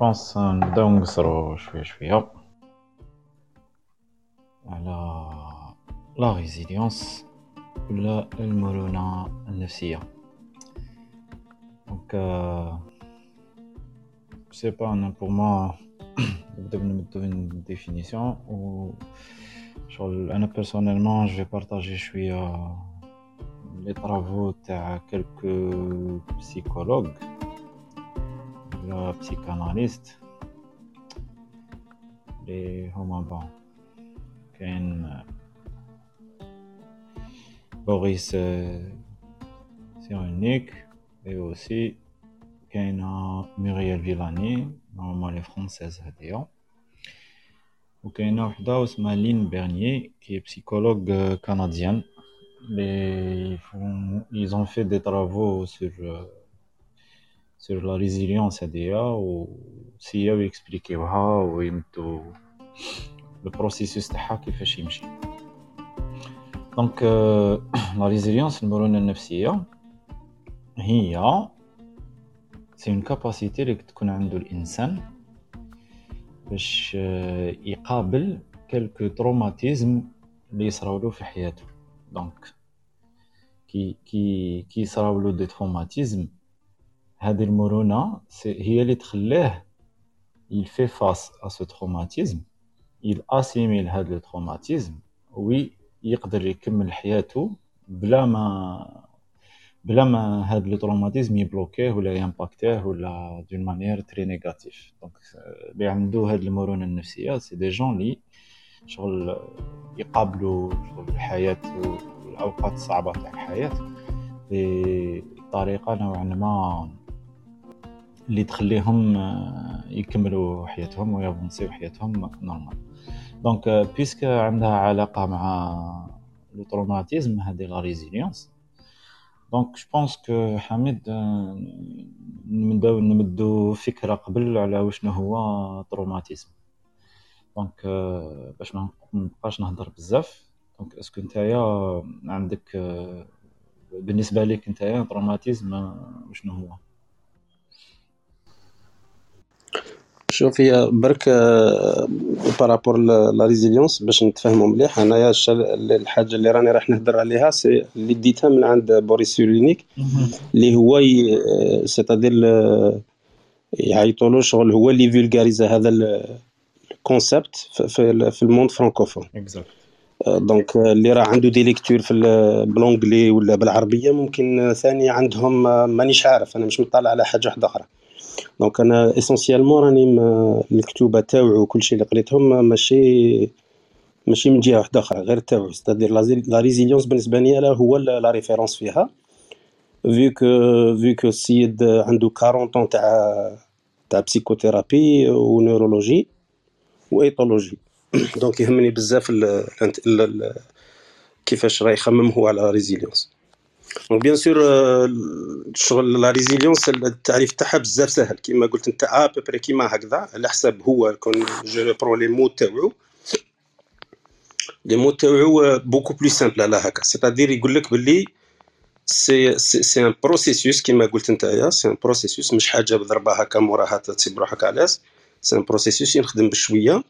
pense نبداو نقصرو شوية شوية على la résilience ولا المرونة النفسية donc c'est pas أنا pour moi نبدا نمدو une définition و شغل أنا personnellement je partage شوية les travaux تاع quelques psychologues ولا بسيكاناليست لي هما بون كاين بوريس سيرونيك اي اوسي كاينة ميريال فيلاني نورمالمون لي فرونسيز هاديا وكاينة وحدة اسمها لين بيرنيي كي بسيكولوج كنديان لي فون ils ont fait des travaux sur sur la résilience هاديا و سياو يكسبليكيوها ويمدو ال processus تاعها كيفاش يمشي donc la résilience المرونة النفسية هي c'est une capacité اللي تكون عندو الانسان باش يقابل quelques traumatismes اللي يصراولو في حياته. donc كي كي كي يصراولو des traumatismes هذه المرونة هي اللي تخليه il fait face à ce traumatisme. Il assimile هذا traumatisme وي يقدر يكمل حياته بلا ما بلا ما هاد le traumatisme يبلوكيه ولا يمباكتيه ولا d'une manière très négative donc اللي عندو هاد المرونة النفسية c'est des gens اللي شغل يقابلوا شغل الحياة والأوقات الصعبة تاع الحياة بطريقة نوعا ما اللي تخليهم يكملوا حياتهم ويافونسيو حياتهم normal donc parce que عندها علاقة مع le traumatisme هذه la résilience donc je pense que حميد نبداو نمدو فكرة قبل على وشنو هو traumatisme donc باش ما نبقاش نهضر بزاف. donc est-ce que نتايا عندك بالنسبة ليك نتايا traumatisme وشنو هو؟ شوف هي برك par rapport la résilience باش نتفاهموا مليح انايا الحاجة اللي راني راح نهضر عليها c'est اللي ديتها من عند بوريس سيرينيك اللي هو c'est-à-dire يعيطوا له شغل هو اللي vulgarisa هذا ال concept في, في ال monde francophone. donc اللي راه عنده des lectures في ب l'anglais ولا بالعربية ممكن ثاني عندهم مانيش عارف أنا مش مطلع على حاجة واحدة أخرى. donc أنا essentiellement راني الكتوبه تاوعو وكلشي اللي قريتهم ماشي ماشي من جهة واحدة أخرى غير تاوعو. c'est-à-dire la résilience بالنسبة لي هو la référence فيها. vu que vu que السيد عنده 40 طون تاع تاع psychothérapie و neurologie و éthologie donc يهمني بزاف كيفاش راه يخمم هو على résilience donc bien sûr شغل la résilience التعريف تاعها بزاف سهل كيما قلت انت à peu près كيما هكذا على حسب هو quand je prends les mots تاوعو les mots تاوعو beaucoup plus simples على هكا c'est-à-dire يقول لك باللي c'est c'est un processus كيما قلت نتايا c'est un processus مش حاجة بضربه هكا موراها تسيب روحك à l'aise c'est un processus يخدم بشويه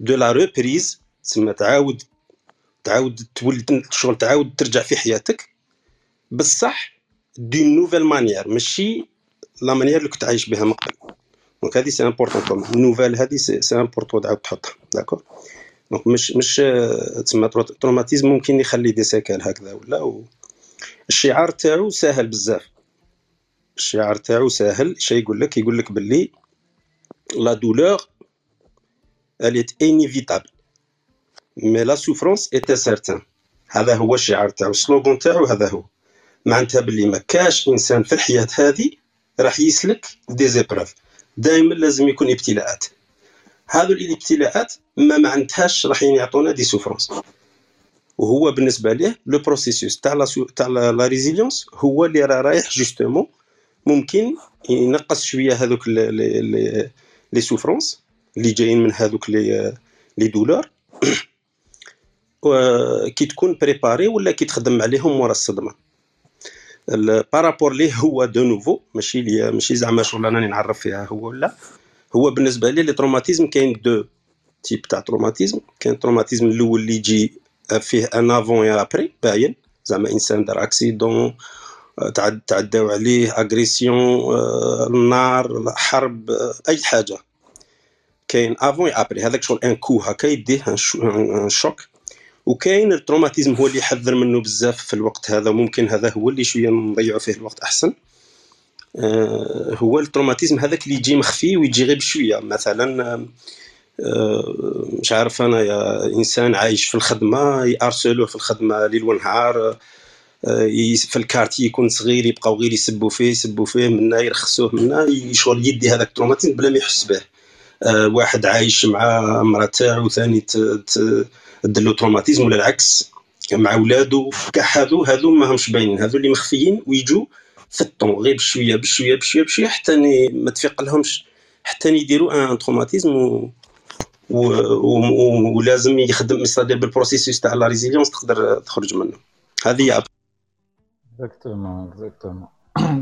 de la reprise تسمى تعاود تعاود تولد شغل تعاود ترجع في حياتك. بصح d'une nouvelle manière ماشي la manière اللي كنت عايش بها من قبل. donc هذه c'est important nouvelle هذه c'est important تعاود تحطها. d'accord donc مش مش تسمى traumatisme ممكن يخلي des séquelles هكذا ولا و... الشعار تاعو ساهل بزاف. الشعار تاعو ساهل. شي يقول لك؟ يقول لك باللي la douleur est inévitable. mais la souffrance est incertaine هذا هو الشعار تاعو ال slogan تاعو هذا هو. معناتها باللي ما كاش إنسان في الحياة هذه راح يسلك des épreuves دائما لازم يكون ابتلاءات. هذو الابتلاءات ما معناتهاش راح يعطونا des souffrances وهو بالنسبة ليه le processus تاع لا تاع la résilience هو اللي راه رايح justement ممكن ينقص شوية هذوك les souffrances اللي جايين من هذوك les les douleurs كي تكون préparé ولا كي تخدم عليهم ورا الصدمة. par rapport ليه هو de nouveau ماشي لي ماشي زعما شغل راني نعرف فيها هو ولا هو بالنسبة لي les traumatismes كاين deux types تاع traumatisme كاين traumatisme الأول اللي يجي فيه un avant et après باين. زعما إنسان دار accident تعداو عليه agression النار حرب أي حاجة. كاين avant après هذاك شغل un coup هكا يديه un choc وكاين ال traumatisme هو اللي يحذر منه بزاف في الوقت هذا ممكن هذا هو اللي شوية نضيعوا فيه الوقت أحسن. آه هو ال traumatisme هذاك اللي يجي مخفي ويجي غير بشوية. مثلا آه مش عارف أنا يا إنسان عايش في الخدمة ي harcel وه في الخدمة ليل ونهار آه في ال quartier يكون صغير يبقاو غير يسبوا فيه يسبوا فيه منا يرخصوه منا شغل يدي هذاك ال traumatisme بلا ما يحس به. آه واحد عايش مع مرا تاعو ثاني دير له traumatisme ولا العكس مع ولادو كاع هادو هادو ماهمش باينين هادو اللي مخفيين ويجوا في الطون غير بشوية بشوية بشوية بشوية حتى ما تفيق لهمش حتى يديروا un traumatisme و... و... و... ولازم يخدم c'est-à-dire بال processus تاع la résilience تقدر تخرج منه. هذه هي exactement exactement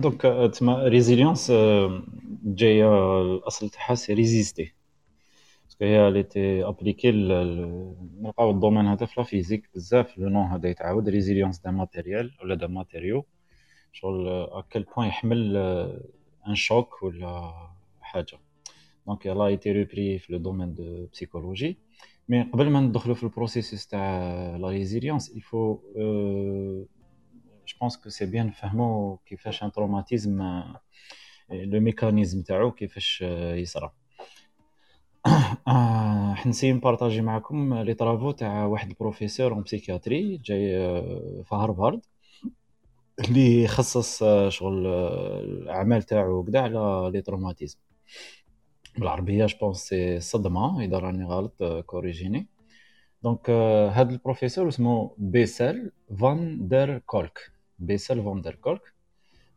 donc terme résilience جاية الأصل تاعها c'est résister هي اللي était appliquée نلقاو ال domaine هذا في la physique بزاف. le nom هذا يتعاود. résilience d'un matériel ولا d'un matériau شغل à quel point يحمل un choc ولا حاجة. donc il a été repris في le domaine de psychologie mais قبل ما ندخلو في ال processus تاع la résilience il faut je pense que c'est bien نفهمو كيفاش un traumatisme le mécanisme تاعو كيفاش آه، حنسي ن partager معكم les travaux تاع واحد البروفيسور en psychiatrie جاي آه، في هارفارد اللي خصص آه، شغل الأعمال تاعو كدا على les traumatismes بالعربية je pense c'est صدمة إذا راني غلط corriger ني donc هاد البروفيسور اسمه بيسل فان دير كولك. بيسل فان دير كولك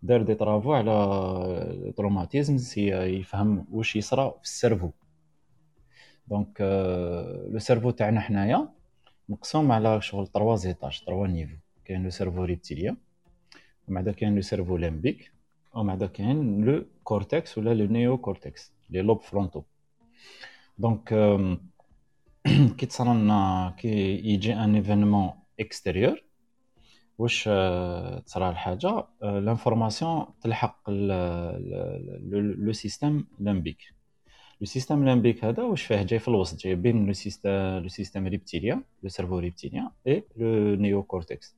دار des travaux على traumatisme يفهم واش يصرا في ال cerveau. donc le cerveau تاعنا حنايا مقسوم على شغل 3 زيتاج 3 niveaux كاين le cerveau reptilien ومن كاين le cerveau limbique ومن كاين le cortex ولا le néocortex les lobes frontaux donc كي تصرا كي يجي un événement extérieur واش تصرا الحاجة؟ l'information تلحق le système limbique le système limbique هذا واش فيه جاي في الوسط جاي بين le système le système reptilien le cerveau reptilien et le néocortex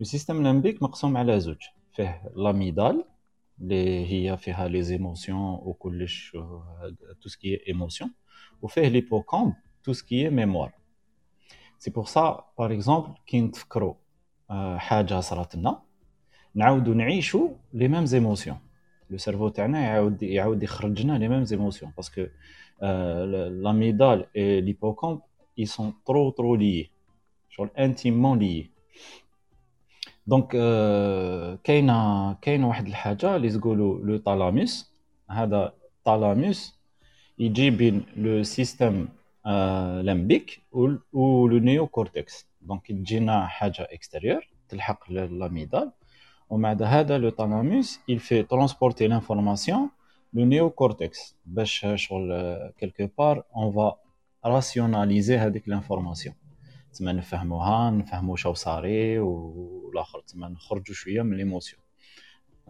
le système limbique مقسوم على زوج فيه l'amygdale اللي هي فيها les émotions وكلش tout ce qui est émotion وفيه l'hippocampe tout ce qui est mémoire c'est pour ça par exemple كي نتفكروا حاجة صرات لنا نعاودوا نعيشوا les mêmes émotions le cerveau تاعنا يعاود يعاود يخرج لنا les mêmes émotions parce que l'amygdale et l'hippocampe ils sont trop trop liés شغل intimement liés donc كاينة كاينة واحد الحاجة اللي تقولوا le thalamus هذا thalamus يجي بين le système limbique و le néocortex donc تجينا حاجة extérieure تلحق l'amygdale ومع هذا le thalamus il fait transporter l'information le néocortex. باش شغل quelque part on va rationaliser هذيك l'information. تما نفهموها نفهمو شو صاري والآخر تما نخرجوا شوية من l'émotion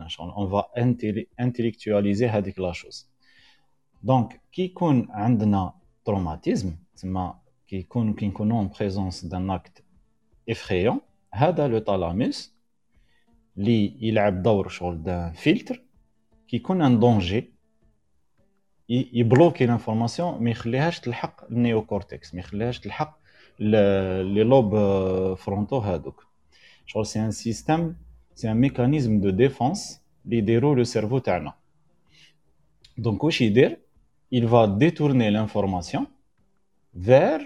شغل on va intellectualiser هذيك la chose donc كي يكون عندنا traumatisme تما كي يكون كي نكونوا en présence d'un acte effrayant هذا le thalamus اللي يلعب دور شغل دا فلتر كي يكون un danger يبلوكي l'information ما يخليهاش تلحق ال néocortex ما يخليهاش تلحق les lobes frontaux هادوك. شغل c'est un système c'est un mécanisme de défense اللي يديرو le cerveau تاعنا. donc واش يدير؟ Il va détourner l'information vers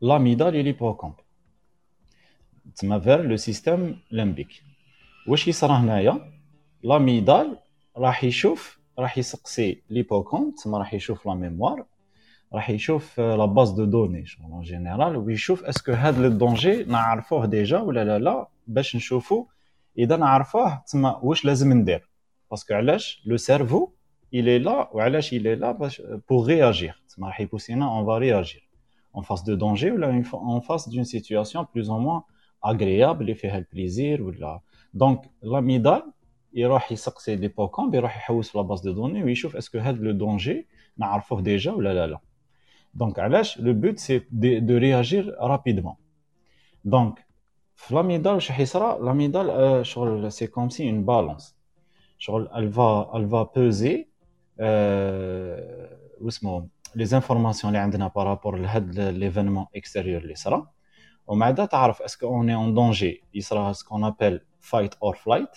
l'amygdale et l'hippocampe. Vers le système limbique. واش يصرى هنايا؟ l'amygdale راح يشوف راح يسقسي l'hippocampe تسمى راح يشوف la mémoire راح يشوف la base de données en général ويشوف est-ce que هاد le danger نعرفوه déjà ولا لا لا باش نشوفو إذا نعرفوه تسمى واش لازم ندير؟ parce que علاش؟ le cerveau il est là وعلاش il est là؟ باش pour réagir تسمى راح يبوسينا on va réagir. En face de danger ولا en face d'une situation plus ou moins agréable اللي فيها ال plaisir ولا donc l'amygdale يروح يسقسي l'hippocampe يروح يحوس في la base de données ويشوف est-ce que هذا le danger نعرفوه déjà ولا لا لا donc علاش le but c'est de réagir rapidement donc في l'amygdale واش راح l'amygdale شغل c'est comme si une balance شغل elle va elle va poser واسمو les informations اللي عندنا par rapport لهاد l'événement extérieur اللي صرا ومع تعرف est-ce qu'on est en danger يصرى ce qu'on appelle fight or flight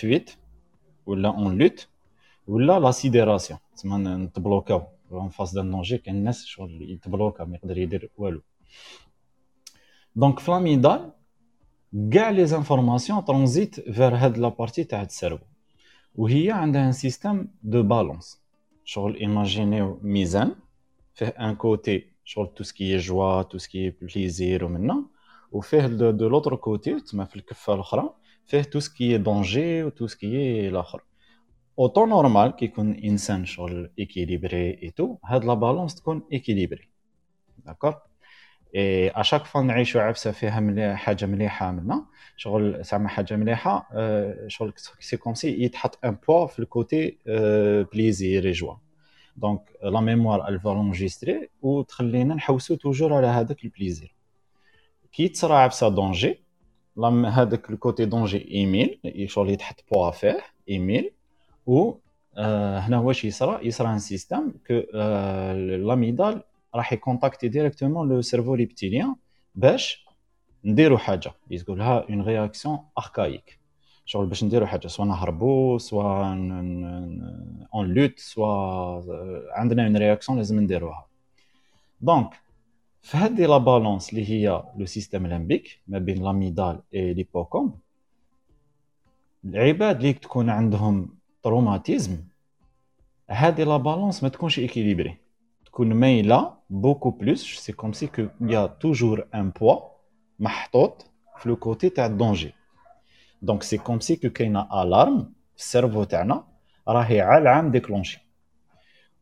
fuite ولا en lutte ولا la sidération تسمى نتبلوكاو en face d'un danger كاين الناس شغل يتبلوكا ما يقدر يدير والو دونك في l'amygdale كاع les informations transitent vers هاد la partie تاع ال cerveau وهي عندها un système de balance شغل imaginez ميزان فيه un côté شغل تو سكي جوا تو سكي بليزير ومنا. وفيه de l'autre côté تما في الكفة الأخرى فيه tout ce qui est danger و tout ce qui est الآخر. en temps normal كي يكون إنسان شغل équilibré et tout هاد la balance تكون équilibrée d'accord et à chaque fois نعيشو عفسه فيها مليح حاجة مليحة منا. شغل زعما حاجة مليحة شغل c'est comme si يتحط un poids في ال côté plaisir joie donc la mémoire elle va l'enregistrer وتخلينا نحوسو toujours على هذاك ال plaisir كي تصرا عفسه danger هذاك ال côté danger ايميل شغل يتحط بوا فيه ايميل و هنا واش يصرى يصرى un système que l'amygdale راح يكونتاكتي directement le cerveau reptilien باش نديرو حاجة يقول لها une réaction archaïque شغل باش نديرو حاجة soit نهربو soit en lutte soit عندنا une réaction لازم نديروها. donc في هذه la balance اللي هي le système limbique ما بين l'amygdale et l'hippocampe العباد اللي تكون عندهم traumatisme هذه la balance ما تكونش équilibrée تكون مايلة beaucoup plus c'est comme si qu'il y a toujours un poids محطوط في le côté تاع ال danger donc c'est comme si que كاينة alarme في ال cerveau تاعنا راهي على العام déclenchée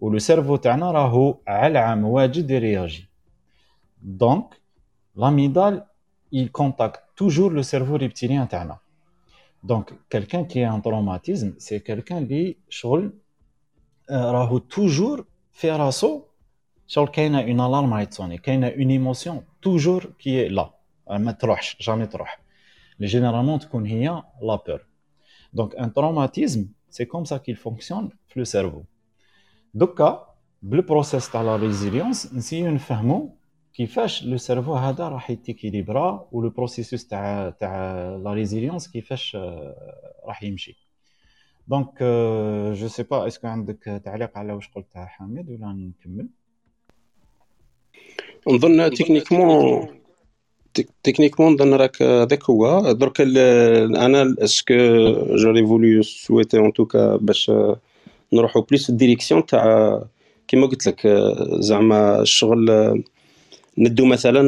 و le cerveau تاعنا راهو على العام واجد يرياجي donc l'amygdale il contacte toujours le cerveau reptilien تاعنا donc quelqu'un qui a un traumatisme c'est quelqu'un اللي شغل راهو toujours في راسو شغل كاينة une alarme راهي تصوني كاينة une émotion toujours كي لا ما تروحش jamais تروح لي généralement تكون هي la peur donc un traumatisme c'est comme ça qu'il fonctionne في le cerveau دوكا بال processus تاع la résilience نسيو نفهمو كيفاش le cerveau هذا راح يتيكيليبرا و le processus تاع تاع la résilience كيفاش راح يمشي donc je sais pas est-ce que عندك تعليق على واش قلت حميد ولا نكمل نظن techniquement techniquement نظن راك هذاك هو درك أنا ce que j'aurais voulu souhaiter en tout cas باش نروحو plus ال direction تاع كيما قلت لك زعما الشغل ندو مثلا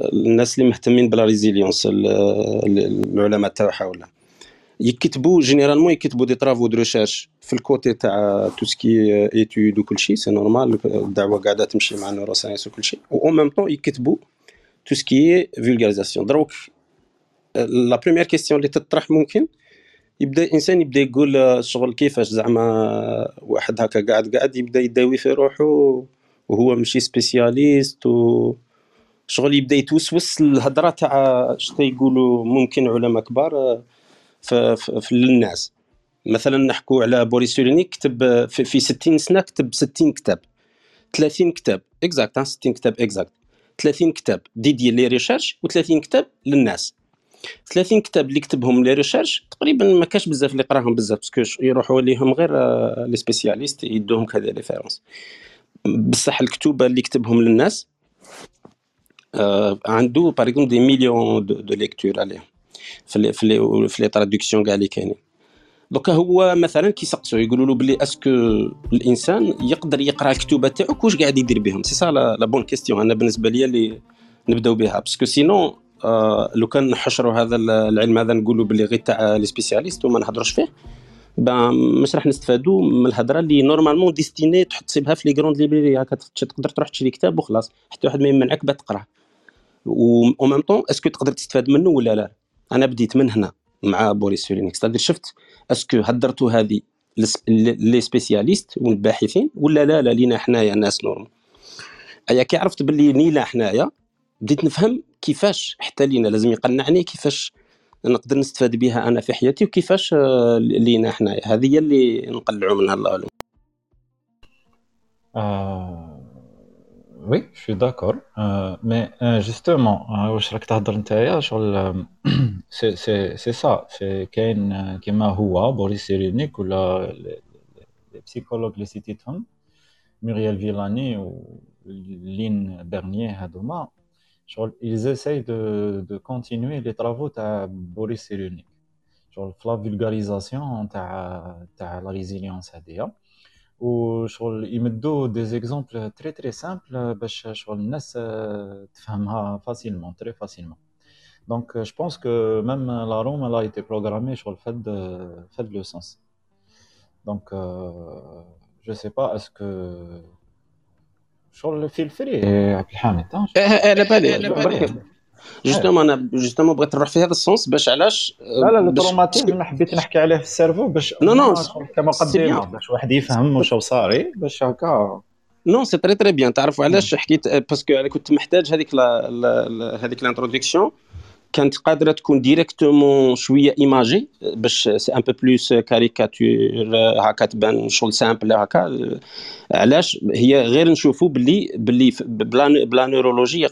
الناس اللي مهتمين ب la résilience العلماء تاعها ولا يكتبوا généralement يكتبوا des travaux de recherche في ال côté تاع tout ce qui étude وكل شيء c'est normal الدعوه قاعدة تمشي مع ال neurosciences وكل شيء و en même temps يكتبوا tout ce qui vulgarisation دروك la première question اللي تطرح ممكن؟ يبدأ الانسان يبدأ يقول شغل كيفاش زعما واحد هكا قاعد قاعد يبدأ يداوي في روحه وهو ماشي spécialiste و شغل يبدأ يتوسوس الهضره تاع شتا يقولوا ممكن علماء كبار في, في, في للناس مثلا نحكوا على بوريس سيرولنيك كتب في 60 سنة كتب 60 كتاب. 30 كتاب. exact 60 كتاب exact 30 كتاب. dédiés les recherches و30 كتاب للناس. 30 كتاب اللي كتبهم les recherches تقريبا ما كاش بزاف اللي قراهم بزاف parce que يروحوا ليهم غير les spécialistes يدوهم كذا référence بصح الكتوبة اللي كتبهم للناس آه عنده par exemple des millions de lecteurs عليهم. في les في les في les traductions كاع اللي كاينين. دوكا هو مثلا كيسقسوا يقولوا له بلي est-ce que الإنسان يقدر يقرأ الكتوبه تاعك واش قاعد يدير بهم. c'est ça la bonne question أنا بالنسبة لي اللي نبدأو بها. parce que آه لو كان نحشروا هذا العلم هذا نقولوا باللي غير تاع les spécialistes وما نهضروش فيه مش راح نستفادوا من الهضرة اللي normalement destinée تحط تصيبها في les grandes librairies هكا تقدر تروح تشري كتاب وخلاص. حتى واحد ما يمنعك باه تقراه و même temps est-ce que تقدر تستفاد منه ولا لا؟ أنا بديت من هنا. مع بوريس سورينيك ستادير شفت est-ce que هدرتوا هذه les spécialistes والباحثين ولا لا؟ لا لينا حنايا ناس normal. أيا كي عرفت باللي لينا حنايا بديت نفهم كيفاش حتى لينا لازم يقنعني كيفاش نقدر نستفاد بها أنا في حياتي وكيفاش آه، لينا حنايا. هذه هي اللي نقلعوا منها الله أعلم. oui je suis d'accord mais justement واش راك تهضر نتايا شغل سي سي سي سا سي كاين كيما هو بوريس سيرينيك ولا les psychologues اللي cité تهم ميريال فيلاني ولين بيرنيي هادوما شغل ils essayent de, de continuer les travaux تاع بوريس سيرينيك شغل في la vulgarisation تاع تاع la résilience هاديا وشغل يمدوا des exemples très très simples باش شغل الناس تفهمها فاسيلمون تري فاسيلمون دونك جو بونس كو ميم لا روم لا ايتي بروغرامي شغل فهاد فهاد لو سونس دونك جو سي با اسكو شغل في الفري عبد الحامد على بالي جوستومون أنا جوستومون بغيت نروح في هذا السونس باش علاش لا لا التروماتيزم حبيت نحكي عليه في السيرفو باش نو نو كمقدمه باش واحد يفهم واش صاري باش هكا non c'est très très bien تعرفوا علاش حكيت parce que أنا كنت محتاج هذيك هذيك ال introduction كانت قادرة تكون directement شوية imagée باش c'est un peu plus caricature هكا تبان شغل simple هكا. علاش؟ هي غير نشوفوا باللي باللي ب la ب la neurologie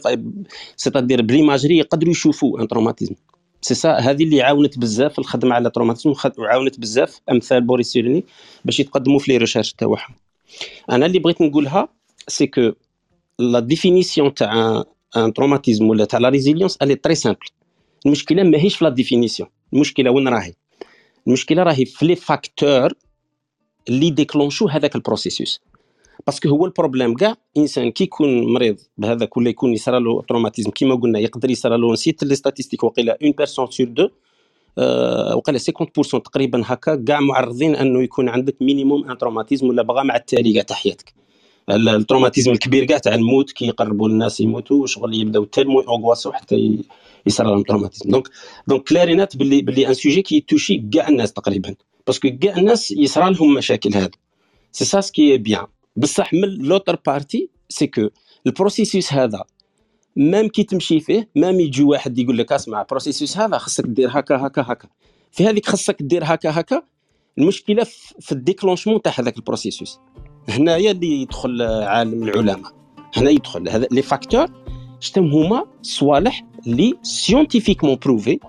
c'est-à-dire ب l'imagerie يقدروا يشوفوا un traumatisme c'est ça هذه اللي عاونت بزاف الخدمة على ال traumatisme وعاونت بزاف أمثال بوريس سيرولنيك باش يتقدموا في les recherches تاعهم. أنا اللي بغيت نقولها c'est que la définition تاع un traumatisme ولا تاع la résilience elle est très simple المشكلة ماهيش في la définition. المشكلة وين راهي؟ المشكلة راهي في les facteurs اللي déclenchent هذاك ال processus parce que هو ال problème كاع إنسان كي يكون مريض بهذاك ولا يكون يصرى له traumatisme كيما قلنا يقدر يصرى له نسيت les statistiques وقيلا une personne sur deux وقيلا 50% تقريبا هكا كاع معرضين أنه يكون عندك minimum un traumatisme ولا بغا مع التالي كاع حياتك ال traumatisme الكبير كاع تاع الموت كي يقربوا الناس يموتوا شغل يبداو tellement angoissés حتى يصير لهم traumatisme. donc donc كلارينات باللي باللي un sujet qui touche كاع الناس تقريبا. parce que كاع الناس يصرى لهم مشاكل هذا c'est ça ce qui est bien بصح من l'autre partie c'est que ال processus هذا même كي تمشي فيه même يجي واحد يقول لك اسمع ال processus هذا خصك دير هكا هكا هكا. في هذيك خصك دير هكا هكا. المشكلة في ال déclenchement تاع هذاك ال processus هنايا اللي يدخل عالم العلماء. هنا يدخل. هذا les facteurs شتم هما صوالح اللي scientifiquement prouvés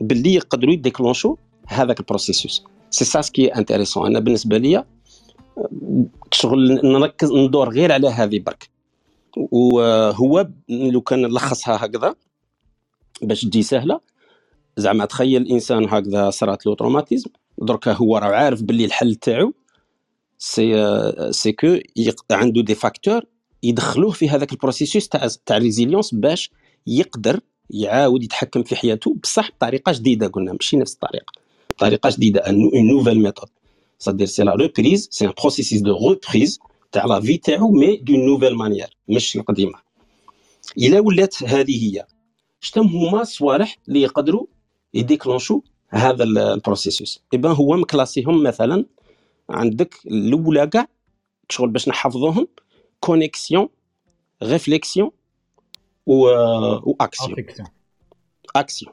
باللي يقدروا ي déclench و هذاك ال processus c'est ça ce qui est intéressant أنا بالنسبة لي شغل نركز ندور غير على هذه برك. وهو لو كان نلخصها هكذا باش تجي سهلة. زعما تخيل إنسان هكذا صرات له traumatisme دركا هو راه عارف باللي الحل تاعو. c'est c'est que عنده des facteurs يدخلوه في هذاك ال processus تاع تاع résilience باش يقدر يعاود يتحكم في حياته بصح بطريقة جديدة قلنا ماشي نفس الطريقة. بطريقه جديدة une nouvelle méthode c'est-à-dire c'est la reprise c'est un processus de reprise تاع la vie تاعو mais d'une nouvelle manière مش القديمة. إلا ولات هذه هي. شتم هما؟ الصوالح اللي يقدروا ي déclenche و هذا ال processus et ben هو م classer هم مثلا عندك الاولى كاع شغل باش نحفظوهم connexion réflexion و action action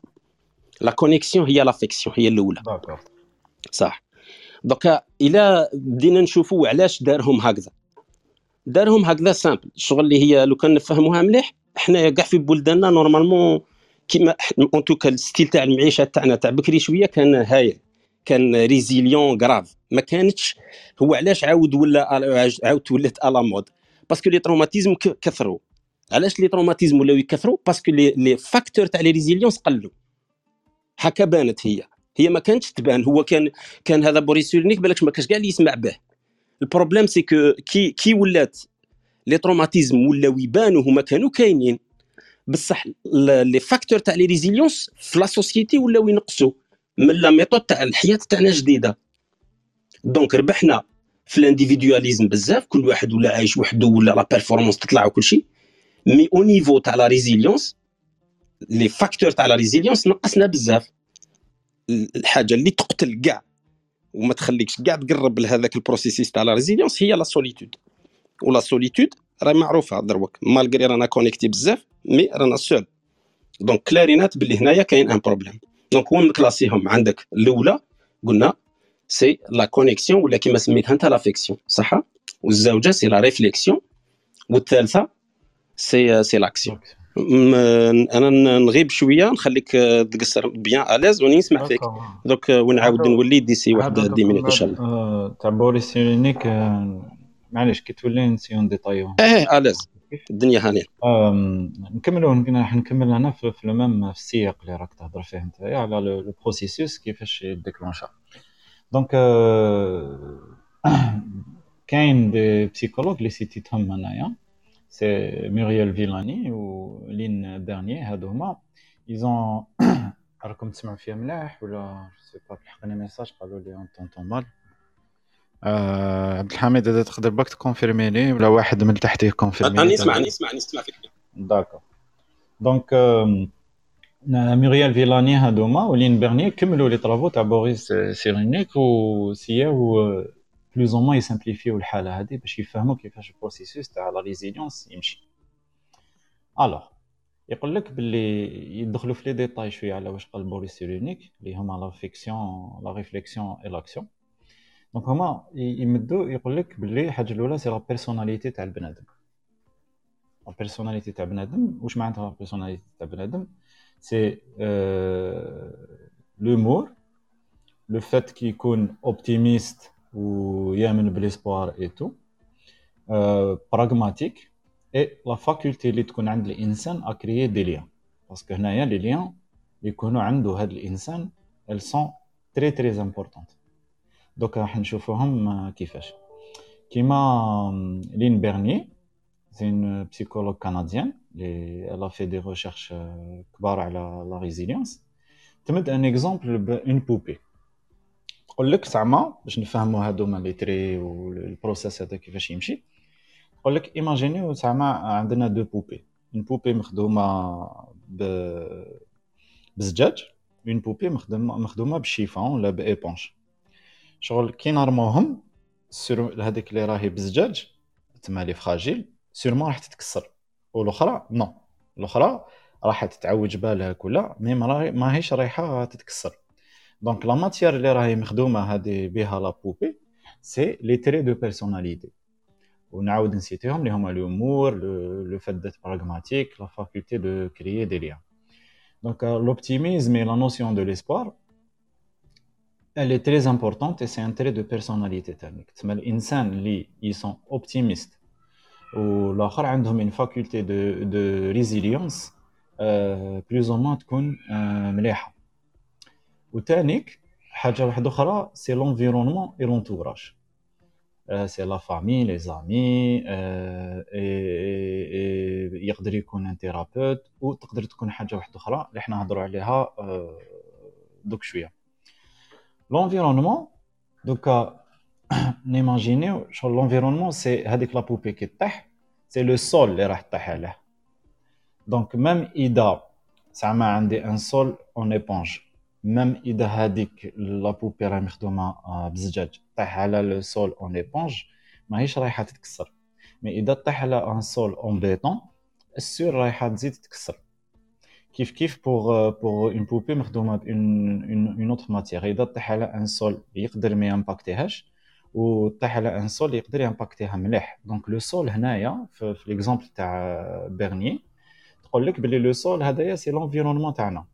la connexion هي l'affection هي الأولى. صح. دوكا إلى بدينا نشوفوا علاش دارهم هكذا. دارهم هكذا simple الشغل اللي هي لو كان نفهموها مليح حنايا كاع في بلداننا normalement كيما en tout cas ال style تاع المعيشة تاعنا تاع بكري شوية كان هايل. كان résilient grave ما كانتش هو علاش عاود ولا عاود ولات à la mode parce que les traumatismes كثروا. علاش les traumatismes ولاو يكثروا؟ parce que les les facteurs تاع les résiliences قلوا. هكا بانت هي. هي ما كانتش تبان. هو كان كان هذا Boris Cyrulnik بالك ما كاش كاع اللي يسمع به. ال problème c'est que كي كي ولات les traumatismes ولاو يبانوا هما كانوا كاينين. بصح les facteurs تاع les résiliences في la société ولاو ينقصوا. من la méthode تاع الحياة تاعنا جديدة. donc ربحنا في ال individualisme بزاف كل واحد ولا عايش وحده ولا la performance تطلع وكل شيء. mais au niveau تاع la résilience les facteurs تاع la résilience نقصنا بزاف. الحاجة اللي تقتل كاع وما تخليكش كاع تقرب لهذاك ال processus تاع la résilience هي la solitude و la solitude راه معروفة دروك. malgré رانا connectés بزاف mais رانا seuls donc clairement باللي هنايا كاين un problème donc وين ن classer هم عندك الأولى قلنا c'est la connexion ولا كيما سميتها أنت l'affection صح؟ والزوجة c'est la réflexion والثالثة c'est c'est l'action أنا نغيب شوية نخليك تقصر bien à l'aise وني نسمع فيك. دوك ونعاود نولي d'ici واحد 10 minutes إن شاء الله. تاع Boris Cyrulnik معليش كي تولي نسيو ن détailler و إيه à l'aise الدنيا هانية. نكملوا راح نكمل أنا في, ال même في السياق اللي راك تهضر فيه أنت. على le processus كيفاش ي déclencher. donc كاين des psychologues اللي cité تهم انايا سي ميريال فيلاني ولين بيرني هادو هما. ايزون راكم تسمعوا فيها ملاح ولا سي با لحقني ميساج قالوا لي اون طونطون مال عبد الحميد إذا تقدر باك تكونفيرمي لي ولا واحد من تحتيه كونفيرمي راني نسمع نسمع نسمع فيك. داكور. دونك ميريال فيلاني هادوما ولين بيرني كملوا لي طرافو تاع بوريس سيرينيك وسياو plus ou moins ي simplifier و الحاله هذه باش يفهموا كيفاش ال processus تاع la résilience يمشي alors يقول لك باللي يدخلوا في les détails شوية على واش قال Boris Cyrulnik اللي هما l'affection la réflexion et l'action donc هما يمدوا يقول لك باللي الحاجة الاولى c'est la personnalité تاع البنادم la personnalité تاع بنادم واش معناتها la personnalité تاع بنادم c'est l'humour le fait كي يكون optimiste ويامن ب l'espoir et tout pragmatique et la faculté اللي تكون عند الانسان à créer des liens parce que هنايا les liens يكونوا عنده هذا الانسان elles sont très très importantes. دوك راح نشوفوهم كيفاش كيما لين بيرني c'est une psychologue canadienne اللي elle a fait des recherches كبار على la résilience تمد un exemple d'une poupée تقول لك زعما باش نفهموا هادوما les traits وال processus هذا كيفاش يمشي تقول لك imaginez زعما عندنا deux poupées une poupée مخدومه ب بزجاج une poupée مخدومه مخدومه بال chiffon ولا ب éponge شغل كي نرموهم sûr هذيك اللي راهي بزجاج تما اللي fragile sûrement راح تتكسر. والأخرى non الأخرى راح تتعوج بالها كلها mais ماهيش رايحة تتكسر. donc la matière اللي راهي مخدومة هذه بها la poupée c'est les traits de personnalité ونعاود ن citer هم اللي هما l'humour le fait d'être pragmatique la faculté de créer des liens donc l'optimisme et la notion de l'espoir elle est très importante et c'est un trait de personnalité تاعك تسمى الانسان اللي c'est un optimiste والاخر عندهم une faculté de de résilience plus ou moins تكون مليحه وتانيك حاجة واحدة أخرى c'est l'environnement et l'entourage c'est la famille les amis يقدر يكون un thérapeute وتقدر تكون حاجة واحدة أخرى. اللي حنا نهضروا عليها دوك شوية. l'environnement دوكا نيماجينيو شغل لونفيرونمون سي هذيك لا بوبي كي طيح سي لو سول اللي راح طيح عليه دونك ميم اذا زعما عندي ان سول اون ايبونج ميم اذا هذيك لا بوبي راهي مخدومه بزجاج طيح على لو سول اون ايبونج ماهيش رايحه تتكسر مي اذا طيح على ان سول اون بيتون السور رايحه تزيد تتكسر كيف كيف بوغ بوغ اون بوبي مخدومة بون اون اوتر ماتيغ إذا طيح على ان سول يقدر ما يمباكتيهاش وطيح على un sol يقدر يمباكتيها مليح. donc le sol هنايا في, l'exemple تاع بيرني تقول لك بلي le sol هذايا c'est l'environnement تاعنا.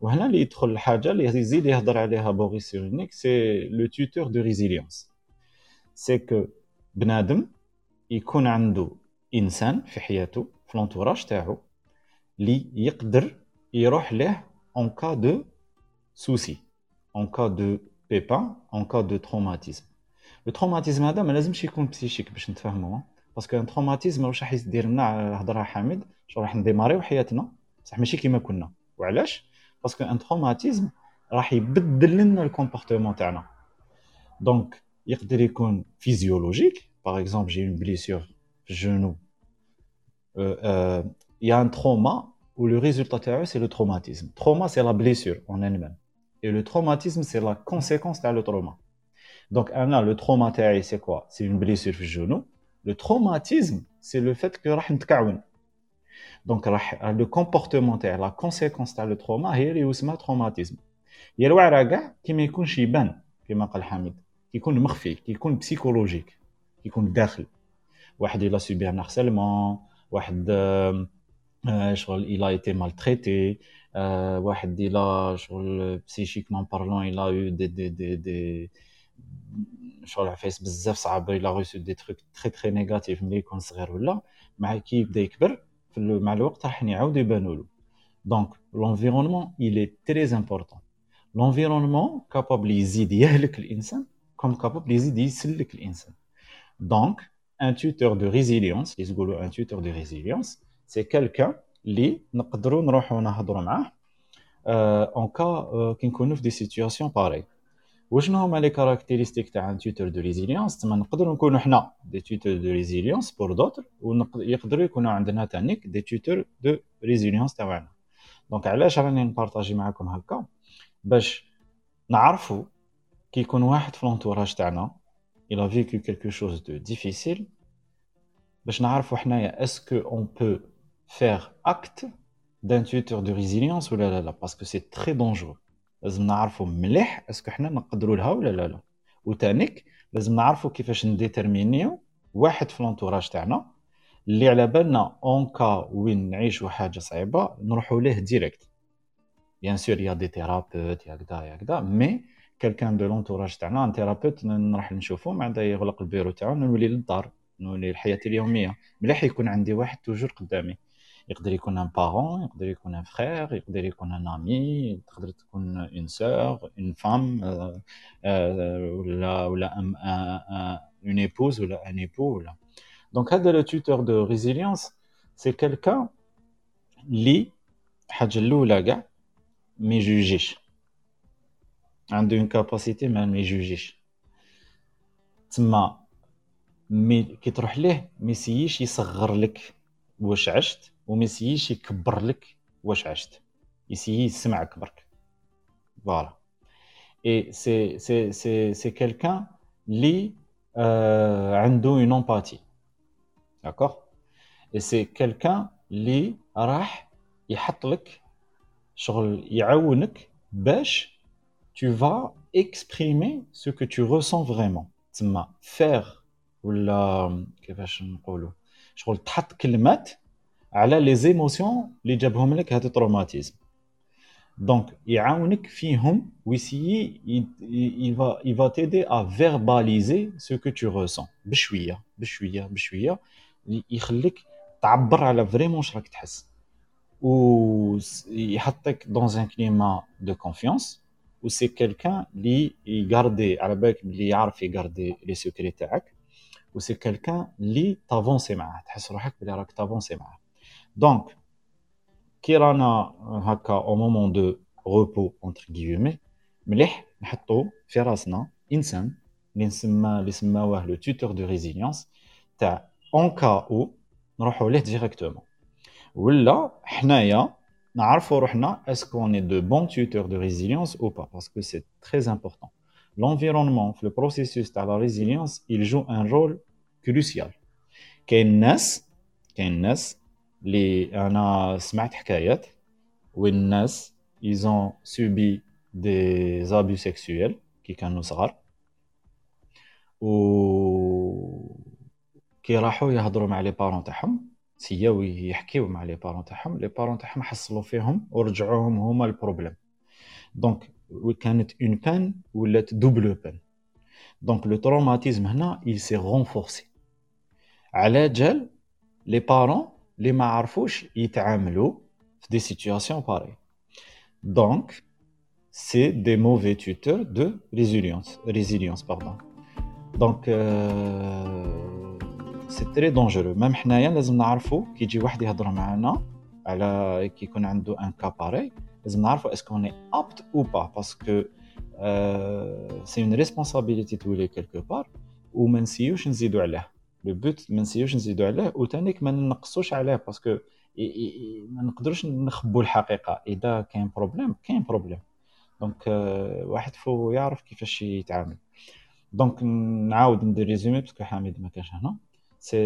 وهنا اللي يدخل الحاجة اللي يزيد يهضر عليها Boris Cyrulnik c'est le tuteur de résilience c'est que بنادم يكون عنده إنسان في حياته في l'entourage تاعو اللي يقدر يروح له en cas de souci en cas de pépin en cas de traumatisme le traumatisme هذا ما لازمش يكون psychique باش نتفاهموا parce que un traumatisme واش راح يدير لنا هضرها حميد شو راح نديماريو حياتنا بصح ماشي كيما كنا وعلاش parce que un traumatisme راح يبدل لنا ال comportement تاعنا donc يقدر يكون physiologique par exemple j'ai une blessure في ال genou يا ان تروما و لو ريزولتا تاعو سي لو تروماتيزم تروما سي لا بليسيور اون elle Et le traumatisme, c'est la conséquence de le trauma. Donc, le trauma, c'est quoi C'est une blessure au genou. Le traumatisme, c'est le fait que tu Donc, le comportement, la conséquence de le trauma, c'est le traumatisme. Il y a des gens qui يكون يبان كما قال حميد كيكون مخفي كيكون بسيكولوجيك كيكون داخل واحد il a subi un harcèlement واحد شغل il a été maltraité واحد il شغل psychiquement parlant il a eu des des des des شغل عفايس بزاف صعاب il a reçu des trucs très très négatifs ملي يكون صغير ولا مع كي يبدا يكبر مع الوقت راح يعاودوا يبانوا له دونك l'environnement il est très important l'environnement capable يزيد يهلك الانسان comme capable يزيد يسلك الانسان donc un tuteur de résilience اللي يقولوا un tuteur de résilience c'est quelqu'un اللي نقدروا نروحوا نهضروا معاه en cas كي نكونوا في des situations pareilles وشنو هما les caractéristiques تاع un tuteur de résilience تما نقدروا نكونوا حنا des tuteurs de résilience pour d'autres ويقدروا يكونوا عندنا تانيك des tuteurs de résilience تاعنا donc علاش راني نبارطاجي معاكم هكا باش نعرفوا كي يكون واحد في l'entourage تاعنا il a vécu quelque chose de difficile. باش نعرفوا حنايا est-ce qu'on peut faire acte d'un tuteur de résilience ou là là là parce que c'est très dangereux. لازم نعرفوا مليح est-ce que حنا نقدروا لها ولا لا لا وتانيك لازم نعرفوا كيفاش نديترمينيو واحد في l'entourage تاعنا اللي على بالنا en cas وين نعيشوا حاجة صعيبه نروحوا ليه direct bien sûr y a des thérapeutes يا كدا يا كدا mais quelqu'un de l'entourage تاعنا un thérapeute نروح نشوفو بعدا يغلق البيرو تاعو نولي للدار نولي الحياة اليوميه مليح يكون عندي واحد toujours قدامي يقدر يكون un parent يقدر يكون un frère يقدر يكون un ami تقدر تكون une sœur une femme ولا ولا une épouse ولا un époux ولا donc هذا le tuteur de résilience c'est quelqu'un اللي الحاجة الأولى كاع ما يجوجيش عنده une capacité ما يجوجيش تما mais كي تروح ليه ما يسييش يصغر لك واش عشت. وما يسييش يكبر لك واش عشت. يسيي يسمعك برك voilà. Et c'est c'est c'est c'est quelqu'un لي عنده une empathie d'accord et c'est quelqu'un لي راح يحط لك شغل يعاونك باش tu vas exprimer ce que tu ressens vraiment. تسمى faire ولا كيفاش نقولوا شغل تحط كلمات على les émotions اللي جابهم لك هذا ال traumatisme. donc يعاونك فيهم ويسيي il va il va t'aider à verbaliser ce que tu ressens بشوية بشوية بشوية. يخليك تعبر على vraiment واش راك تحس. و يحطك dans un climat de confiance و c'est quelqu'un اللي يغاردي على بالك اللي يعرف يغاردي les secrets تاعك. و c'est quelqu'un اللي تافونسي معاه تحس روحك بلي راك تافونسي معاه. donc كي رانا هكا au moment de repos entre guillemets مليح نحطو في راسنا انسان اللي نسمى اللي سماوه le tuteur de résilience تاع en cas où نروحو ليه directement ولا حنايا نعرفوا روحنا est-ce qu'on est de bons tuteurs de résilience ou pas parce que c'est très important l'environnement في ال processus تاع la résilience il joue un rôle crucial. كاين ناس كاين ناس اللي أنا سمعت حكايات وين الناس ont subi des abus sexuels كي كانوا صغار. و كي راحوا يهضروا مع les parents تاعهم سياو يحكيو مع les parents تاعهم les parents تاعهم حصلوا فيهم ورجعوهم هما ال problème donc كانت une peine ولات double peine donc le traumatisme هنا il s'est renforcé. على جال les parents اللي ما عرفوش يتعاملوا في des situations pareilles donc c'est des mauvais tuteurs résilience résilience pardon. Donc euh, c'est très dangereux même حنايا لازم نعرفوا كي يجي واحد يهضر معنا على كي يكون عنده un cas pareil لازم نعرفوا est-ce qu'on est apte ou pas parce que c'est une responsabilité تولي quelque part وما نسيوش نزيدو عليه le but ما نسيوش نزيدو عليه وتانيك ما نقصوش عليه parce que ما نقدروش نخبوا الحقيقة. إذا كاين problème كاين problème donc واحد faut يعرف كيفاش يتعامل. donc نعاود ندير résumé parce que حميد ما كانش هنا. c'est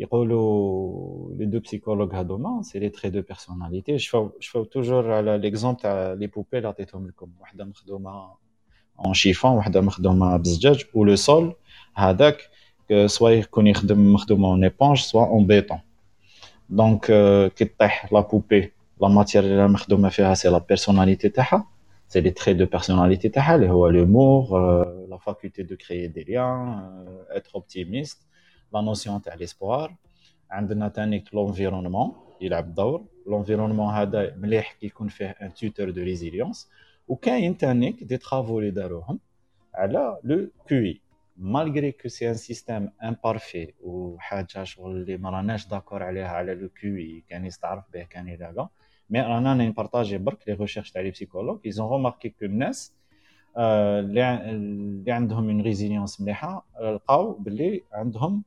يقولوا les deux psychologues هذوما c'est les traits de personnalité شفاو شفاو toujours على l'exemple تاع les poupées اللي عطيتهم لكم. وحده مخدومة اون شيفون وحده مخدومة بزجاج. ولو سول هذاك سوا يكون يخدم مخدومه اون ايبونج سوا اون بيطون دونك كي طيح لا بوبي لا ماتير اللي مخدومه فيها سي لا بيرسوناليتي تاعها c'est les traits de personnalité تاعها اللي هو l'humour la faculté de créer des liens être optimiste la notion تاع l'espoir. عندنا تاني l'environnement يلعب دور l'environnement هذا مليح كي يكون فيه ان tuteur de résilience. وكاين تانيك des travaux اللي داروهم على le QI malgré que c'est un système imparfait وحاجه شغل اللي ما راناش d'accord عليها على le QI كان يستعرف به كان là mais رانا نـ partager برك les recherches تاع les psychologues ils ont remarqué que الناس اللي عندهم une résilience مليحه لقاو باللي عندهم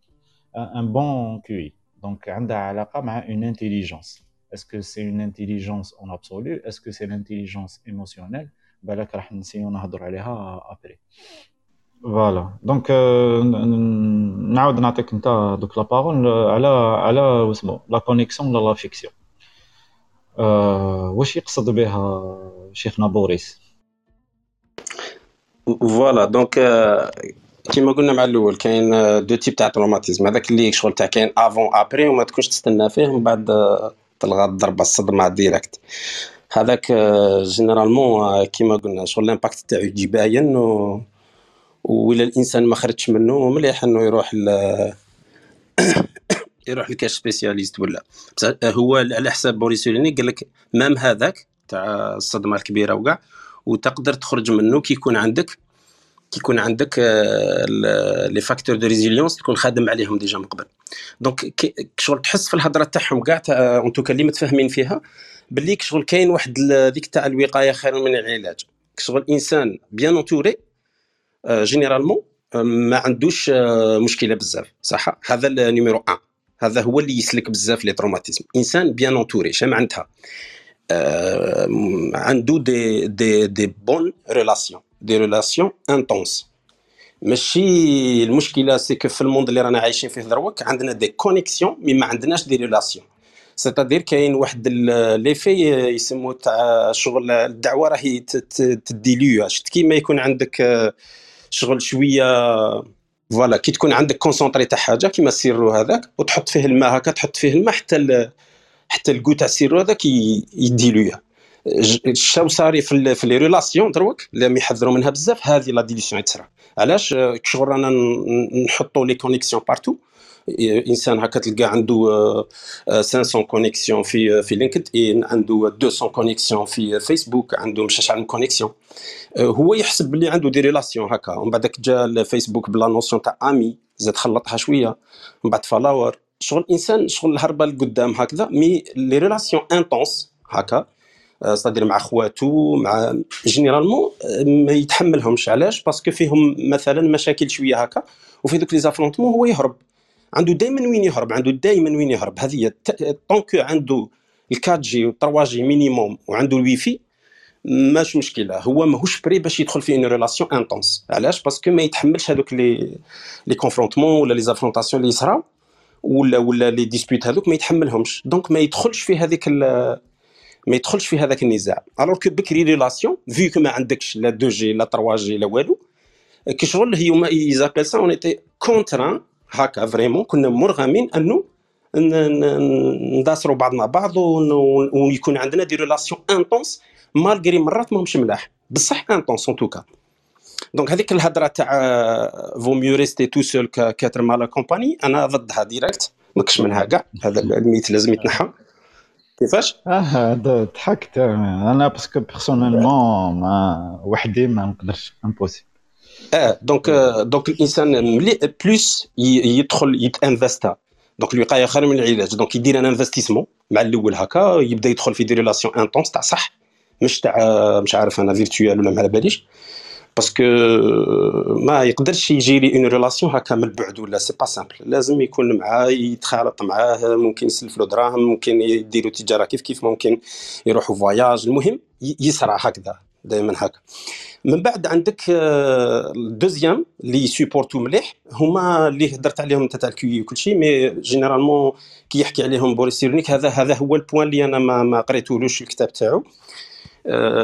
un bon QI donc عندها علاقه مع une intelligence est-ce que c'est une intelligence en absolu est-ce que c'est l'intelligence émotionnelle بالك راح نسيو نهضر عليها après voilà donc نعاود نعطيك انت دوك la parole على على واسمو la connexion ولا la fixion واش يقصد بها شيخنا بوريس؟ voilà donc كيما قلنا مع الأول كاين deux types تاع traumatismes هذاك اللي شغل تاع كاين avant après وما تكونش تستنى فيه من بعد تلغى الضربة الصدمة directe هذاك généralement كيما قلنا شغل l'impact تاعو يجي باين وإلا الإنسان ما خرجش منه مليح إنه يروح يروح لكاش spécialiste ولا. هو على حساب بوريس سيرولنيك قال لك même هذاك تاع الصدمة الكبيرة وكاع وتقدر تخرج منه كي يكون عندك كي يكون عندك les facteurs de résilience تكون خادم عليهم déjà من قبل. donc شغل تحس في الهضرة تاعهم كاع تاع en tout cas اللي متفاهمين فيها باللي شغل كاين واحد ذيك تاع الوقاية خير من العلاج. شغل الانسان bien entouré généralement ما عندوش مشكلة بزاف صح؟ هذا ال numéro 1 هذا هو اللي يسلك بزاف les traumatismes. إنسان bien entouré شا معناتها آه عنده des des des bonnes relations des relations intenses. ماشي المشكلة c'est في ال monde اللي رانا عايشين فيه دروك عندنا des connexions mais ما عندناش des relations c'est-à-dire كاين واحد l'effet يسموه تاع شغل الدعوة راهي تـ diluer شفت كيما يكون عندك شغل شوية voilà كي تكون عندك concentré تاع حاجة كيما ال sirop هذاك وتحط فيه الماء هكا تحط فيه الماء حتى حتى ال goût تاع ال sirop هذاك يـ diluer. شاو صاري في, في les relations دروك اللي يحذروا منها بزاف هذه la dilution تصرا علاش؟ شغل رانا نحطوا les connexions partout إنسان هكا تلقى عنده 500 connexions في في LinkedIn عنده 200 connexions في فيسبوك عنده مش شحال من connexion هو يحسب بلي عنده des relations هكا. ومن بعدك جا ال Facebook ب la notion تاع ami زاد خلطها شوية. من بعد فالا ور. شغل الانسان شغل الهربة لقدام هكذا mais les relations intenses هكا. صدير مع خواتو مع généralement ما يتحملهمش. علاش؟ parce que فيهم مثلا مشاكل شوية هكا. وفي دوك les affrontements هو يهرب. عنده دائما وين يهرب؟ عنده دائما وين يهرب. هذه طونكو عنده ال 4G و G minimum وعنده الويفي ماش مشكلة. هو ماهوش بري باش يدخل في une relation intense علاش؟ parce que ما يتحملش هذوك les les confrontements ولا les affrontations اللي يصراو ولا ولا les disputes هذوك ما يتحملهمش. donc ما يدخلش في هذيك ما يدخلش في هذاك النزاع. الوغ كو بكري ريلاسيون في كو ما عندكش لا 2 جي لا 3 جي لا والو كشغل هي ما يزابيل سا اون ايتي كونتران هكا فريمون كنا مرغمين أنه نداسروا بعضنا بعض ويكون عندنا دي ريلاسيون انتونس مالغري مرات ماهمش ملاح بصح انتونس ان توكا دونك هذيك الهضره تاع فو ميو ريستي تو سول كاتر مالا كومباني أنا ضدها ديريكت ماكش منها كاع. هذا الميت لازم يتنحى كيفاش؟ آه ضحكت أنا parce que personnellement ما وحدي ما نقدرش. impossible آه donc donc الإنسان ملي plus يدخل يتانفستا. donc الوقاية خير من العلاج. donc يدير un investissement مع الأول هكا يبدأ يدخل في des relations intenses تاع صح. مش تاع مش عارف أنا virtuel ولا ما على باليش. parce que ما يقدرش يجيري une relation هكا من البعد ولا c'est pas simple لازم يكون معاه يتخالط معاه ممكن يسلف له دراهم ممكن يديروا تجارة كيف كيف ممكن يروحوا فواياج المهم يسرع هكذا دائما هكا. من بعد عندك الدوزيام آه، اللي يسيبورتو مليح. هما اللي هدرت عليهم تاع الكيو وكل شيء مي جينيرالمون كي يحكي عليهم بوريس سيرونيك هذا هذا هو البوان اللي أنا ما, ما قريتولوش الكتاب تاعو.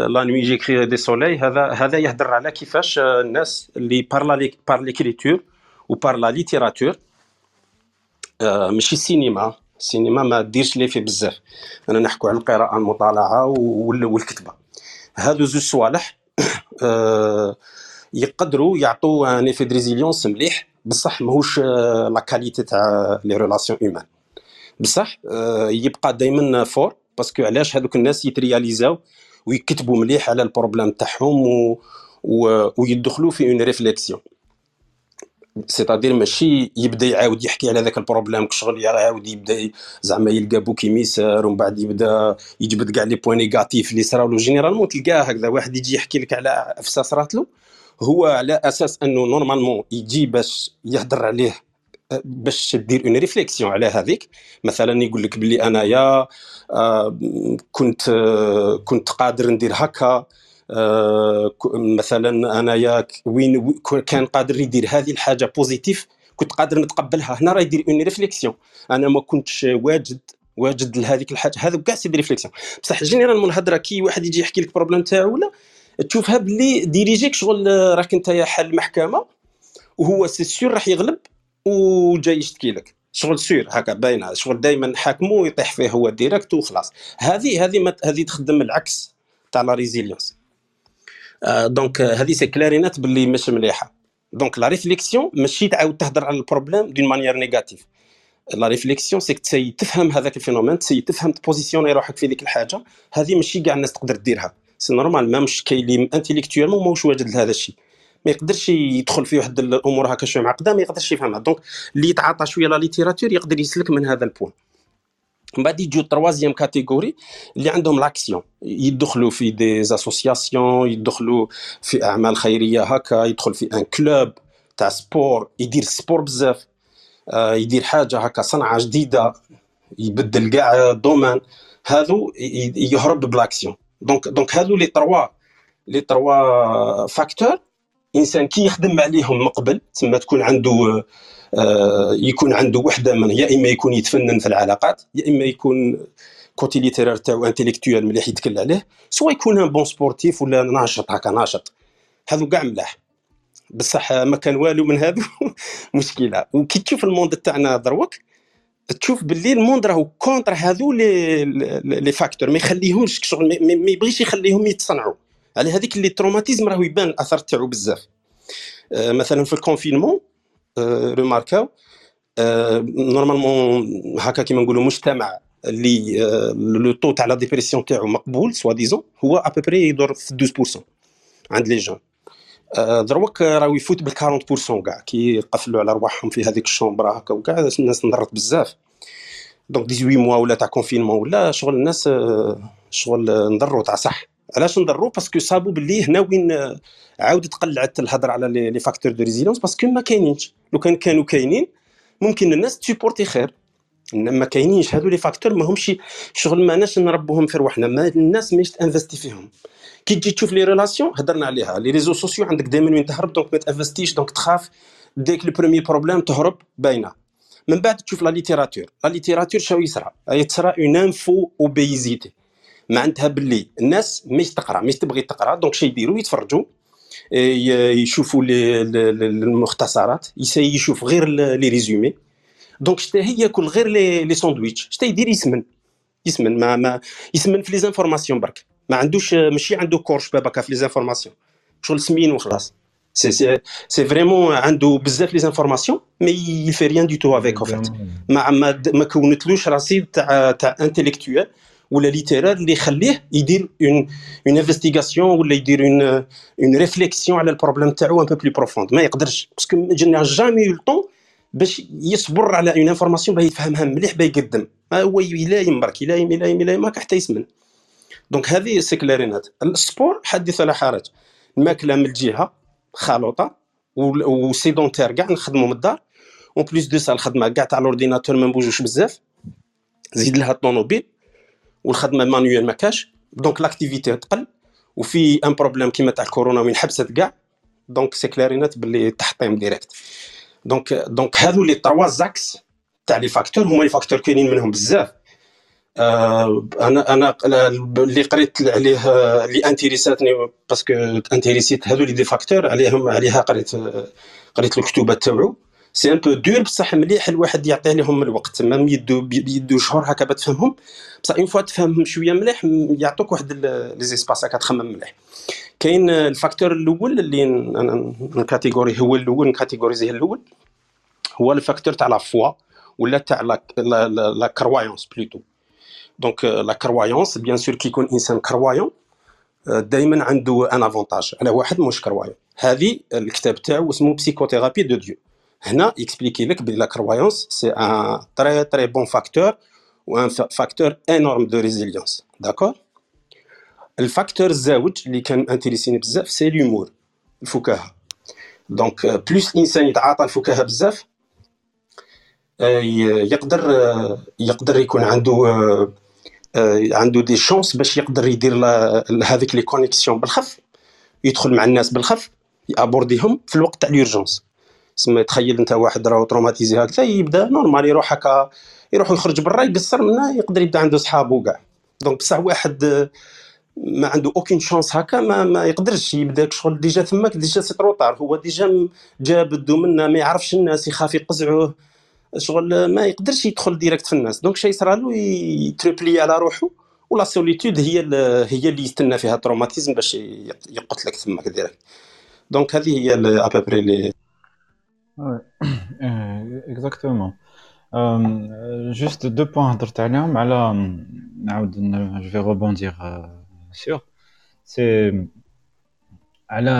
لا نوي جيكري دي سولي هذا هذا يهدر على كيفاش الناس اللي بار بار ليكريتور وبار لا ليتيراتور ماشي السينما السينما ما ديرش لي في بزاف أنا نحكو على القراءه المطالعه والكتبه هادو زوج صوالح يقدروا يعطوا ان ايفي ريزيليونس مليح بصح ماهوش لا كاليتي تاع لي ريلاسيون هيومان بصح يبقى دائما فور باسكو علاش هذوك الناس يترياليزاو ويكتبوا مليح على البروبليم تاعهم و... و... ويدخلوا في اون ريفليكسيون c'est-à-dire ماشي يبدا يعاود يحكي على ذاك ال problème كشغل يعاود يبدا زعما يلقى bouc émissaire ومن بعد يبدا يجبد كاع les points négatifs اللي صراو له. généralement تلقاه هكذا واحد يجي يحكي لك على افسا صرات له هو على أساس أنه normalement يجي باش يهضر عليه باش دير une réflexion على هذيك. مثلا يقول لك بلي انايا آه، كنت آه، كنت قادر ندير هكا آه، مثلا انايا وين كان قادر يدير هذه الحاجة بوزيتيف كنت قادر نتقبلها. هنا راه يدير اون ريفليكسيون أنا ما كنتش واجد واجد لهذيك الحاجة. هذا كاع سي ريفليكسيون بصح جينيرالمون الهضرة كي واحد يجي يحكي لك البروبليم تاعو ولا تشوفها بلي ديريجيك شغل راك أنت حل المحكمة وهو سي سيور راح يغلب. وجاي يشتكي لك. شغل سير هكا باينة شغل دائما حاكمه ويطيح فيه هو ديريكت وخلاص. هذه هذه هذه تخدم العكس تاع la résilience آه donc هذه c'est clair et net باللي مش مليحة. donc la réflexion ماشي تعاود تهضر على ال problème d'une manière négative la réflexion c'est que تسي تفهم هذاك ال phénomène تسي تفهم ت positionner روحك في ذيك الحاجة. هذه ماشي كاع الناس تقدر ديرها c'est normal ما مش كاين اللي intellectuellement ماهوش واجد لهذا الشيء. ما يقدرش يدخل في واحد الأمور هكا شوية معقده ما يقدرش يفهمها. donc اللي يتعاطى شوية la littérature يقدر يسلك من هذا ال point من بعد يجوا troisième catégorie اللي عندهم l'action. يدخلوا في des associations يدخلوا في اعمال خيريه هكا يدخل في un club تاع sport يدير sport بزاف. آه، يدير حاجة هكا صنعه جديده يبدل كاع domaine هذو يهرب ب l'action. donc donc هذو les trois les trois facteurs إنسان كي يخدم عليهم من قبل تسمى تكون عنده آه، يكون عنده وحدة من يا إما يكون يتفنن في العلاقات يا إما يكون côté littéraire تاعو intellectuel مليح يتكل عليه soit يكون un bon sportif ولا ناشط هكا ناشط. هذو كاع ملاح. بصح ما كان والو من هذو مشكلة. وكي تشوف ال monde تاعنا دروك تشوف باللي ال monde راهو contre هذو les les facteurs. ما يخليهمش شغل ما يبغيش يخليهم يتصنعوا. على هذيك les traumatismes راهو يبان الأثر تاعو بزاف. آه مثلا في الكونفينمون آه ريماركاو آه نورمالمون هكا كيما نقولوا مجتمع اللي آه لو طو تاع لا ديبرسيون تاعو مقبول سوا ديزون هو ابوبري يدور في 12% عند لي جون. آه دروك راهو يفوت بال 40% كاع كي يقفلوا على رواحهم في هذيك الشومبرا هكا وكاع الناس نضرت بزاف. دونك 18 موا ولا تاع كونفينمون ولا شغل الناس آه، شغل نضروا تاع صح. علاش نضروا parce que صابوا باللي هنا وين آه، عاودت قلعت الهضرة على les facteurs de résilience parce que ما كاينينش. لو كان كانوا كاينين ممكن الناس ت supporter خير. ما كاينينش. هادو les facteurs ما همش شغل ماناش نربوهم في رواحنا. ما الناس ماش ت investir فيهم. كي تجي تشوف les relations هضرنا عليها. les réseaux sociaux عندك دائما وين تهرب donc ما ت investir ش donc تخاف. ديك le premier problème تهرب باينة. من بعد تشوف la littérature la littérature شنو يصرى؟ يتصرى une info-obésité معناتها باللي الناس مش تقرا مش تبغي تقرا دونك شي يديروا؟ يتفرجوا يشوفوا المختصرات يشوف غير لي ريزومي. دونك شتا هي ياكل غير لي لي ساندويتش. شتا يدير يسمن يسمن ما ما يسمن في لي زانفورماسيون برك. ما عندوش ماشي عنده كورش باباكا في لي زانفورماسيون. شغل سمين وخلاص سي سي سي فريمون عنده بزاف لي زانفورماسيون مي يفي ريان دو تو افيك ما ما ما كونتلوش رصيد تاع تاع انتيليكتويال ولا ليتيرال اللي يخليه يدير اون اون انفستيغاسيون ولا يدير اون اون ريفليكسيون على البروبليم تاعو ان بو بلو بروفوند ما يقدرش. باسكو جنا جامي يو طون باش يصبر على اون انفورماسيون باه يفهمها مليح باه يقدم. هو يلايم برك يلايم يلايم يلايم حتى يسمن. دونك هذه سي كلارينات السبور حدث ولا حرج الماكله من الجهة خلوطة وسيدونتير كاع نخدموا من الدار. اون بليس دو سا الخدمة كاع تاع الاورديناتور ما نبوجوش بزاف. زيد لها الطونوبيل والخدمة مانويل ما كاش. دونك لاكتيفيتي تقل. وفي ان بروبليم كيما تاع الكورونا وين حبست كاع. دونك سي كلارينات باللي تحطيم ديريكت دونك دونك هادو لي تروا زاكس تاع لي فاكتور هما لي فاكتور كاينين منهم بزاف. آه أنا أنا اللي قريت عليه اللي انتريساتني باسكو انتريسيت هادو لي دي فاكتور عليهم عليها قريت قريت الكتوبات تاعو. سي ان بو دور بصح مليح الواحد يعطيه لهم الوقت ما يدو بيدو شهور هكا بتفهمهم بصح اون فوا تفهمهم شوية مليح يعطوك واحد لي زيسباس هكا تخمم مليح. كاين الفاكتور الأول اللي نكاتيغوري هو الأول نكاتيغوريزيه الأول. هو الفاكتور تاع لا فوا ولا تاع لا كروايونس بلوتو donc la croyance bien sûr كي يكون انسان croyant دائما عنده un avantage على واحد مش croyant هذه الكتاب تاعو اسمه psychothérapie de Dieu هنا ي expliquer لك بلي la croyance c'est un très très bon facteur و un facteur énorme de résilience d'accord ال facteur الزاوج اللي كان intéresser ني بزاف c'est l'humour الفكاهة. donc plus الإنسان يتعاطى الفكاهة بزاف يقدر يقدر يكون عنده عنده des chances باش يقدر يدير هذيك la connexion بالخف يدخل مع الناس بالخف يـ abordé هم في الوقت تاع l'urgence سما تخيل انت واحد راهو traumatisé هكذا يبدا normal يروح هكا يروح يخرج برا يقصر منه يقدر يبدا عنده صحابه كاع donc بصح واحد ما عنده aucune chance هكا ما, ما يقدرش يبدا شغل déjà تماك déjà c'est trop tard هو déjà جا بدو منا ما يعرفش الناس يخاف يقزعوه. شغل ما يقدرش يدخل ديريكت في الناس. دونك شي له يتريبلي على روحه ولا سوليتود هي هي اللي يستنى فيها التروماتيزم باش يقتلك تماك ديريكت دونك هذه هي ابابري لي اكزاكتومون جوست دو بوان هضرت عليهم على نعاود جو في روبوندير سور c'est على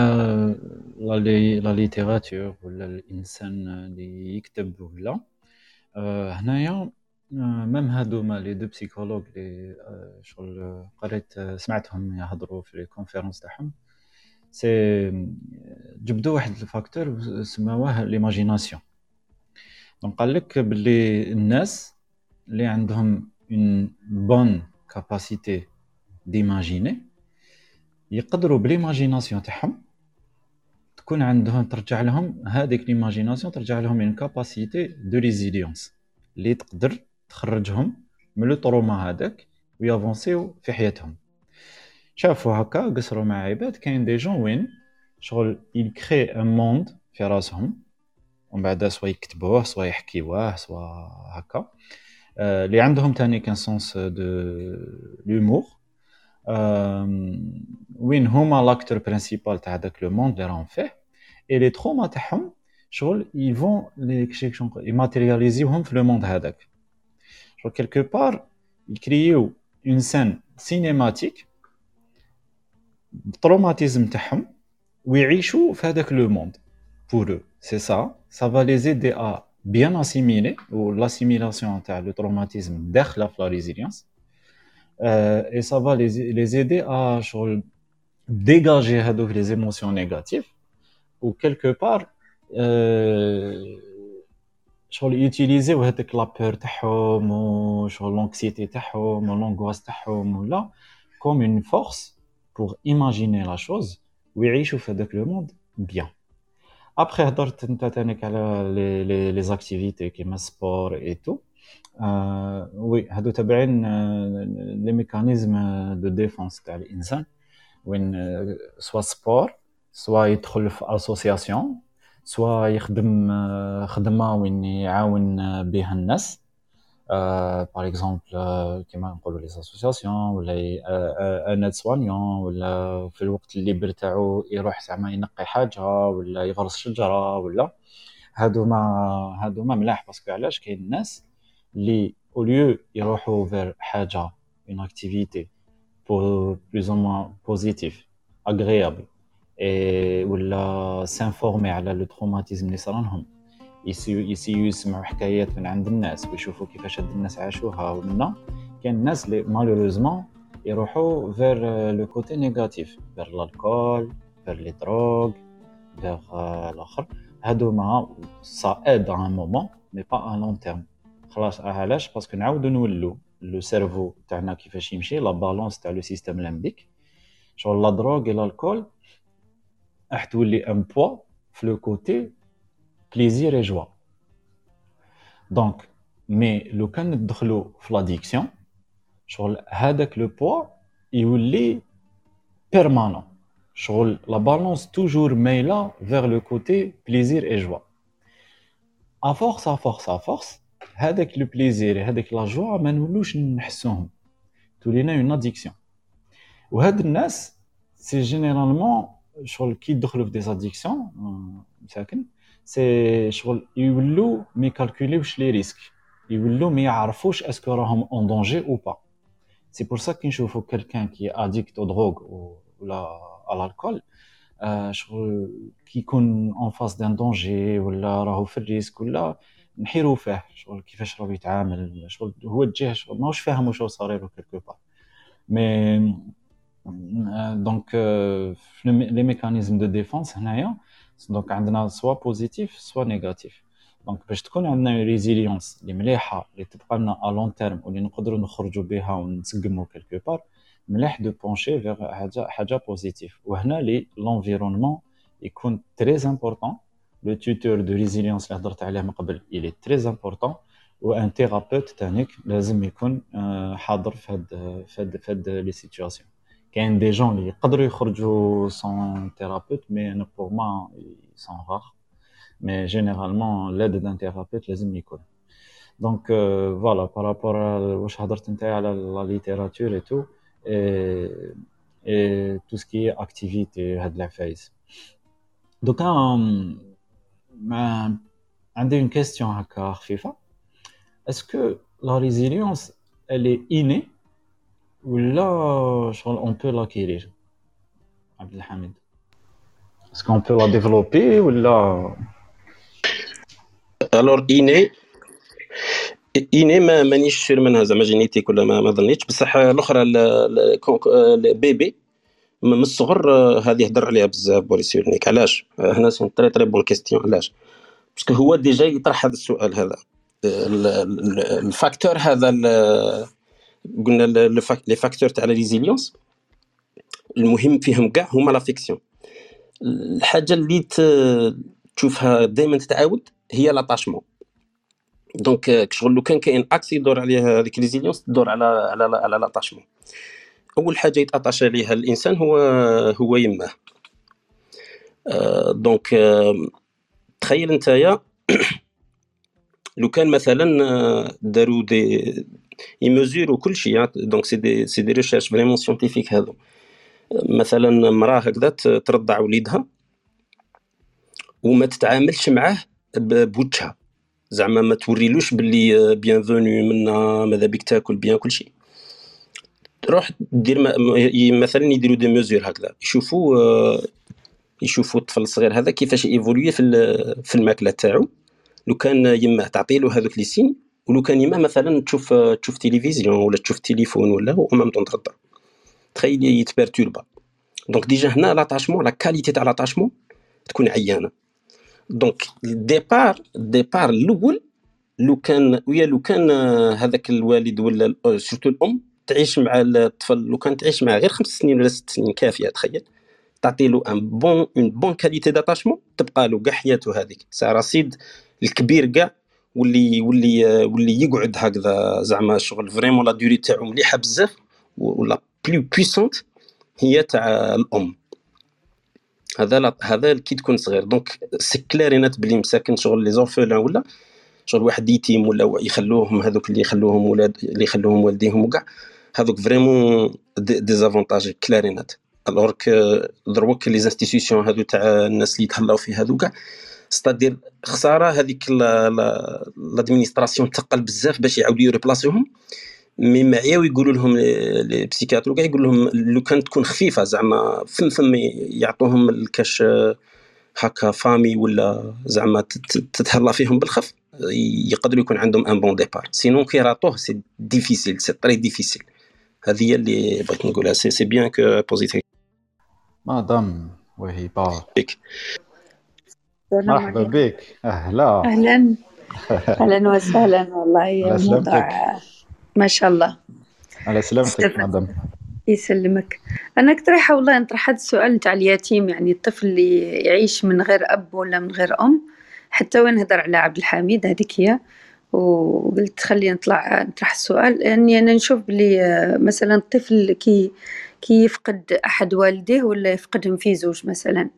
la littérature ولا الانسان اللي يكتب ولا هنايا même هادوما لي دو بسيكولوج لي شغل قريت سمعتهم يهضروا في les conférences تاعهم c'est جبدوا واحد ال facteur سماوه l'imagination donc قال لك باللي الناس اللي عندهم une bonne capacité d'imaginer يقدروا ب l'imagination تاعهم تكون عندهم ترجع لهم هذيك l'imagination ترجع لهم une capacité de résilience اللي تقدر تخرجهم من le trauma هذاك ويـ avancé و في حياتهم. شافوا هكا قصروا مع عباد. كاين des gens وين شغل يـ créer un monde في راسهم ومن بعد soit يكتبوه soit يحكيوه soit هكا. اللي عندهم تاني كان sens de l'humour وين هما l'acteur principal تاع داك le monde اللي راهم فيه. et les traumas تاعهم شغل يفون يـ matérialisé وهم في le monde هذاك. شغل quelque part يـ créer و une scène cinématique ال traumatisme تاعهم ويعيشوا في هذاك le monde pour eux c'est ça. Ça va les aider à bien assimiler ou l'assimilation تاع le traumatisme داخله في la résilience et ça va les, les aider à شغل dégager هذوك les émotions négatives ou quelque part شغل يـ utilisé و هذاك la peur تاعهم وشغل l'anxiété تاعهم و l'angoisse تاعهم ولا comme une force pour imaginer la chose ويعيشوا في هذاك le monde bien après هضرت انت تانيك على les les les activités كيما sport et tout وي هادو تابعين les mécanismes de défense تاع الانسان وين soit sport soit يدخل في اسوسياسيون سوا يخدم خدمه وين يعاون بها الناس par exemple كيما نقولوا les associations ولا un aide-soignant ولا في الوقت ال libre تاعو يروح زعما ينقي حاجة ولا يغرس شجرة ولا هادو ما هادو ما ملاح parce que علاش؟ كاين الناس اللي يوليو يروحوا vers حاجة une activité plus ou moins positive agréable ولا s'informer على le traumatisme اللي صرا لهم. يسيو يسمعوا حكايات من عند الناس ويشوفوا كيفاش هاد الناس عاشوها ومنا. كاين الناس اللي malheureusement يروحوا vers le côté négatif vers l'alcool vers les drogues vers الآخر هادوما ça aide un moment mais pas à long terme خلاص علاش؟ parce que نعاودو نولو le cerveau تاعنا كيفاش يمشي la balance تاع le système limbique شغل la drogue et l'alcool راح تولي un poids في le côté plaisir et joie donc mais لو كان ندخلو في l'addiction شغل هذاك le poids يولي permanent شغل la balance toujours مايله vers le côté plaisir et joie à force à force à force هذاك le plaisir هذاك la joie ما نولوش نحسوهم تولينا une addiction وهاد الناس c'est généralement شغل كي يدخلوا في دي زاديكسيون مساكن سي شغل يولوا ما يـ calculé وش les risques. يولوا ما يعرفوش est-ce que راهم en danger ou pas c'est pour ça كي نشوفوا quelqu'un كي addict aux drogues ولا على l'alcool شغل كي يكون en face d'un danger ولا راهو في ال risque ولا نحيرو فيه. شغل كيفاش راهو يتعامل شغل هو تجاه شغل ماهوش فاهم واش صار له quelque part mais donc les mécanismes de défense هنايا donc عندنا soit positifs soit négatifs donc باش تكون عندنا résilience اللي مليحة اللي تبقى لنا à long terme واللي نقدروا نخرجوا بها ونسقموا quelque part مليح de pencher vers حاجة حاجة positive وهنا لي l'environnement يكون très important le tuteur de résilience اللي هضرت عليه من قبل il est très important وان تيرابوت تانيك لازم يكون حاضر في هاد في هاد في هاد لي سيتواسيون كاين دي جون اللي يقدروا يخرجوا سون تيرابوت مي أنا بور ما سون راغ مي جينيرالمون لاد دان تيرابوت لازم يكون دونك فوالا بارابور واش هضرت نتايا على لا ليتيراتور اي تو اي تو سكي اكتيفيتي هاد العفايس دوكا عندي une question هكا خفيفه est-ce que la résilience elle est innée ولا شغل on peut l'acquérir عبد الحميد est-ce que on peut la développer ولا alors اني اني ما مانيش sûr منها زعما génétique ولا ما, ما ظنيتش بصح الاخرى ال bébé من الصغر هذه هضر عليها بزاف Boris Cyrulnik علاش هنا c'est très très bonne question علاش parce que هو déjà يطرح هذا السؤال هذا ال facteur هذا قلنا les facteurs تاع résilience المهم فيهم كاع هما l'affection الحاجة اللي تشوفها دائما تتعاود هي l'attachement donc شغل لو كان كاين axe يدور عليها هذيك résilience تدور على على على l'attachement أول حاجة يتأتاش عليها الإنسان هو هو يماه donc تخيل نتايا لو كان مثلا داروا des mesures كل شيء. donc c'est des c'est des recherches vraiment scientifiques هذو. مثلا مراه هكذا ترضع وليدها وما تتعاملش معاه بوجهها. زعما ما توريلوش باللي bienvenu منا ماذا بك تاكل bien كل شيء. تروح دير مثلا يديروا des mesures هكذا. يشوفوا يشوفوا الطفل الصغير هذا كيفاش évolue في في الماكلة تاعو. لو كان يماه تعطي له هذوك les seins ولو كان يما مثلا تشوف تشوف تلفزيون ولا تشوف تليفون ولا même temps ترضع تخيل يتبرتوربا donc déjà هنا l'attachement la qualité تاع l'attachement تكون عيانة. donc ال départ ال départ الأول لو كان ويا لو كان هذاك الوالد ولا surtout الأم تعيش مع الطفل لو كان تعيش معاه غير خمس سنين ولا ست سنين كافية تخيل. تعطي له un bon une bonne qualité d'attachement تبقى له كاع حياته هذيك. سا رصيد الكبير كاع واللي واللي واللي يقعد هكذا زعما شغل vraiment la durée تاعو مليحة بزاف ولا plus puissante هي تاع الأم. هذا هذا كي تكون صغير. donc c'est clair et net بلي مساكن شغل les orphelins ولا شغل واحد يتيم ولا يخلوهم هذوك اللي يخلوهم ولاد اللي يخلوهم والديهم وكاع هذوك فريمون دي زافونتاج كلارينات الوغ دروك لي انستيتيوشن هذو تاع الناس اللي يتهلاو في هذو كاع ستادير خسارة. هذيك لادمينستراسيون تقل بزاف باش يعاودوا يريبلاسيوهم. مي معياو يقولوا لهم لي كاع يقول لهم لو كان تكون خفيفة زعما فم فم يعطوهم الكاش هكا famille ولا زعما تتهلا فيهم بالخف يقدر يكون عندهم un bon départ sinon كي راطوه c'est difficile c'est très difficile هذه هي اللي بغيت نقولها. c'est c'est bien que positif مدام وهبه بك مرحبا بك. أهلا. أهلا. أهلا وسهلا والله. موضوع ما شاء الله. على سلامتك مدام. يسلمك. أنا اقترح والله نطرح هذا السؤال نتاع اليتيم يعني الطفل اللي يعيش من غير أب ولا من غير أم. حتى وين نهضر على عبد الحميد؟ هذيك هي. وقلت خلي نطلع نطرح السؤال. لاني أنا نشوف بلي مثلا الطفل كي كي يفقد أحد والديه ولا يفقدهم في زوج مثلا.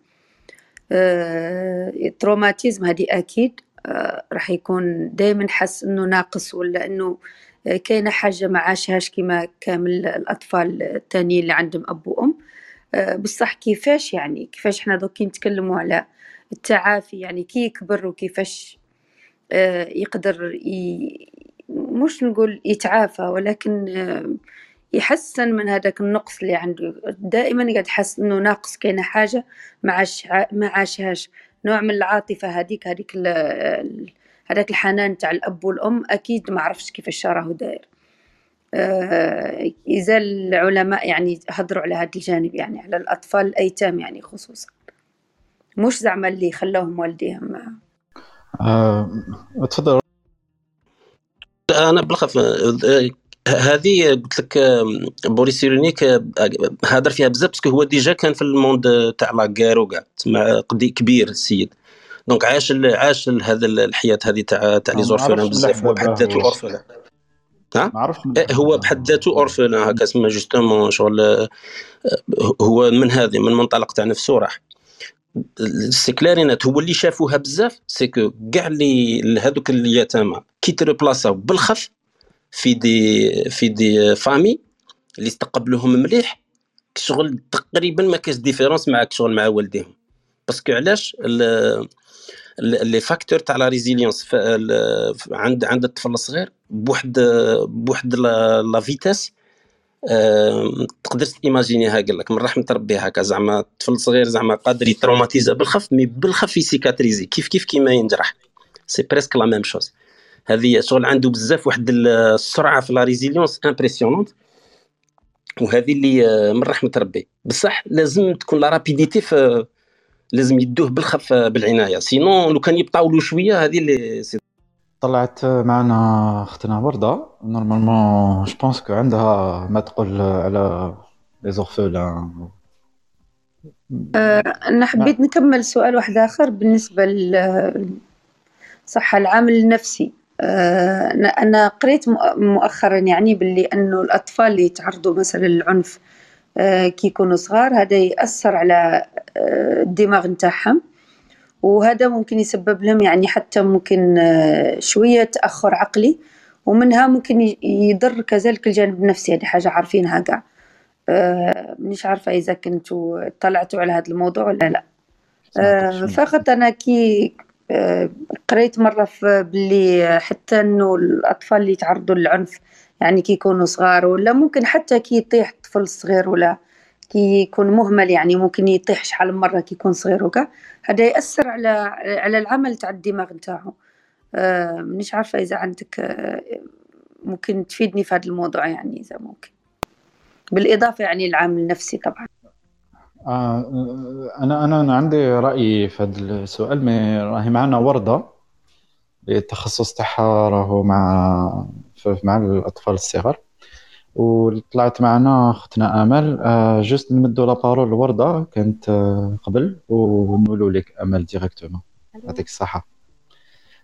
traumatisme هذه أكيد آه، راح يكون دائما حس إنه ناقص ولا إنه كاينة حاجة ما عاشهاش كيما كامل الأطفال التانيين اللي عندهم أب وأم. آه، بصح كيفاش يعني؟ كيفاش إحنا دوكي نتكلموا على التعافي؟ يعني كي يكبر وكيفاش آه، يقدر ي... مش نقول يتعافى ولكن آه، يحسن من هذاك النقص اللي عنده. دائما قاعد يحس إنه ناقص كاينة حاجة ما عاش ما عاشهاش نوع من العاطفة هذيك هذيك هذاك الحنان تاع الأب والأم أكيد ما عرفش كيفاش راه داير. آه يزال العلماء يعني هضروا على هذا الجانب يعني على الأطفال الأيتام يعني خصوصا. مش زعما اللي خلاهم والديهم. آه، تفضل. أنا بالخف هذه قلت لك Boris Cyrulnik هضر فيها بزاف parce que هو déjà كان في ال monde تاع لا كاع تسمع كبير السيد. donc عاش عاش هذا الحياة هذه تاع تاع les orphelins بزاف هو بحد ذاته orphelin ها؟ إيه، هو بحد ذاته orphelin هكا سما justement شغل هو من هذه من منطلق تاع نفسه راح. c'est clair et net هو اللي شافوها بزاف c'est que كاع اللي هذوك اليتامى كي تريبلاصاو بالخف في des في des familles اللي استقبلوهم مليح. شغل تقريبا ما كاش différence معاك شغل مع والديهم. parce que علاش؟ les facteurs تاع la résilience عند عند الطفل الصغير بواحد بواحد la vitesse تقدر تيماجينيها قال لك من رحمة ربي هكا زعما الطفل الصغير زعما قادر يتروماتيزا بالخف mais بالخف يسيكاتريزي. كيف كيف كيما ينجرح. c'est presque la même chose هذه شغل عنده بزاف واحد السرعة في la résilience impressionnante وهذه اللي من رحمة ربي. بصح لازم تكون la rapidité في لازم يدوه بالخف بالعناية. sinon لو كان يبطاولوا شوية هذه اللي طلعت معنا أختنا وردة. normalement je pense que عندها ما تقول على les orphelins أنا حبيت نكمل سؤال واحد آخر بالنسبة صح العامل النفسي. أنا قريت مؤخرا يعني باللي أنه الأطفال اللي يتعرضوا مثلا للعنف أه كي يكونوا صغار هذا يأثر على الدماغ نتاعهم. وهذا ممكن يسبب لهم يعني حتى ممكن آه، شوية تأخر عقلي ومنها ممكن يضر كذلك الجانب النفسي. هذه حاجة عارفينها آه، مانيش عارفة إذا كنتوا طلعتوا على هذا الموضوع ولا لا. آه، فقط أنا كي قريت مرة في باللي حتى إنه الأطفال اللي يتعرضوا للعنف يعني كي يكونوا صغار ولا ممكن حتى كي يطيح طفل صغير ولا كي يكون مهمل يعني ممكن يطيح شحال من مرة كي يكون صغير وكا. هذا يأثر على على العمل تاع الدماغ نتاعو. آه مانيش عارفة إذا عندك آه ممكن تفيدني في هذا الموضوع يعني إذا ممكن. بالإضافة يعني العامل النفسي طبعا. آه أنا أنا عندي رأي في هذا السؤال. mais راهي معنا وردة التخصص تاعها راهو مع مع الأطفال الصغار. وطلعت معنا أختنا امل آه juste نمدو la parole لورده كانت آه قبل ونقولوا لك امل directement يعطيك الصحة.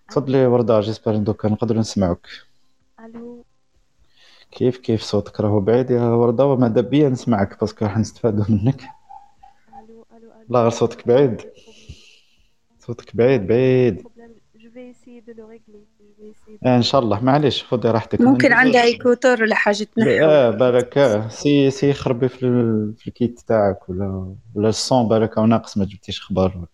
تفضلي وردة j'espère دوكا نقدروا نسمعوك. ألو. كيف كيف صوتك؟ راهو بعيد يا وردة وماذا بيا نسمعك؟ parce que راح نستفادوا منك. لا غير صوتك بعيد. صوتك بعيد بعيد. آه إن شاء الله. معليش خذي راحتك. ممكن عندها écouteurs ولا حاجة تنحو آه بالك آه، si si خربي في, في ال kit تاعك ولا ولا ال son بالك ناقص ما جبتيش خبر.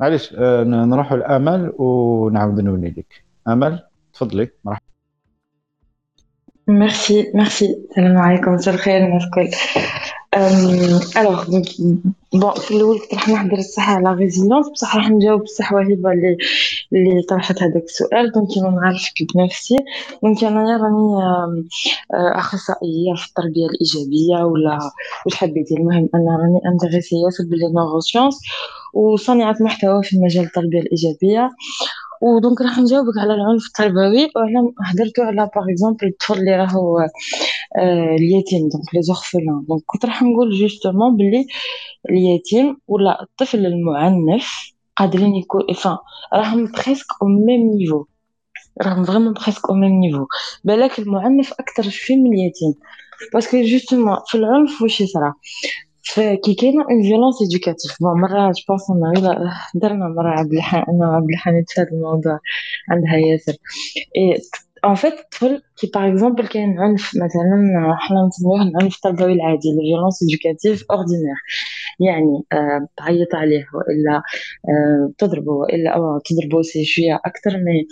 معليش آه نروحوا لامل ونعاود نولي لك. أمل تفضلي. مرحبا. merci merci السلام عليكم مساء الخير الناس الكل. alors donc bon في الأول كنت راح نهضر الصح على résilience بصح راح نجاوب بصح وهبة اللي اللي طرحت هذاك السؤال. donc كيما نعرفك بنفسي donc انايا راني أخصائية في التربية الإيجابية ولا واش حبيتي المهم أنا راني intéressée ياسر بال les neurosciences وصانعه محتوى في مجال التربية الإيجابية. و donc راح نجاوبك على العنف التربوي. وعلى هدرتو على par exemple الطفل اللي راهو آه، اليتيم دونك les orphelins donc كنت راح نقول justement بلي اليتيم ولا الطفل المعنف قادرين يكون افا راهم presque au même niveau راهم vraiment presque au même niveau بالك المعنف أكثر شوية من اليتيم. parce que justement في العنف واش يصرى؟ فكي كاينة une violence éducative bon مره je pense درنا مره عبد الحان أنا عبد الحميد في هذا الموضوع عندها ياسر en fait الطفل كي par exemple كاين عنف مثلا حنا نسميوه العنف التربوي العادي la violence éducative ordinaire يعني تعيط عليه والا تضربه والا تضربه c'est شوية أكثر من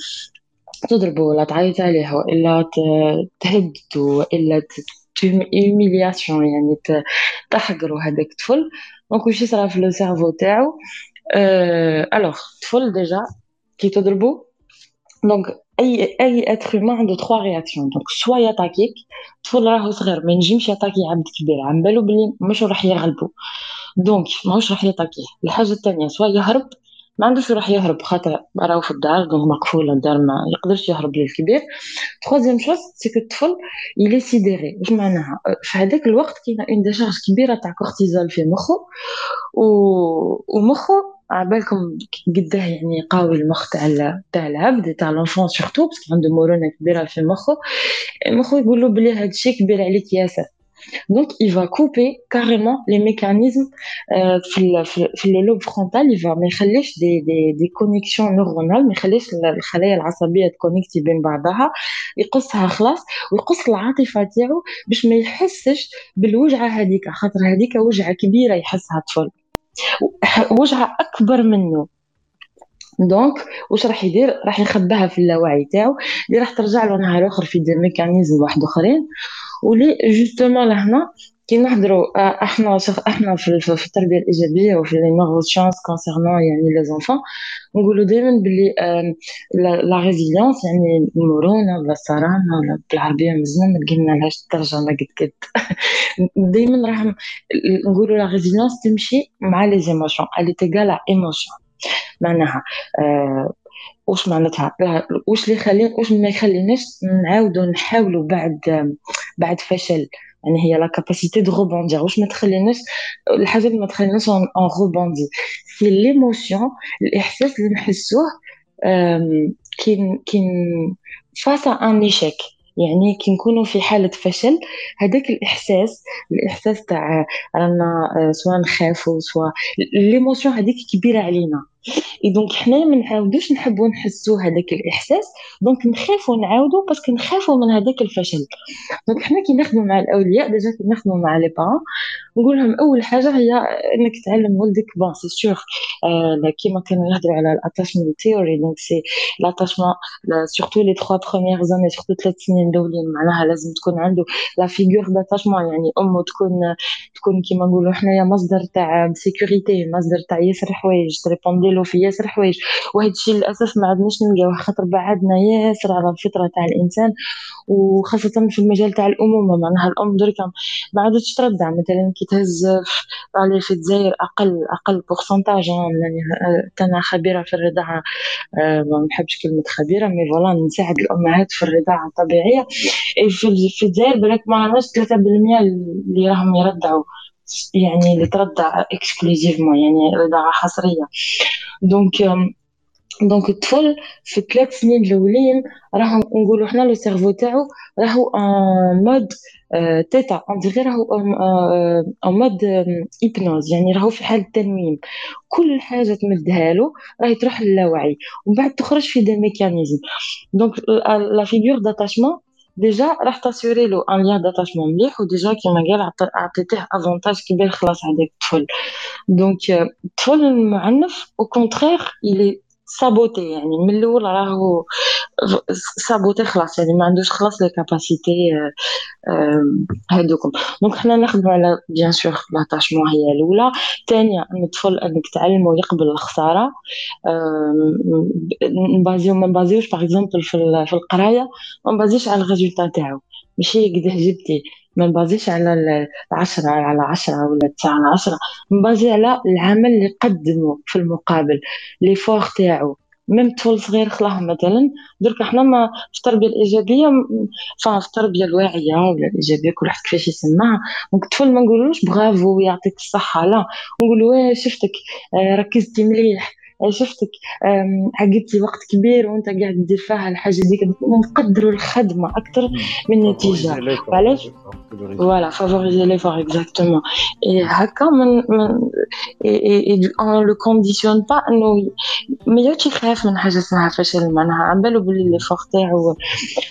تضربه ولا تعيط عليه والا تهدده والا humiliation يعني تحقروا هذاك الطفل donc واش يصرا في le cerveau تاعو alors الطفل déjà كي تضربو donc et et être humain عنده trois réactions donc soit ي attaquer ك الطفل راهو صغير ما ينجمش ي attaquer عبد كبير عم بالو بلي مش راح يغلبو donc ماهوش راح ي attaquer ه الحاجة الثانية soit يهرب ما عندوش يروح يهرب خاطر راهو في الدار donc مقفولة الدار ما يقدرش يهرب للكبير. troisième chose c'est الطفل il est sidéré واش معناها في هذاك الوقت كاينة une décharge كبيرة تاع كورتيزول في مخه و... ومخه عبالكم قداه يعني قوي المخ تاع تاع العبد تاع l'enfant surtout parce que عنده مرونة كبيرة في مخه. مخه يقول له بلي هذا الشيء كبير عليك ياسر. Donc, il va couper carrément les mécanismes euh, le lobe frontal il va يخليش des, des, des connexions neuronales يخليش الخلايا العصبيه ت connecter بين بعضها يقصها خلاص ويقص العاطفه تاعو باش ما يحسش بالوجعه هذيك خاطر هذيك وجعه كبيره يحسها الطفل وجعه اكبر منه donc واش راح يدير راح يخباها في اللاوعي تاعو اللي راح ترجع له نهار اخر في des mécanismes واحد اخرين ولي justement لهنا كي نهضروا إحنا إحنا في, في التربية الإيجابية وفي les neurosciences concernant يعني les enfants نقولوا دائما بلي la résilience يعني المرونة ولا الصرامه ولا بالعربية مزيان ما قلنا لهاش الترجمة قد قد. دائما راهم نقولوا la résilience تمشي مع les émotions الي tiguel émotion معناها آه واش معناتها واش اللي يخلي واش ما يخليناش نعاودوا نحاولوا بعد بعد فشل؟ يعني هي la capacité de rebondir واش ما تخليناش الحاجة اللي ما تخليناش on rebondit في l'émotion الإحساس اللي نحسوه كي كي face à un échec يعني كي نكونوا في حالة فشل هذاك الإحساس الإحساس تاع رانا soit نخافوا soit l'émotion هذيك كبيرة علينا. et donc حنايا ما نعاودوش نحبوا نحسوا هذاك الإحساس. donc نخافوا نعاودوا parce que نخافوا من هذاك الفشل. donc حنا كي نخدموا مع الأولياء déjà كي نخدموا مع les parents نقول لهم أول حاجة هي إنك تعلم ولدك bon c'est sûr آه كيما كانوا يهضروا على ال attachement théorie donc c'est l'attachement surtout les 3 premières années surtout ثلاث سنين الاولين معناها لازم تكون عنده la figure d'attachement يعني أمه تكون تكون كيما نقولوا حنايا مصدر تاع sécurité مصدر تاع ياسر حوايج très bon ياسر حوايج وهذا الشيء للأسف ما عدناش نلقاوه خاطر بعدنا ياسر على الفطرة تاع الإنسان وخاصة في المجال تاع الأمومة معناها الأم دركا ما عادتش ترضع مثلا كي تهز في الجزائر أقل أقل pourcentage يعني أنا خبيرة في الرضاعة آه، ما نحبش كلمة خبيرة mais voilà نساعد الأمهات في الرضاعة الطبيعية. في الجزائر بالك ما عندناش 3% اللي راهم يرضعوا. يعني اللي ترضع exclusivement يعني رضاعه حصرية. donc donc الطفل في الثلاث سنين الأولين راهو نقولوا حنا le cerveau تاعو راهو en mode thêta، on dirait راهو en mode hypnose يعني راهو في حالة تنويم كل حاجة تمدها له راهي تروح للاوعي ومن بعد تخرج في des mécanismes donc la figure d'attachement déjà راح t'assurer له un lien d'attachement مليح و déjà كيما قال عطيتيه avantage كبير خلاص هذاك الطفل donc الطفل المعنف au contraire il est saboté يعني من الأول راهو saboté خلاص يعني ما عندوش خلاص les capacités هادوكم donc حنا نخدمو على bien sûr l'attachement هي الاولى الثانية ان الطفل انك تعلمو يقبل الخساره نبازيو ما نبازيوش par exemple في القرايه ما نبازيش على ال résultat تاعو ماشي قداه جبتي ما نبازيش على العشرة على عشرة ولا تسعة على عشرة نبازي على العمل اللي قدمه في المقابل l'effort تاعو même طفل صغير خلاه مثلا درك حنا ما في التربية الإيجابية فا في التربية الواعية ولا الإيجابية كل واحد كيفاش يسمعها donc الطفل ما نقولوش برافو يعطيك الصحة لا. نقولوا شفتك آه، ركزتي مليح. شفتك عقدتي وقت كبير وأنت قاعد تدير فيها الحاجة ديك نقدروا الخدمة أكثر من النتيجة. علاش؟ voilà favoriser l'effort exactement هكا من on le conditionne pas إنه ما يعودش يخاف من حاجة اسمها فشل معناها بالو بلي l'effort تاعو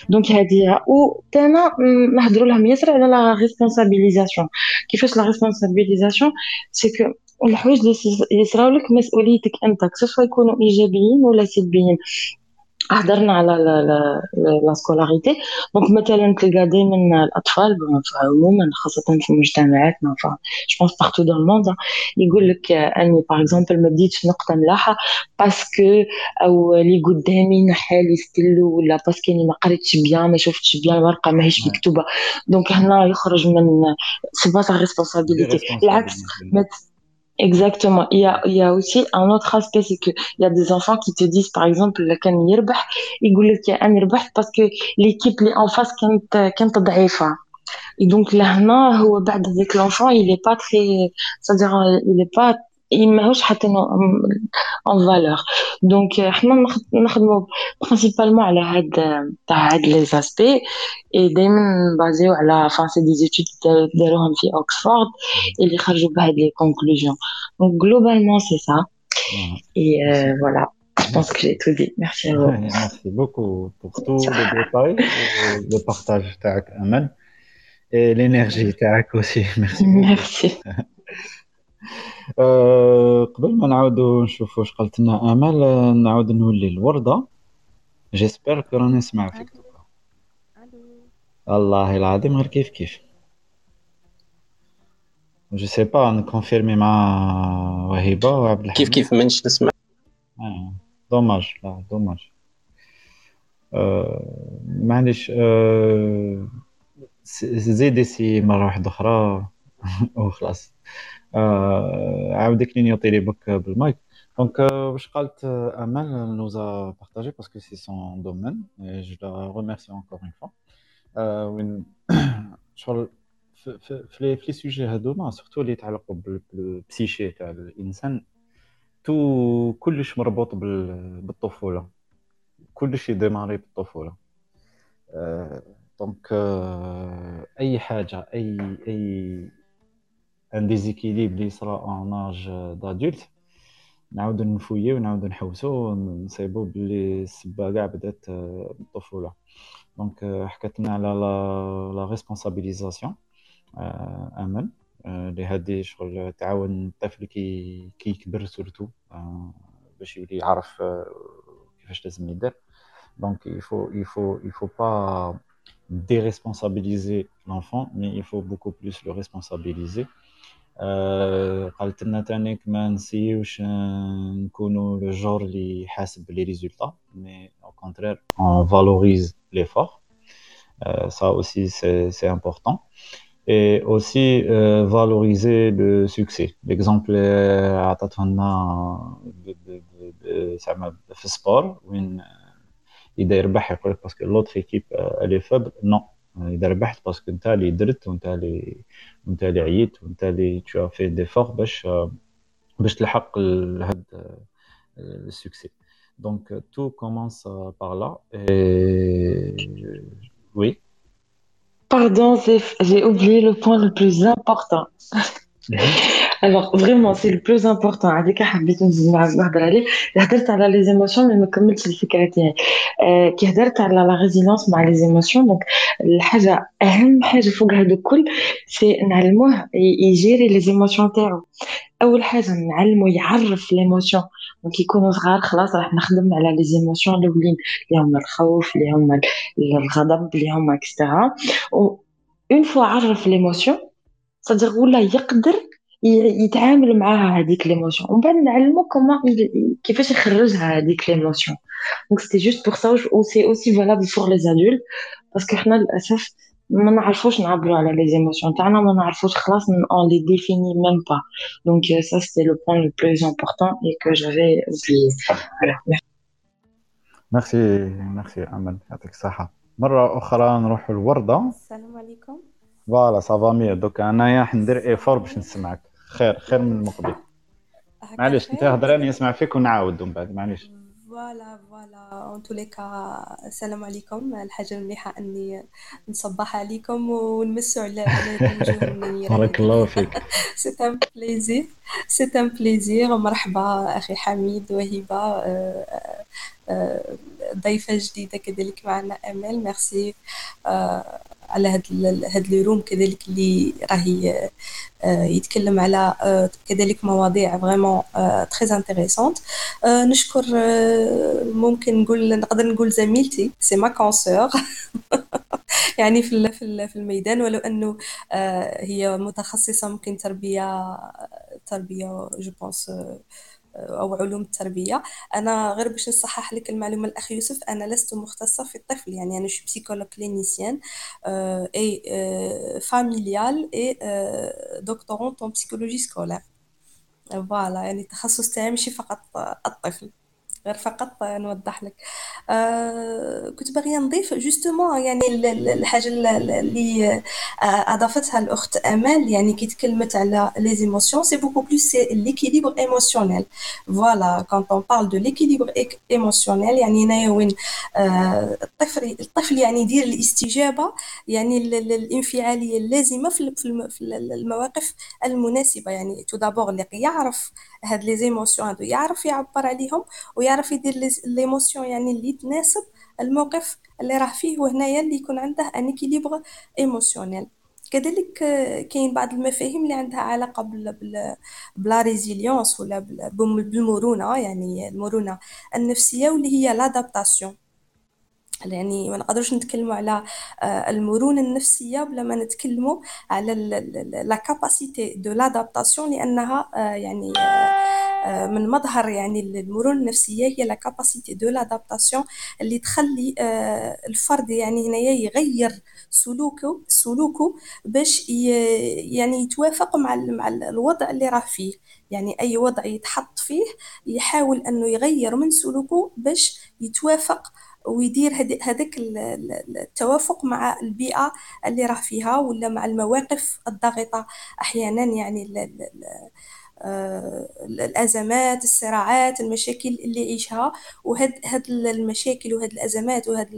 donc هذه و تانا نهضروا لهم ياسر على la responsabilisation كيفاش la responsabilisation c'est que الحوايج اللي يصراو لك مسؤوليتك انت سواء يكونوا إيجابيين ولا سلبيين. هضرنا على la scolarité. donc مثلا تلقى دائما الأطفال عموما خاصة في مجتمعاتنا ف je pense partout dans le monde يقول لك أني par exemple ما ديتش نقطة ملاحة parce que أو اللي قدامي نحالي ستيلو ولا parce que اني ما قريتش bien ما شفتش bien الورقة ماهيش مكتوبة. donc هنا يخرج من c'est pas sa responsabilité بالعكس Exactement. Il y a, il y a aussi un autre aspect, c'est qu'il y a des enfants qui te disent, par exemple, كان يربح يقول لك أنا ربحت parce que l'équipe اللي en face كانت كانت ضعيفة. Et donc لهنا هو بعد ذاك l'enfant il est pas très, c'est-à-dire il est pas ماهوش حتى en valeur donc حنا نخدمو principalement على هاد تاع هاد les aspects et دائما basés على enfin c'est des études داروهم في اوكسفورد اللي خرجوا بهاد les conclusions donc globalement c'est ça et voilà Je pense que j'ai tout dit. Merci à vous. Merci beaucoup pour tous les détails, le partage تاعك Aman et l'énergie تاعك aussi. Merci. Merci. أه قبل ما نعاودو نشوفو واش قالت لنا أمل نعاود نولي الوردة. j'espère que راني نسمع فيك d'écho الله العظيم غير كيف كيف. je sais pas نكونفيرمي مع وهبه وعبد الحميد كيف كيف منش نسمع؟ آه. dommage لا dommage أه معليش أه زيدي سي مرة واحدة أخرى. وخلاص عاودك لي نعطي لي بك بال micro. donc واش قالت أمل nous a partagé parce que c'est son domaine je la remercie encore une fois. وين شغل في les sujets هادوما surtout اللي يتعلقوا بال psyché تاع الإنسان. tout كلش مربوط بالطفولة. كلش يديماري بالطفولة. donc أي حاجة أي أي un déséquilibre اللي صرا en âge d'adulte نعاودو نفويو ونعاودو نحوسو نصيبو بلي السبه كاع بدات بالطفوله donc حكت لنا على la responsabilisation امل اللي هادي شغل تعاون الطفل كي كي يكبر surtout باش يولي يعرف كيفاش لازم يدير donc il faut il faut il faut pas déresponsabiliser l'enfant mais il faut beaucoup plus le responsabiliser. قالت لنا تانيك ما نسيوش نكونوا le juge اللي حاسب les résultats mais au contraire on valorise l'effort ça aussi c'est important. Et aussi euh, valoriser le succès. L'exemple عطاتها لنا زعما في ال sport وين اذا يربح يقول لك parce que l'autre équipe elle est faible non إذا ربحت parce que أنت اللي درت وأنت اللي وأنت اللي عييت وأنت اللي tu fais d'efforts باش باش تلحق لهاد ال succès donc tout commence par là oui Pardon, j'ai oublié le point le plus important. Alors vraiment c'est le plus important. هذيك حبيت نزيد نهضر عليه هضرت على les émotions mais ما كملتش الفكرة تاعي كي هضرت على la résilience مع les émotions donc الحاجة اهم حاجة فوق هذا الكل c'est نعلموه ي gérer les émotions تاعو اول حاجة نعلمو يعرف les émotions كي يكونوا صغار خلاص راح نخدم على les émotions الاولين اللي هما الخوف اللي هما الغضب اللي هما اكسترا و une fois عرف l'émotion صدق ولا يقدر يتعامل معاها هذيك l'émotion ومن بعد نعلمو comment كيفاش يخرجها هذيك l'émotion donc c'était juste pour ça و c'est aussi valable pour les adultes parce que حنا للأسف ما نعرفوش نعبروا على les émotions تاعنا ما نعرفوش خلاص on les définit même pas donc ça c'était le point le plus important et que j'avais oublié merci merci امل يعطيك الصحة. مرة أخرى نروح لوردة. السلام عليكم. voilà ça va mais دوك أنايا حندير effort باش نسمعك. خير خير من المقبل. معليش انت هضر أنا نسمع فيك ونعاود من بعد معليش. voilà voilà. en tout cas السلام عليكم. الحاجة المليحه أني نصبح عليكم ونمسوا على الوجوه بارك الله فيك. c'est un plaisir c'est un plaisir مرحبا أخي حميد وهبة. آه، آه، ضيفة جديدة كذلك معنا امال ميرسي آه، على هاد هاد les rooms كذلك اللي راهي آه، يتكلم على آه، كذلك مواضيع vraiment très intéressantes نشكر آه، ممكن نقول نقدر نقول زميلتي c'est ma consœur يعني في في الميدان ولو أنه هي متخصصة ممكن تربية تربية je pense أو علوم التربية. أنا غير باش نصحح لك المعلومة الاخ يوسف أنا لست مختصة في الطفل يعني أنا je suis psychologue clinicienne et familiale et doctorante en psychologie scolaire voilà يعني التخصص تاعي ماشي فقط الطفل. غير فقط نوضح لك. آه كنت باغية نضيف justement يعني الحاجة اللي آه، أضافتها الأخت أمال يعني كي تكلمت على les émotions c'est beaucoup plus c'est l'équilibre émotionnel voilà quand on parle de l'équilibre émotionnel يعني هنايا وين آه الطفل الطفل يعني يدير الاستجابة يعني الانفعالية اللازمة في المواقف المناسبة. يعني tout d'abord يعرف هاد les émotions هادو يعرف يعبر عليهم ويعرف يدير l'émotion يعني اللي تناسب الموقف اللي راه فيه وهنايا اللي يكون عنده un équilibre émotionnel. كذلك كاين بعض المفاهيم اللي عندها علاقة ب la ب la résilience ولا بالمرونه يعني المرونة النفسية واللي هي l'adaptation يعني ما نقدرش نتكلموا على آه، المرونة النفسية بلا ما نتكلموا على la capacité de l'adaptation لأنها آه، يعني آه، من مظهر يعني المرونة النفسية هي la capacité de l'adaptation اللي تخلي الفرد يعني هنايا يغير سلوكه سلوكه باش يعني يتوافق مع مع الوضع اللي راه فيه. يعني أي وضع يتحط فيه يحاول أنه يغير من سلوكه باش يتوافق ويدير هذاك التوافق مع البيئة اللي راه فيها ولا مع المواقف الضاغطة أحيانا يعني آه، الأزمات الصراعات المشاكل اللي يعيشها وهاد هاد المشاكل وهاد الأزمات وهاد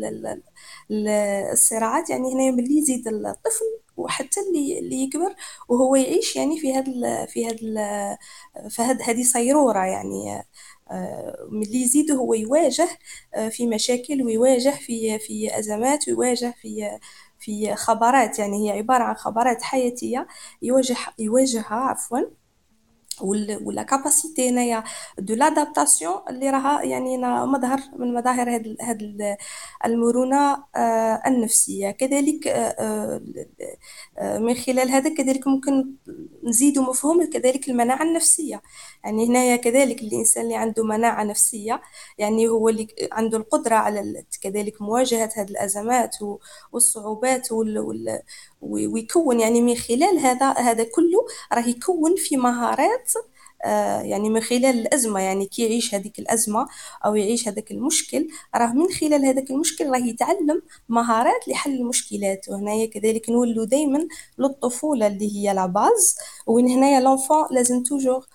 الصراعات يعني هنا ملي يزيد الطفل وحتى اللي اللي يكبر وهو يعيش يعني في هاد في هاد في هذه صيرورة يعني ملي يزيد هو يواجه آه، في مشاكل ويواجه في في أزمات ويواجه في في خبرات. يعني هي عبارة عن خبرات حياتية يواجه يواجهها عفوا. و la capacité هنايا de l'adaptation اللي راها يعني مظهر من مظاهر هاد هاد المرونة آه، النفسية. كذلك آه، آه، من خلال هذا كذلك ممكن نزيد مفهوم كذلك المناعة النفسية. يعني هنايا كذلك الإنسان اللي عنده مناعة نفسية يعني هو اللي عنده القدرة على كذلك مواجهة هذه الأزمات والصعوبات ويكون يعني من خلال هذا هذا كله راه يكون في مهارات آه، يعني من خلال الأزمة. يعني كي يعيش هذيك الأزمة أو يعيش هذاك المشكل راه من خلال هذاك المشكل راه يتعلم مهارات لحل المشكلات. وهنايا كذلك نولوا دائما للطفولة اللي هي la base وين هنايا l'enfant لازم toujours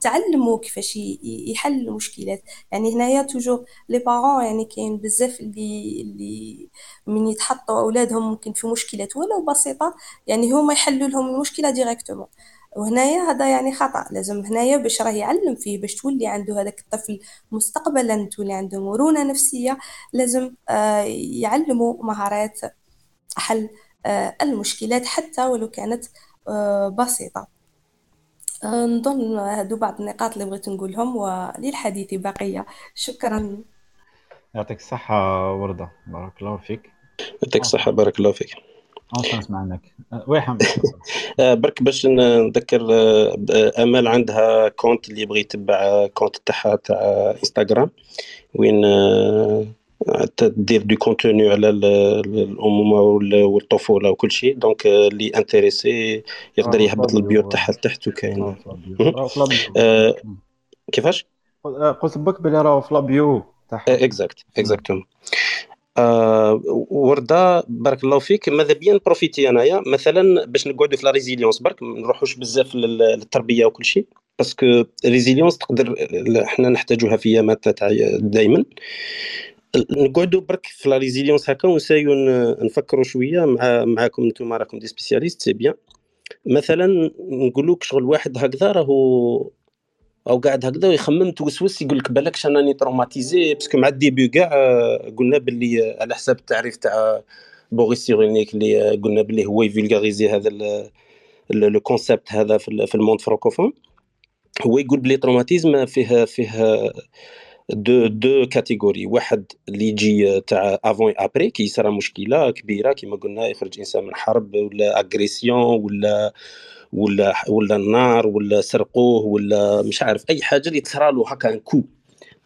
تعلموا كيفاش يحل المشكلات. يعني هنايا toujours les parents يعني كاين بزاف اللي اللي من يتحطوا أولادهم ممكن في مشكلات ولو بسيطة يعني هما يحلوا لهم المشكلة directement وهنايا هذا يعني خطأ. لازم هنايا باش راه يعلم فيه باش تولي عنده هذاك الطفل مستقبلا تولي عنده مرونة نفسية لازم آه يعلموا مهارات حل آه المشكلات حتى ولو كانت آه بسيطة. أه، نظن هادو بعض النقاط اللي بغيت نقولهم وللحديث بقية. شكرا. يعطيك الصحة وردة. بارك الله فيك. يعطيك الصحة بارك الله فيك. أه، حمد. آه، برك باش نذكر امال عندها compte اللي يبغي يتبع compte تاعها تاع انستغرام وين تدير de continuer على الأمومة والطفوله وكل شيء. donc اللي intéressé يقدر يهبط ال bio تاعها لتحت وكاين كيفاش؟ قلت بك بلي راهو في la bio تاعها. exact exactement آه ورده بارك الله فيك. ماذا بيا ن profiter أنايا؟ مثلا باش نقعدوا في la résilience برك ما نروحوش بزاف للتربية وكل شيء parce que résilience تقدر إحنا نحتاجوها في أيامات تاع دائما نقعدوا برك في la résilience هكا و nessayou نفكروا شوية مع معاكم أنتم راكم des spécialistes c'est bien مثلا نقول لك شغل واحد هكذا راهو أو قاعد هكذا ويخمم tout ça يقول لك بالك راني traumatisé parce que مع ال début كاع قلنا باللي على حساب التعريف تاع Boris Cyrulnik اللي قلنا باللي هو ي vulgariser هذا le concept هذا في ال monde francophone. هو يقول بلي traumatisme فيه فيه deux deux catégories واحد اللي يجي تاع avant après كي يصرى مشكلة كبيرة كيما قلنا يخرج إنسان من حرب ولا agression ولا ولا ولا النار ولا سرقوه ولا مش عارف أي حاجة اللي تصرى له هكا كو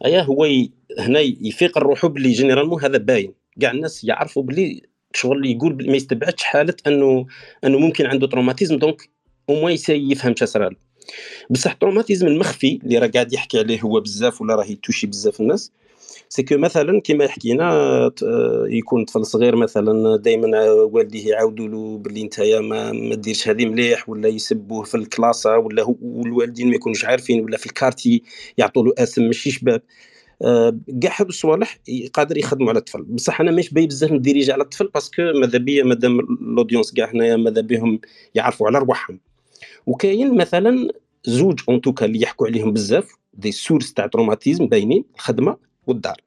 أيا هو ي... هنا يفيق الروح بلي généralement هذا باين. كاع الناس يعرفوا بلي شغل يقول ما يستبعدش حالة إنه إنه ممكن عنده traumatisme donc أو يفهم اش صرا له. بصح ال traumatisme المخفي اللي راه قاعد يحكي عليه هو بزاف ولا راه ي toucher بزاف الناس سكو مثلا كما حكينا آه، يكون طفل صغير مثلا دائما والديه يعاودوا له باللي انت ما, ما ديرش هذه مليح ولا يسبوه في ال classe ولا والوالدين ما يكونوش عارفين ولا في ال quartier يعطوا له اسم ماشي شباب. آه، كاع هادو الصوالح قادر يخدموا على الطفل. بصح أنا مش باغي بزاف ن diriger على الطفل parce que ماذا بيا مادام ال audience كاع هنايا ماذا بهم يعرفوا على رواحهم. وكاين مثلا زوج en tout cas اللي يحكوا عليهم بزاف des sources تاع traumatisme باينين الخدمة والدار.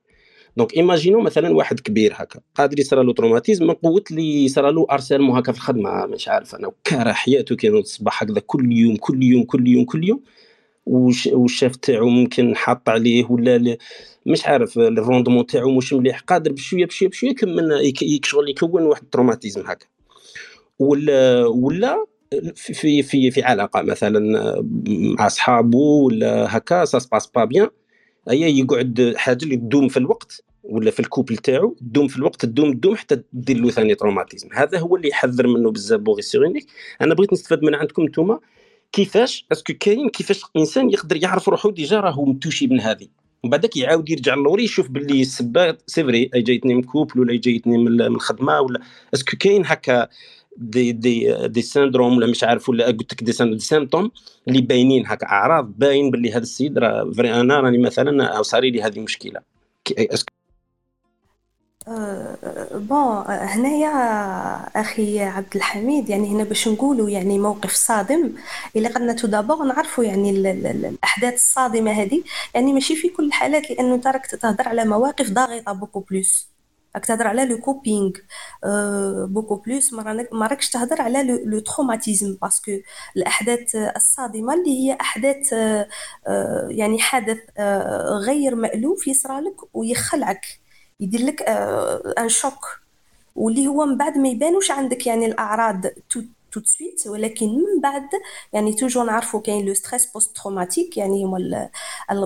donc imaginons مثلا واحد كبير هكا قادر يصرى له traumatisme من قوة اللي يصرى له harcèlement هكا في الخدمة مش عارف أنا وكاره حياته كي الصباح هكذا كل يوم كل يوم كل يوم كل يوم. والشاف تاعو ممكن حاط عليه ولا مش عارف ال rendement تاعو مش مليح قادر بشوية بشوية بشوية يكمل شغل يكون واحد ال traumatisme هكا. ولا ولا في في في علاقة مثلا مع أصحابه ولا هكا ça se passe pas bien أي يقعد حاجة اللي تدوم في الوقت ولا في ال couple تاعو تدوم في الوقت تدوم تدوم حتى دير له ثاني traumatisme هذا هو اللي يحذر منه بزاف Boris Cyrulnik أنا بغيت نستفاد من عندكم نتوما. كيفاش؟ est-ce que كاين كيفاش انسان يقدر يعرف روحو déjà راهو م touché من هذه؟ ومن بعدك يعاود يرجع لوري يشوف باللي السبه c'est vrai جايتني من couple ولا جايتني من الخدمة ولا est-ce que كاين هكا des des des syndromes ولا مش عارف ولا قلت لك des, symptômes اللي باينين هكا أعراض باين باللي هذا السيد راه vrai أنا راني مثلا صاري لي هذه مشكله bon هنايا أخي عبد الحميد يعني هنا باش نقولوا يعني موقف صادم إلا قدنا tout d'abord نعرفوا يعني الأحداث الصادمة هذه يعني ماشي في كل الحالات لأنه انت راك تهضر على مواقف ضاغطة beaucoup plus. راك تهضر على le coping beaucoup plus ما راكش تهضر على le traumatisme parce que الأحداث الصادمة اللي هي أحداث يعني حدث غير مألوف يصرالك ويخلعك. يدير لك un choc واللي هو من بعد ما يبانوش عندك يعني الأعراض. tout de suite ولكن من بعد يعني toujours نعرفوا كاين le stress post-traumatique يعني هما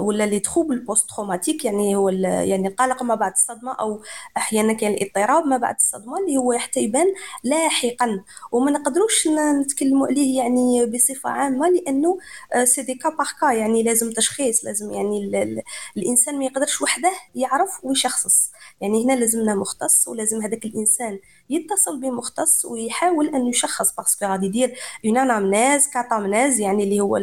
ولا les troubles post-traumatiques يعني هو يعني القلق ما بعد الصدمة أو أحيانا كاين الاضطراب ما بعد الصدمة اللي هو حتى يبان لاحقا. وما نقدروش نتكلموا عليه يعني بصفة عامة لأنه c'est des cas يعني لازم تشخيص لازم يعني الإنسان ما يقدرش وحده يعرف ويشخص يعني هنا لازمنا مختص ولازم هذاك الإنسان يتصل بمختص ويحاول أن يشخص parce que غادي يدير une anamnèse catamnèse يعني اللي هو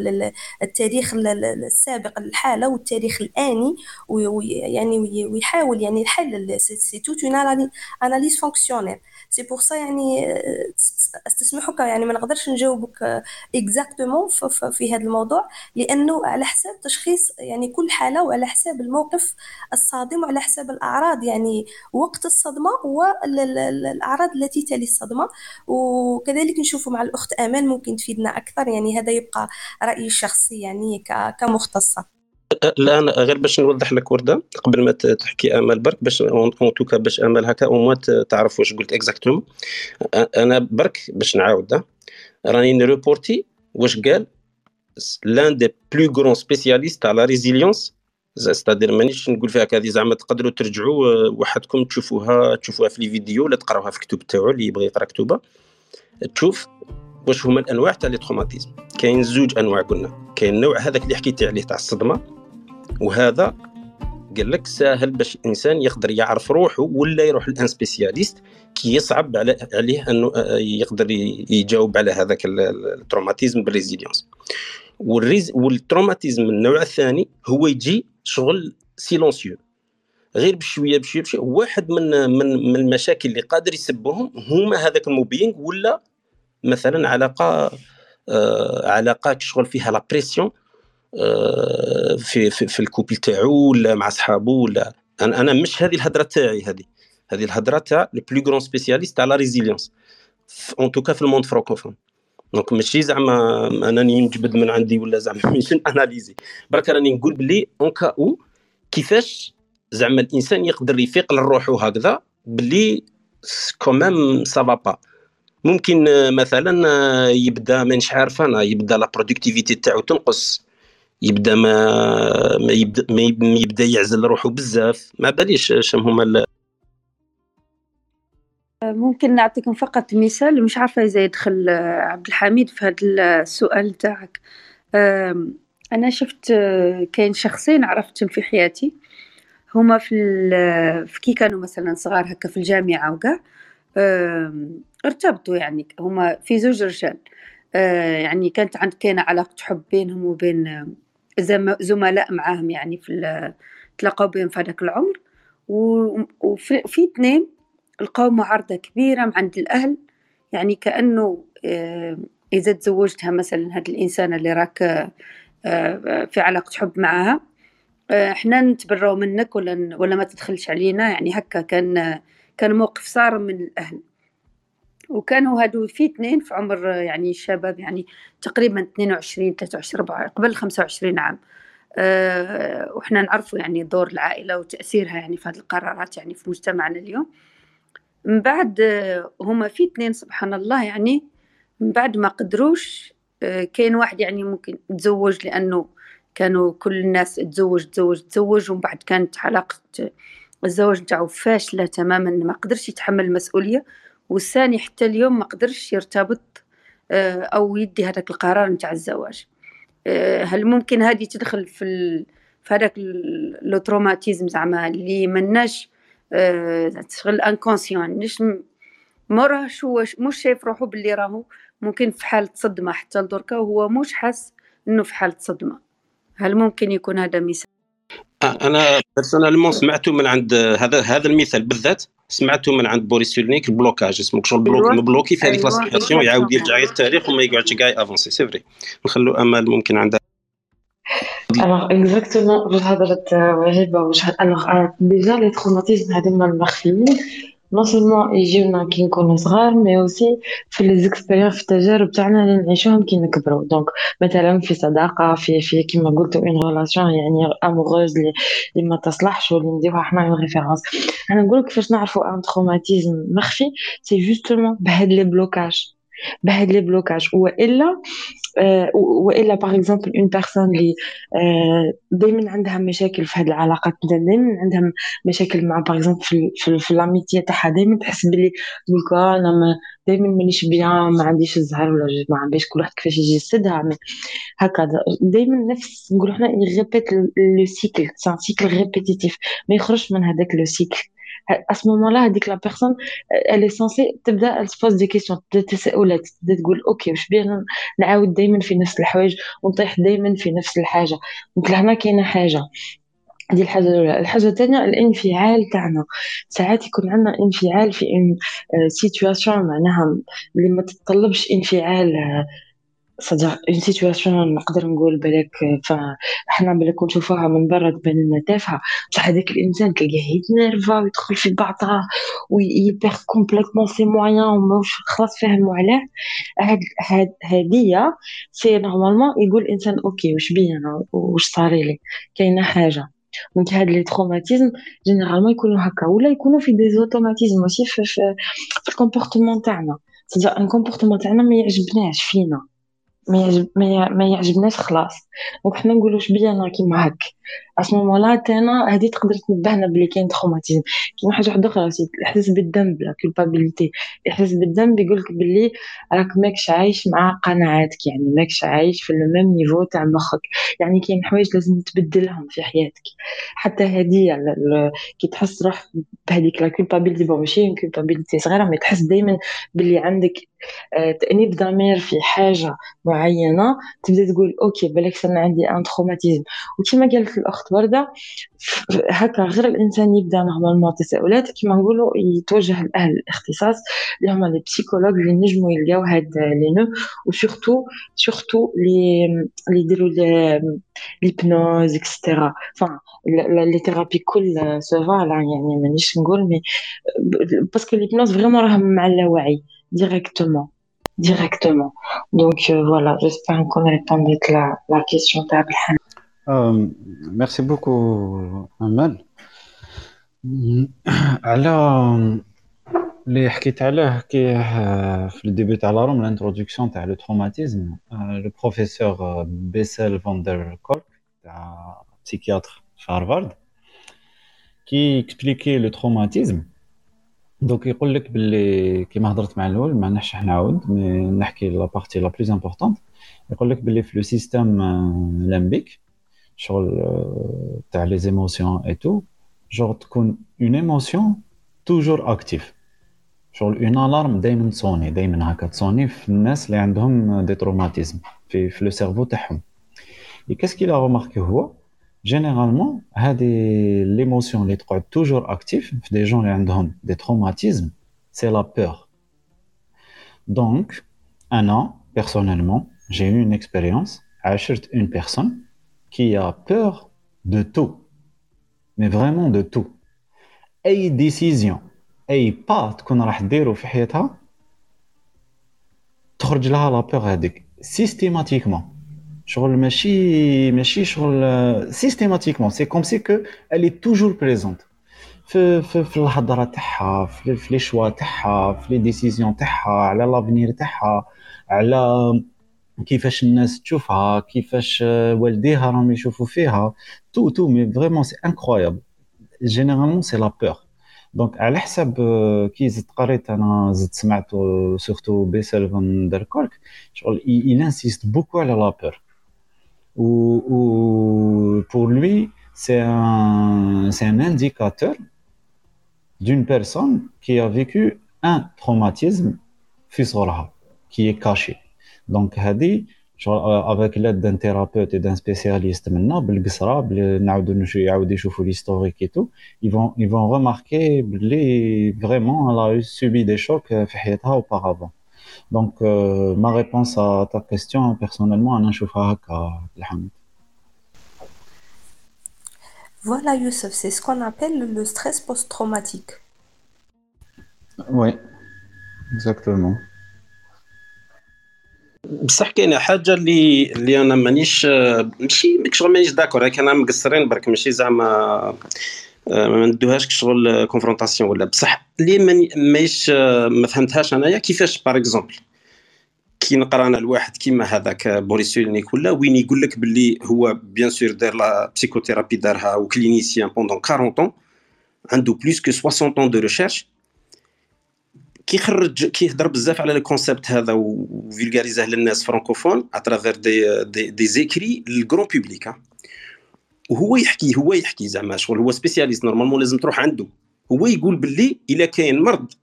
التاريخ السابق للحالة والتاريخ الآني ويعني ويحاول يعني الحل c'est toute analyse fonctionnelle c'est pour ça يعني أستسمحك يعني ما نقدرش نجاوبك exactement في هذا الموضوع لأنه على حساب تشخيص يعني كل حالة وعلى حساب الموقف الصادم وعلى حساب الأعراض يعني وقت الصدمة والاعراض التي تلي الصدمة. وكذلك نشوف مع الأخت أمان ممكن تفيدنا أكثر يعني هذا يبقى رأيي الشخصي يعني كمختصة. الآن غير باش نوضح لك وردة قبل ما تحكي امل برك باش en tout cas باش امل هكا أو تعرف واش قلت exactement أنا برك باش نعاود راني ن rapporter واش قال لأن des plus grands spécialistes على résilience c'est-à-dire مانيش نقول فيها هذه زعما تقدروا ترجعوا وحدكم تشوفوها تشوفوها في les vidéos ولا تقراوها في كتب تاعو اللي يبغي يقرا كتبه. تشوف واش هما الأنواع تاع les traumatismes. كاين زوج أنواع قلنا. كاين نوع هذاك اللي حكيت عليه تاع الصدمة وهذا قال لك ساهل باش الإنسان يقدر يعرف روحه ولا يروح لأن spécialiste كي يصعب على عليه أنه آه، يقدر يجاوب على هذاك ال traumatisme بال résilience. وال rés وال traumatisme النوع الثاني هو يجي شغل silencieux. غير بشوية بشوية بشوية واحد من من من المشاكل اللي قادر يسبهم هما هذاك ال mobbing ولا مثلا علاقة آه علاقات شغل فيها la pression في في, في ال couple تاعو ولا مع صحابو ولا. أنا أنا مش هذه الهضرة تاعي هذه. هذه الهضرة تاع le plus grand spécialiste تاع la résilience en tout cas في ال monde francophone donc ماشي زعما انني نجبد من عندي ولا زعما ماشي analysé برك راني نقول بلي en cas أو كيفاش زعما الإنسان يقدر يفيق لروحو هكذا بلي quand même ça va pas ممكن مثلا يبدأ مانيش عارف أنا يبدأ la productivité تاعو تنقص. يبدا ما ما يبدا, ما يبدا يعزل روحه بزاف. ما باليش شنو هما ممكن نعطيكم فقط مثال مش عارفة إذا يدخل عبد الحميد في هذا السؤال تاعك. أنا شفت كاين شخصين عرفتهم في حياتي. هما في, في كي كانوا مثلا صغار هكا في الجامعة وكاع ارتبطوا يعني هما في زوج رجال. آه، يعني كانت عند كاينة علاقة حب بينهم وبين زملاء معاهم يعني في تلاقوا بهم في هذاك العمر. وفي اثنين لقاو معارضة كبيرة من عند الأهل. يعني كأنه آه، إذا تزوجتها مثلا هاد الإنسانة اللي راك آه، في علاقة حب معاها آه، إحنا نتبراو منك ولا ولا ما تدخلش علينا. يعني هكا كان كان موقف صارم من الأهل. وكانوا هادو في اثنين في عمر يعني الشباب يعني تقريبا 22 23 4 قبل 25 عام. أه وإحنا نعرفوا يعني دور العائلة وتأثيرها يعني في هذه القرارات يعني في مجتمعنا اليوم. من بعد هما في اثنين سبحان الله يعني من بعد ما قدروش أه كاين واحد يعني ممكن تزوج لأنه كانوا كل الناس تزوج تزوج تزوج ومن بعد كانت علاقة الزواج نتاعو فاشلة تماما ما قدرش يتحمل المسؤولية. والثاني حتى اليوم ما قدرش يرتبط آه، أو يدي هذاك القرار نتاع الزواج. آه، هل ممكن هذه تدخل في ال... في هذاك le traumatisme زعما اللي مناش آه، تشغل inconscient. مش مراهش هو مش شايف روحه باللي راهو. ممكن في حالة صدمة حتى لدركا وهو مش حاس إنه في حالة صدمة. هل ممكن يكون هذا مثال؟ أنا بيرسونالمون سمعته من عند هذا هذا المثال بالذات. سمعته من عند بوريس سولنيك البلوكاج اسمه شغل بلوك. مبلوكي في هذيك أيوة. لا يعاود يرجع للتاريخ وما يقعدش كاع افونسي سي فري نخلو امل ممكن عندها الوغ اكزاكتومون واش هضرت وهبه واش الوغ ديجا لي تروماتيزم هذوما المخفيين نو سولمون يجيونا كي نكونو صغار مي اوسي في لي زيكسبيريونس في التجارب تاعنا اللي نعيشوهم كي نكبرو دونك مثلا في صداقة في في كيما قلتو en relation يعني amoureuse اللي ما تصلحش واللي نديروها حنا en référence أنا نقول كيفاش نعرفوا un traumatisme مخفي؟ c'est justement بهاد les blocages بهاد les blocages وإلا وإلا par exemple une personne اللي دائما عندها مشاكل في هذه العلاقات دائما عندها مشاكل مع par exemple في في, في l'amitié تاعها دائما تحس بلي تقول أنا دائما مانيش bien ما عنديش الزهر ولا ما عنديش كل واحد كيفاش يجي يسدها هكذا. دائما نفس نقولوا حنا يrépète le cycle c'est un cycle répétitif ما يخرجش من هذاك le cycle à ce moment-là هذيك la personne elle est censée تبدأ elle se pose des questions تبدا تساؤلات تبدا تقول OK واش بينا نعاود دائما في نفس الحوايج ونطيح دائما في نفس الحاجة. donc لهنا كاينة حاجة. هذه الحاجة الأولى. الحاجة الثانية الانفعال تاعنا. ساعات يكون عندنا انفعال في une situation معناها اللي ما تتطلبش انفعال صدق une situation نقدر نقول بالك فاحنا بالك نشوفوها من برا تبان لنا تافهه بصح هذاك الإنسان تلقاه يتنرفا ويدخل في بعضها ويperd complètement ses moyens وماهوش خلاص فاهموا علاه. هاد هاد هادية c'est normalement يقول الإنسان OK واش بيا أنا؟ واش صاري لي؟ كاينة حاجة. donc هاد les traumatismes généralement يكونوا هكا ولا يكونوا في des automatismes ماشي في, في, في ال comportement تاعنا. c'est-à-dire un comportement تاعنا ما يعجبناش فينا. ما يعجب ما يعجبناش خلاص. donc حنا نقولوا شبيه أنا كيما هك اسمو لا تانا هذه تقدر تنبهنا بلي كاين traumatisme كاين حاجة وحده أخرى الاحساس بالذنب la culpabilité الاحساس بالذنب يقول لك بلي راك ماكش عايش مع قناعاتك يعني ماكش عايش في ال même niveau تاع مخك يعني كاين حوايج لازم تبدلهم في حياتك حتى هذه كي تحس روح بهذيك la culpabilité bon ماشي culpabilité صغيره mais تحس دائما بلي عندك تانيب ضمير في حاجة معينه تبدا تقول OK بالك أنا عندي un traumatisme وكما قالت الاخت ورده هكا غير الإنسان يبدأ normalement تساؤلات كما نقولوا يتوجه لأهل الاختصاص اللي هما les psychologues اللي نجموا يلقاو هاد les nœuds وسورتو سورتو لي اللي يديروا ليبنوز اكسترا فان لي ثيرابي كل سوفا يعني مانيش نقول مي باسكو ليبنوز فريمون راهم مع اللاوعي directement. Directement. Donc euh, voilà, j'espère qu'on a répondu à la, la question euh, merci beaucoup, Amal. على اللي حكيت عليه كي في الديبي تاع لاروم الانتروداكسيون تاع لو تروماتيزم لو بروفيسور بيسل فاندر كورك تاع بسيكياتر في هارفارد كي اكسبليكي لو تروماتيزم دونك يقول لك باللي كيما هضرت مع الأول ما نحش نعاود مي نحكي لا بارتي لا بلوز امبورطونت يقول لك باللي في لو سيستيم لامبيك شغل تاع لي زيموسيون اي تو jours تكون une émotion toujours active شغل une alarme دائما تصوني دائما هكا تصوني في الناس اللي عندهم des traumatismes في في le cerveau تاعهم et qu'est-ce qu'il a remarqué هو généralement هذه l'émotion اللي تقعد toujours active في des gens اللي عندهم des traumatismes c'est la peur. Donc أنا personnellement j'ai eu une expérience عاشرت une personne qui a peur de tout. Mais vraiment de tout. اي décision اي با تكون راح ديرو في حياتها تخرج لها la peur هذيك systématiquement. شغل ماشي ماشي شغل systématiquement c'est comme si كو elle est toujours présente في في, في الهضره تاعها في, في les choix تاعها في les décisions تاعها على l'avenir تاعها على كيفاش الناس تشوفها كيفاش والديها راهم يشوفوا فيها. tout tout mais vraiment c'est incroyable généralement c'est la peur donc على حسب كي زدت قريت أنا زدت سمعت surtout Bessel van der Kolk شغل il insiste beaucoup على لا بور ou, pour lui, c'est un, un indicateur d'une personne qui a vécu un traumatisme qui est caché. Donc, avec l'aide d'un thérapeute et d'un spécialiste maintenant, et tout, ils vont, ils vont remarquer vraiment, elle a subi des chocs auparavant. Donc, euh، ma réponse à ta question, personnellement, Voilà, Youssef, c'est ce qu'on appelle le stress post-traumatique. Oui, exactement. بصح كاينة حاجة اللي اللي أنا مانيش ماشي شغل مانيش d'accord راك أنا مقصرين برك ماشي زعما ما ندوهاش شغل confrontation ولا بصح اللي مانيش ما فهمتهاش أنايا كيفاش par exemple كي نقرا أنا الواحد كيما هذاك Boris Cyrulnik ولا وين يقول لك باللي هو bien sûr دار la psychothérapie دارها و clinicien pendant 40 ans عنده plus que 60 ans de recherche كيخرج كيهضر بزاف على ال concept هذا وفيلغاريزاه للناس فرانكوفون اترافير دي دي, دي زيكري للكرون بوبليك وهو يحكي هو يحكي زعما شغل هو spécialiste normalement لازم تروح عنده. هو يقول باللي إلا كاين مرض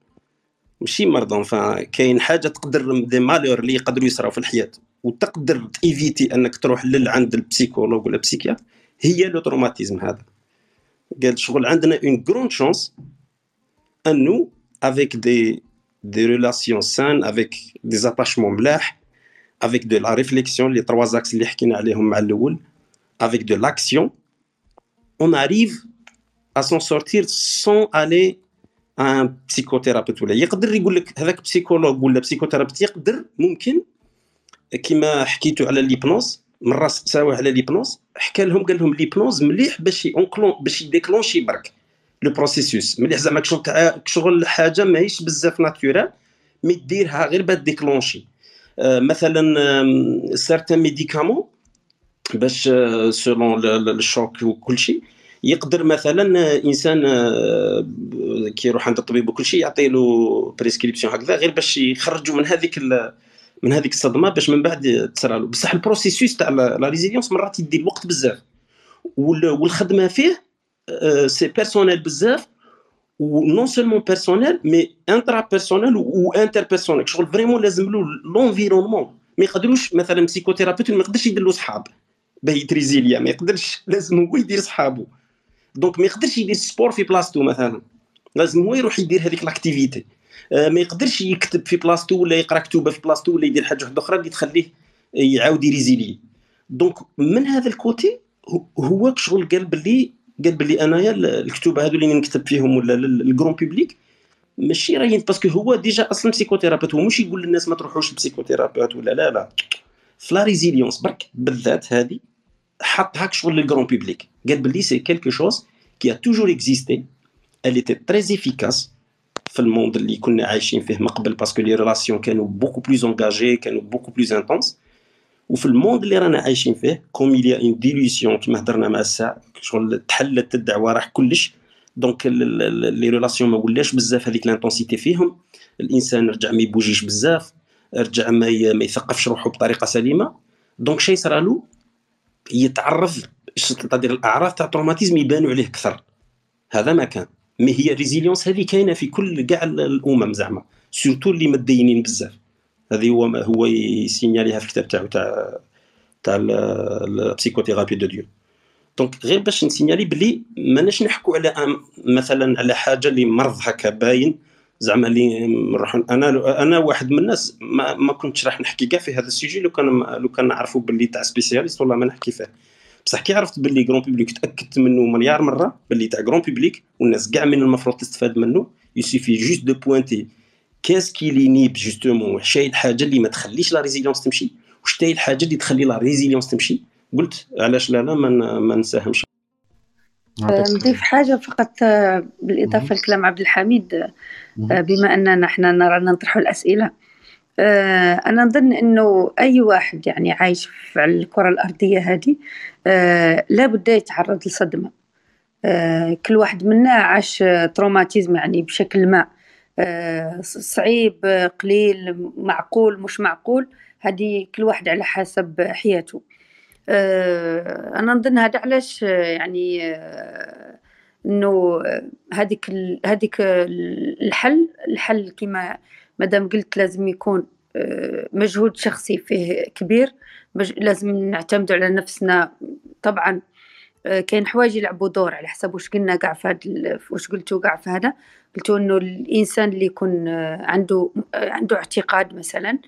ماشي مرض enfin كاين حاجة تقدر des malheurs اللي يقدروا يصراو في الحياة. وتقدر t'éviter أنك تروح لعند ال psychologue ولا psychiatre هي لو تروماتيزم هذا. قال شغل عندنا اون غروند شونس أنه افيك دي دي ريلاسيون سان افيك دي زاتاشمون ملاح افيك دو لا ريفليكسيون لي تروا زاكس اللي حكينا عليهم مع الأول افيك دو لاكسيون اون اريف ا سون سورتير سون الي ان بسيكوثيرابيوت ولا يقدر يقول لك هذاك بسيكولوج ولا بسيكوثيرابيوت يقدر ممكن كيما حكيتو على l'hypnose مره سقساوه على l'hypnose حكى لهم قال لهم l'hypnose مليح باش باش ي déclencher برك le processus مليح زعما شغل تاع شغل حاجة ماهيش بزاف naturelle mais ديرها غير باش déclencher آه مثلا certains médicaments باش selon ال choc وكل شيء يقدر مثلا إنسان آه، كي يروح عند الطبيب وكل شيء يعطي له prescription هكذا غير باش يخرجوا من هذيك من هذيك الصدمة باش من بعد تصرى له. بصح ال processus تاع la résilience مرات يدي الوقت بزاف والخدمة فيه c'est personnel بزاف و non seulement personnel mais intra personnel et inter personnel شغل vraiment لازم له l'environnement ما يقدروش مثلا psychothérapeute ما يقدرش يدير له صحاب باه يت résilier ما يقدرش لازم هو يدير صحابه donc ما يقدرش يدير sport في بلاصتو مثلا لازم هو يروح يدير هذيك l'activité ما يقدرش يكتب في بلاصتو ولا يقرا كتوبه في بلاصتو ولا يدير حاجة واحدة أخرى اللي تخليه يعاود ي résilier donc من هذا ال côté هو شغل قال باللي قال باللي أنايا الكتب هذو اللي نكتب فيهم ولا ال grand public ماشي راهي parce que هو déjà أصلا psychothérapeute هو مش يقول للناس ما تروحوش لل psychothérapeute ولا لا لا. في la résilience برك بالذات هذه حط هاك شغل لل grand public قال باللي c'est quelque chose qui a toujours existé elle était très efficace في ال monde اللي كنا عايشين فيه من قبل parce que les relations كانوا beaucoup plus engagées كانوا beaucoup plus intenses وفي ال monde اللي رانا عايشين فيه comme il y a une dilution كيما هضرنا مع الساعة شغل تحلت الدعوة راح كلش. donc les relations ما ولاش بزاف هذيك l'intensité فيهم. الإنسان رجع ما يبوجيش بزاف رجع ما يثقفش روحه بطريقة سليمة. donc شي صرالو يتعرض تقدر الاعراض تاع ال traumatisme يبانوا عليه أكثر. هذا ما كان. mais هي résilience هذه كاينة في كل كاع الأمم زعما surtout اللي متدينين بزاف. هذه هو هو ي signaler يها في الكتاب تاعو تاع تاع ال psychothérapie de Dieu donc غير باش ن signaler بلي ماناش نحكوا على مثلا على حاجة اللي مرض هكا باين. زعما اللي أنا أنا واحد من الناس ما, ما كنتش راح نحكي كاع في هذا ال sujet لو كان لو كان نعرفوا باللي تاع سبيسياليست والله ما نحكي فيه. بصح كي عرفت باللي جرون بوبليك تأكدت منه مليار مرة باللي تاع جرون بوبليك والناس كاع من المفروض تستفاد منه يسيفي جوست دو بوينتي كاس كي لي نيب جوستومون وش هي الحاجة اللي ما تخليش لا ريزيليونس تمشي وش هي الحاجة اللي تخلي لا ريزيليونس تمشي قلت علاش لا لا ما, ما نساهمش نضيف حاجة فقط آه، بالإضافة لكلام عبد الحميد آه، بما أننا نحن نرى نطرح الأسئلة. آه، أنا نظن أنه أي واحد يعني عايش في الكرة الأرضية هذه لابد يتعرض لصدمة. كل واحد منا عاش تروماتيزم يعني بشكل ما. صعيب قليل معقول مش معقول هذه كل واحد على حسب حياته. أنا نظن هذا علاش يعني إنه هذيك هذيك الحل الحل كما مادام قلت لازم يكون آه، مجهود شخصي فيه كبير لازم نعتمد على نفسنا. طبعا آه، كاين حوايج يلعبوا دور على حسب واش قلنا كاع في هاد واش قلتوا كاع في هذا. قلتوا إنه الإنسان اللي يكون آه، عنده عنده اعتقاد مثلا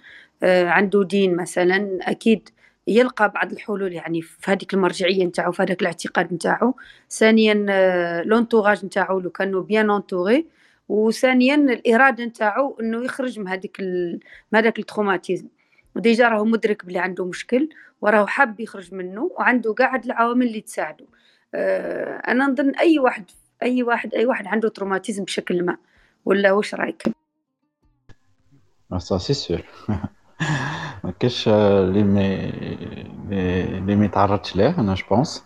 عنده دين مثلا أكيد يلقى بعض الحلول يعني في هذيك المرجعية نتاعو في هذاك الاعتقاد نتاعو. ثانيا l'entourage نتاعو لو كانوا bien entouré وثانيا الإرادة نتاعو إنه يخرج من هذيك من هذاك ال traumatisme و déjà راهو مدرك بلي عنده مشكل وراهو حاب يخرج منه وعنده قاعد العوامل اللي تساعده. آه أنا نظن أي واحد أي واحد أي واحد عنده traumatisme بشكل ما. ولا واش رأيك؟ ça c'est sûr ما كاش اللي ما اللي ما يتعرضش ليه أنا je pense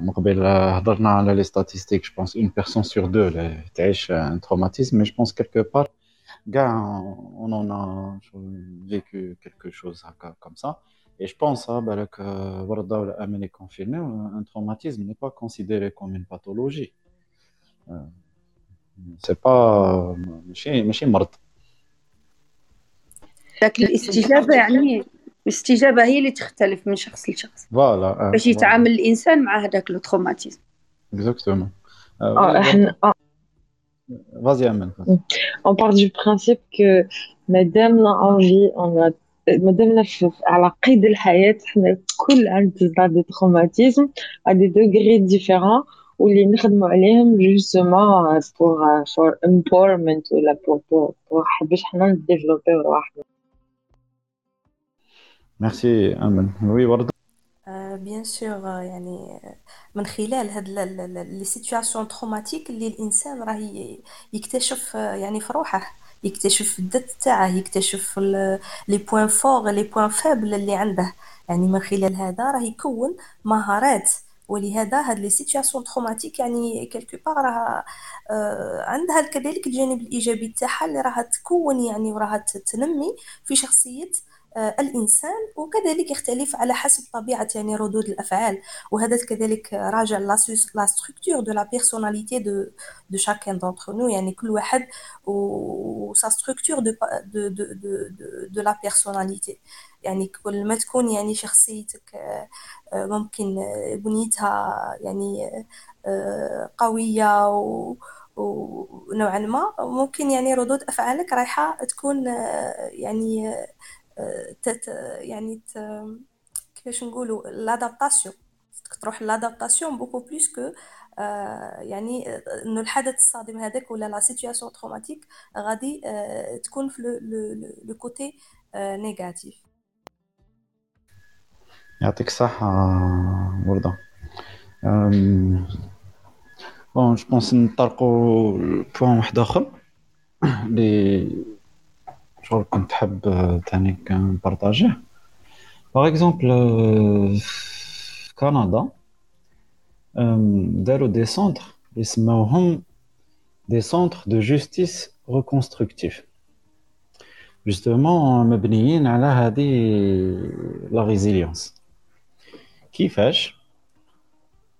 من قبل هضرنا على les statistiques je pense une personne sur deux اللي تعيش un traumatisme mais je pense quelque part كاع on on a vécu quelque chose هكا comme ça Et je pense, hein, bah, que Warda ou Amen est confirmé, un traumatisme n'est pas considéré comme une pathologie. Euh, c'est pas. ماشي ماشي مرض. لكن الاستجابة يعني الاستجابه هي اللي تختلف من شخص لشخص voilà باش يتعامل الانسان مع هذاك le traumatisme exactement Vas-y, Amen. On part du principe que madame l'a envie, on a madame la على قيد الحياة حنا كل عندنا des traumatismes à des degrés différents واللي نخدموا عليهم justement pour for empowerment ولا pour pour pour باش حنا نديفلوبيو رواحنا ميرسي امل oui ورده bien sûr يعني من خلال هاد les situations traumatiques اللي الإنسان راه يكتشف يعني في روحه. يكتشف الذات تاعه يكتشف les points forts les points faibles اللي عنده. يعني من خلال هذا راه يكون مهارات. ولهذا هاد les situations traumatiques يعني quelque part راه آه عندها كذلك الجانب الإيجابي تاعها اللي راها تكون يعني وراها تنمي في شخصية آه، الإنسان وكذلك يختلف على حسب طبيعة يعني ردود الأفعال. وهذا كذلك راجع la structure de la personnalité de de chacun d'entre nous يعني كل واحد و sa structure de de de, de la personnalité يعني كل ما تكون يعني شخصيتك آه، آه، ممكن بنيتها يعني قوية و ونوعا ما. ممكن يعني ردود أفعالك رايحة تكون يعني تت يعني ت... كيفاش نقولوا l'adaptation تروح l'adaptation beaucoup plus que يعني إنه الحدث الصادم هذاك ولا la situation traumatique غادي آه، تكون في le côté négatif يعطيك الصحة وردة. bon je pense نطرقوا ل point واحد آخر لي شغل كنت حاب تاني نبارطاجيه par exemple في كندا داروا des centres يسموهم des centres de justice reconstructive justement مبنيين على هذه la résilience كيفاش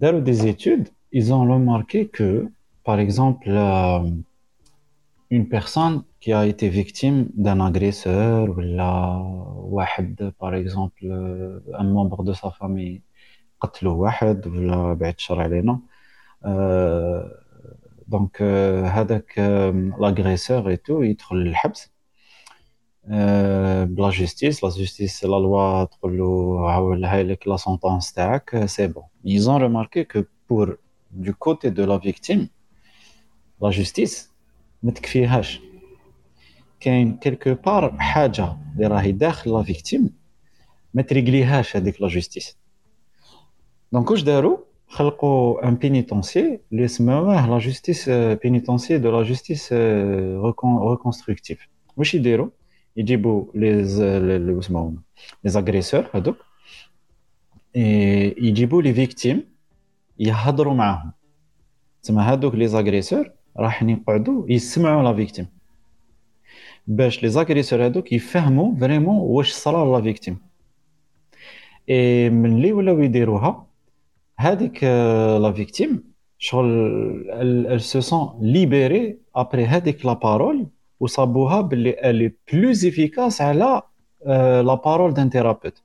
داروا des études ils ont remarqué que par exemple une personne qui a été victime d'un agresseur ou واحد par exemple un membre de sa famille قتلوا واحد ولا بعد الشر علينا donc هذاك l'agresseur et loi تقول له هاي لك la sentence تاعك c'est bon ils ont remarqué que pour du côté de la victime la justice ما تكفيهاش كاين quelque part حاجة اللي راهي داخل la victime ما تريغليهاش هذيك la justice donc واش داروا خلقوا un pénitencier اللي سموه la justice pénitencier de la justice reconstructive واش يديروا يجيبوا les اسمهم les agresseurs هذوك يجيبوا les victimes يهضروا معاهم تسمى هذوك les agresseurs راح يقعدوا يسمعوا la victime باش les agresseurs هذوك يفهموا vraiment واش صرا la victime et من اللي ولاو يديروها هذيك la victime شغل elle se sent libérée après هذيك la parole وصابوها باللي elle est plus efficace على la parole d'un thérapeute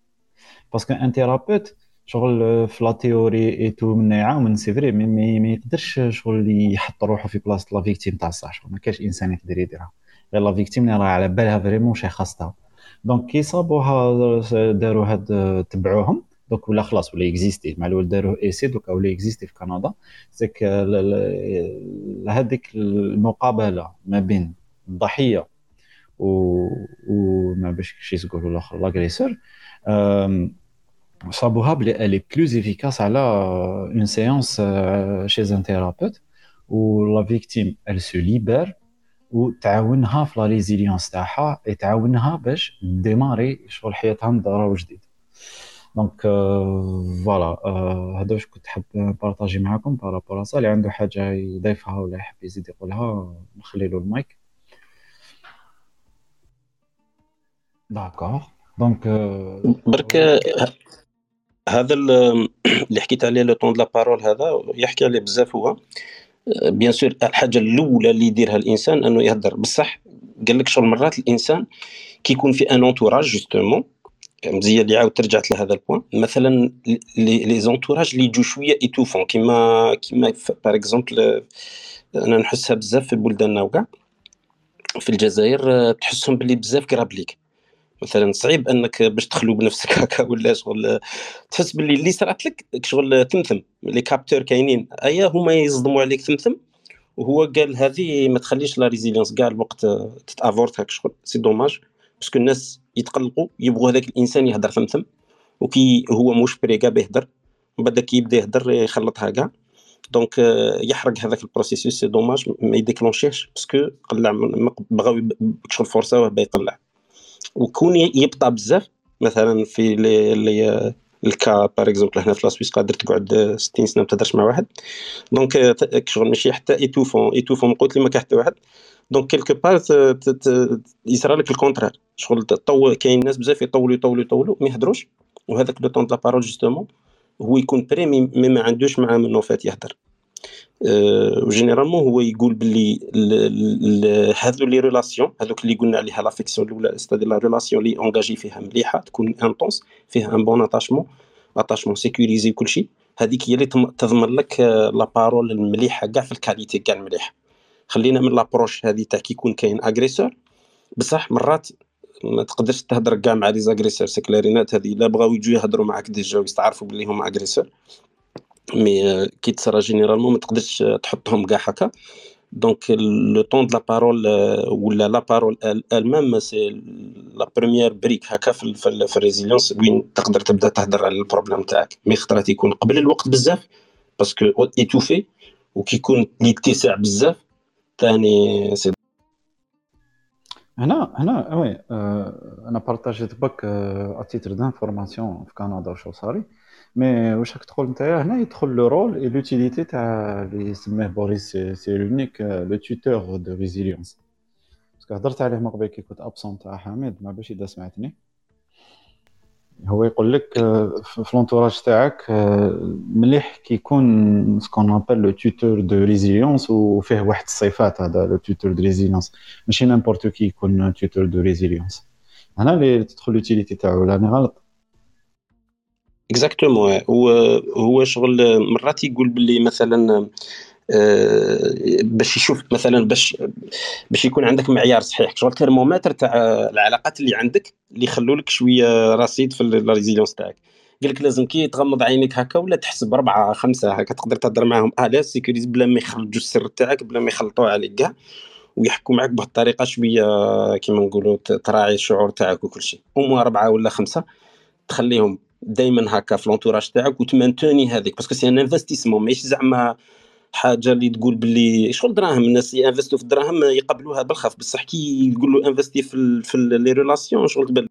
parce que un thérapeute شغل في la théorie et tout من يعاون c'est vrai mais ما يقدرش شغل يحط روحه في بلاصه la victime تاع الصح. ما كاينش إنسان يقدر يديرها. غير la victime راه على بالها vraiment شي خاصتها donc كي صابوها داروا هاد تبعوهم. donc ولا خلاص ولا existé مع الأول داروا essai donc ولا existé في كندا. c'est que هذيك المقابلة ما بين الضحيه و وما باش شي تقولوا الآخر l'agresseur صابوها بلي elle est plus efficace على une séance chez un thérapeute و la victime elle se libère وتعاونها في la résilience تاعها تعاونها باش démarrer شغل حياتها من ضرر جديد. donc voilà هذا واش كنت حاب نبارطاجي معاكم par rapport ça اللي عنده حاجة يضيفها ولا يحب يزيد يقولها نخلي له المايك. d'accord donc برك هذا اللي حكيت عليه le temps la parole هذا يحكي عليه بزاف هو. bien sûr الحاجة الأولى اللي يديرها الإنسان أنه يهدر. بصح قال لك شغل مرات الإنسان كي يكون في un entourage justement مزيان اللي عاود رجعت لهذا ال point مثلا les entourages اللي يجوا شوية étouffants كيما كيما par exemple أنا نحسها بزاف في بلداننا وكاع. في الجزائر تحسهم بلي بزاف قراب ليك. مثلا صعيب أنك باش تخلو بنفسك هكا ولا شغل تحس باللي اللي صرات لك شغل تمثم les capteurs كاينين أيا هما يصدموا عليك تمثم؟ وهو قال هذه ما تخليش la résilience كاع الوقت تتأفورت هاك شغل c'est dommage parce que الناس يتقلقوا يبغوا هذاك الإنسان يهضر ثمثم وكي هو موش prêt كاع بيهضر من بعد كي يبدا يهضر يخلطها كاع donc يحرق هذاك ال processus c'est dommage ما يديكلونشيهش parce que قلع بغاو شغل فورساوه با يطلع. وكون يبطا بزاف. مثلا في les les cas par exemple هنا في la Suisse قادر تقعد 60 سنة ما تهدرش مع واحد. donc شغل ماشي حتى étouffant étouffant قلت لي ما كاين حتى واحد donc quelque part يصرى لك ال contraire شغل طول كاين ناس بزاف يطولوا يطولوا يطولوا ما يهدروش. وهذاك le temps de parole justement هو يكون prêt mais ما عندوش مع منو فات يهدر. و généralement هو يقول باللي هذو les relations هذوك اللي قلنا عليها l'affection الاولى c'est-à-dire la relation اللي engagée فيها مليحه تكون intense فيها un bon attachement attachement sécurisé وكل شيء هذيك هي اللي تضمن لك la parole المليحه كاع في ال qualité كاع المليحه خلينا من l'approche هذه تاع كي يكون كاين agresseur بصح مرات ما تقدرش تهضر كاع مع les agresseurs c'est clair et net هذه لا بغاو يجوا يهضروا معاك déjà ويستعرفوا بلي هما agresseurs mais كي تصرا généralement ما تقدرش تحطهم كاع هكا donc le temps de la parole ولا la parole elle-même c'est la première brique هكا في, في, ال résilience وين تقدر تبدا تهضر على ال problème تاعك مي خطرات يكون قبل الوقت بزاف parce que étouffé وكيكون يتسع بزاف ثاني c'est هنا هنا oui أنا بارطاجيت باك à titre d'information في كندا وشو صاري mais واش راك تقول نتايا هنا يدخل le rôle et l'utilité تاع اللي يسميه Boris Cyrulnik le tuteur de résilience parce que هضرت عليه من قبل كي كنت absent تاع حميد ما باش اذا سمعتني هو يقول لك في l'entourage تاعك مليح كي يكون ce qu'on appelle le tuteur de résilience وفيه واحد الصفات هذا le tuteur de résilience ماشي n'importe كي يكون tuteur de résilience هنا اللي تدخل l'utilité تاعو راني غلط. exactement هو شغل مرات يقول باللي مثلا باش يشوف مثلا باش باش يكون عندك معيار صحيح شغل ترمومتر تاع العلاقات اللي عندك اللي يخلوا لك شوية رصيد في ال résilience تاعك قال لك لازم كي تغمض عينيك هكا ولا تحسب اربعه خمسه هكا تقدر تهضر معاهم آه sécurise بلا ما يخرجوا السر تاعك بلا ما يخلطوا عليك كاع ويحكوا معك بواحد الطريقة شوية كيما نقولوا تراعي الشعور تاعك وكل شيء اربعه ولا خمسه تخليهم دائما هكا في l'entourage تاعك وتمانتوني هذيك. parce que c'est un investissement ماشي زعما حاجة اللي تقول باللي شغل دراهم. الناس ينفستوا في الدراهم يقبلوها بالخف. بصح كي يقول له investis في في les relations شغل تبان.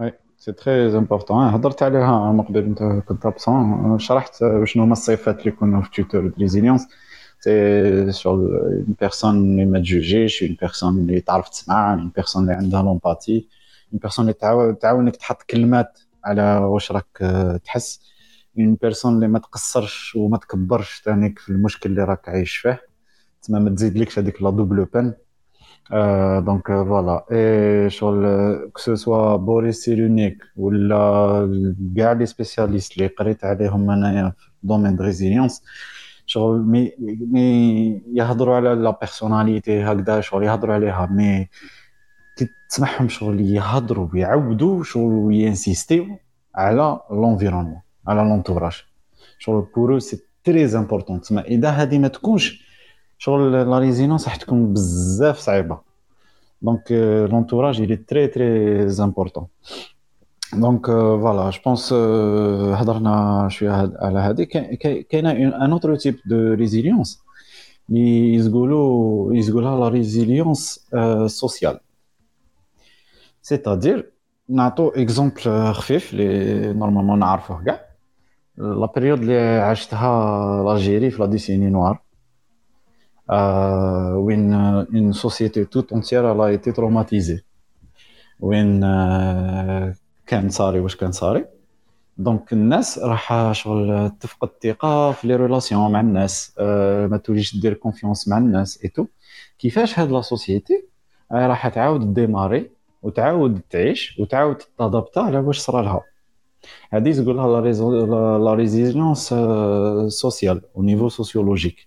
oui c'est très important هضرت عليها من قبل انت كنت absent شرحت شنو هما الصفات اللي يكونوا في tuteur résilience c'est شغل une personne اللي ما تجوجيش une personne اللي تعرف تسمع une personne اللي عندها l'empathie personne اللي تعاونك تحط كلمات على واش راك تحس. une personne اللي ما تقصرش وما تكبرش تانيك في المشكل اللي راك عايش فيه. تما ما تزيدلكش هذيك la double peine donc voilà et شغل que ce soit Boris Cyrulnik ولا كاع les spécialistes اللي قريت عليهم انايا في domaine de résilience شغل مي مي يهضروا على la personnalité هكذا شغل يهضروا عليها. mais كي تسمعهم شغل يهضروا ويعاودوا شغل ينسيستيو على l'environnement على l'entourage شغل pour eux c'est très important تسمى إذا هذه ما تكونش شغل la résilience راح تكون بزاف صعيبة. donc l'entourage il est très très important. donc voilà je pense هضرنا شوية على هذه. كاينة un autre type de résilience اللي يقولوا يقولها la résilience sociale c'est-à-dire نعطو exemple خفيف اللي normalement نعرفوه كاع. la période اللي عشتها l'Algérie في la décennie noire وين une société tout entière elle a été traumatisée وين كان صاري واش كان صاري. donc الناس راح شغل تفقد الثقة في les relations مع الناس. ما توليش دير confiance مع الناس et tout كيفاش هاد la société راح تعاود démarrer وتعاود تعيش وتعاود تادابتا على واش صرا لها. هذه تقول لها la résilience sociale au niveau sociologique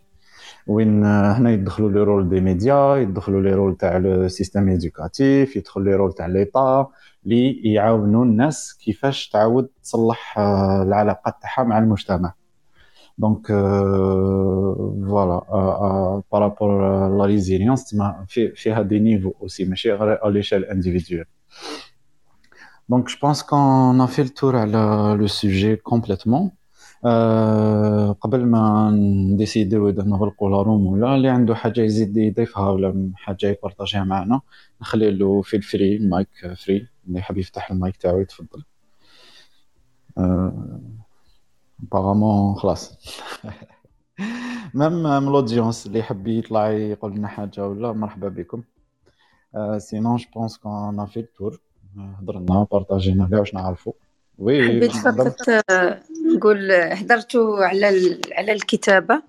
وين هنا يدخلوا les rôles des médias يدخلوا لي رول تاع le système éducatif يدخل لي رول تاع l'État اللي يعاونوا الناس كيفاش تعاود تصلح العلاقات تاعها مع المجتمع. donc voilà par rapport la résilience في فيها des niveaux aussi ماشي غير à l'échelle individuelle donc je pense qu'on a fait le tour على le sujet complètement قبل ما نديسيديو إذا نغلقوا la room ولا اللي عنده حاجة يزيد يضيفها ولا حاجة يبارطاجيها معنا نخلي له في ال free ال mic free اللي يحب يفتح المايك تاعو يتفضل. apparemment خلاص. même من اللي يحب يطلع يقول لنا حاجة ولا مرحبا بكم sinon je pense qu'on a fait le tour هضرنا بارطاجينا كاع واش نعرفوا وي حبيت فقط نقول هدرتوا على على الكتابة.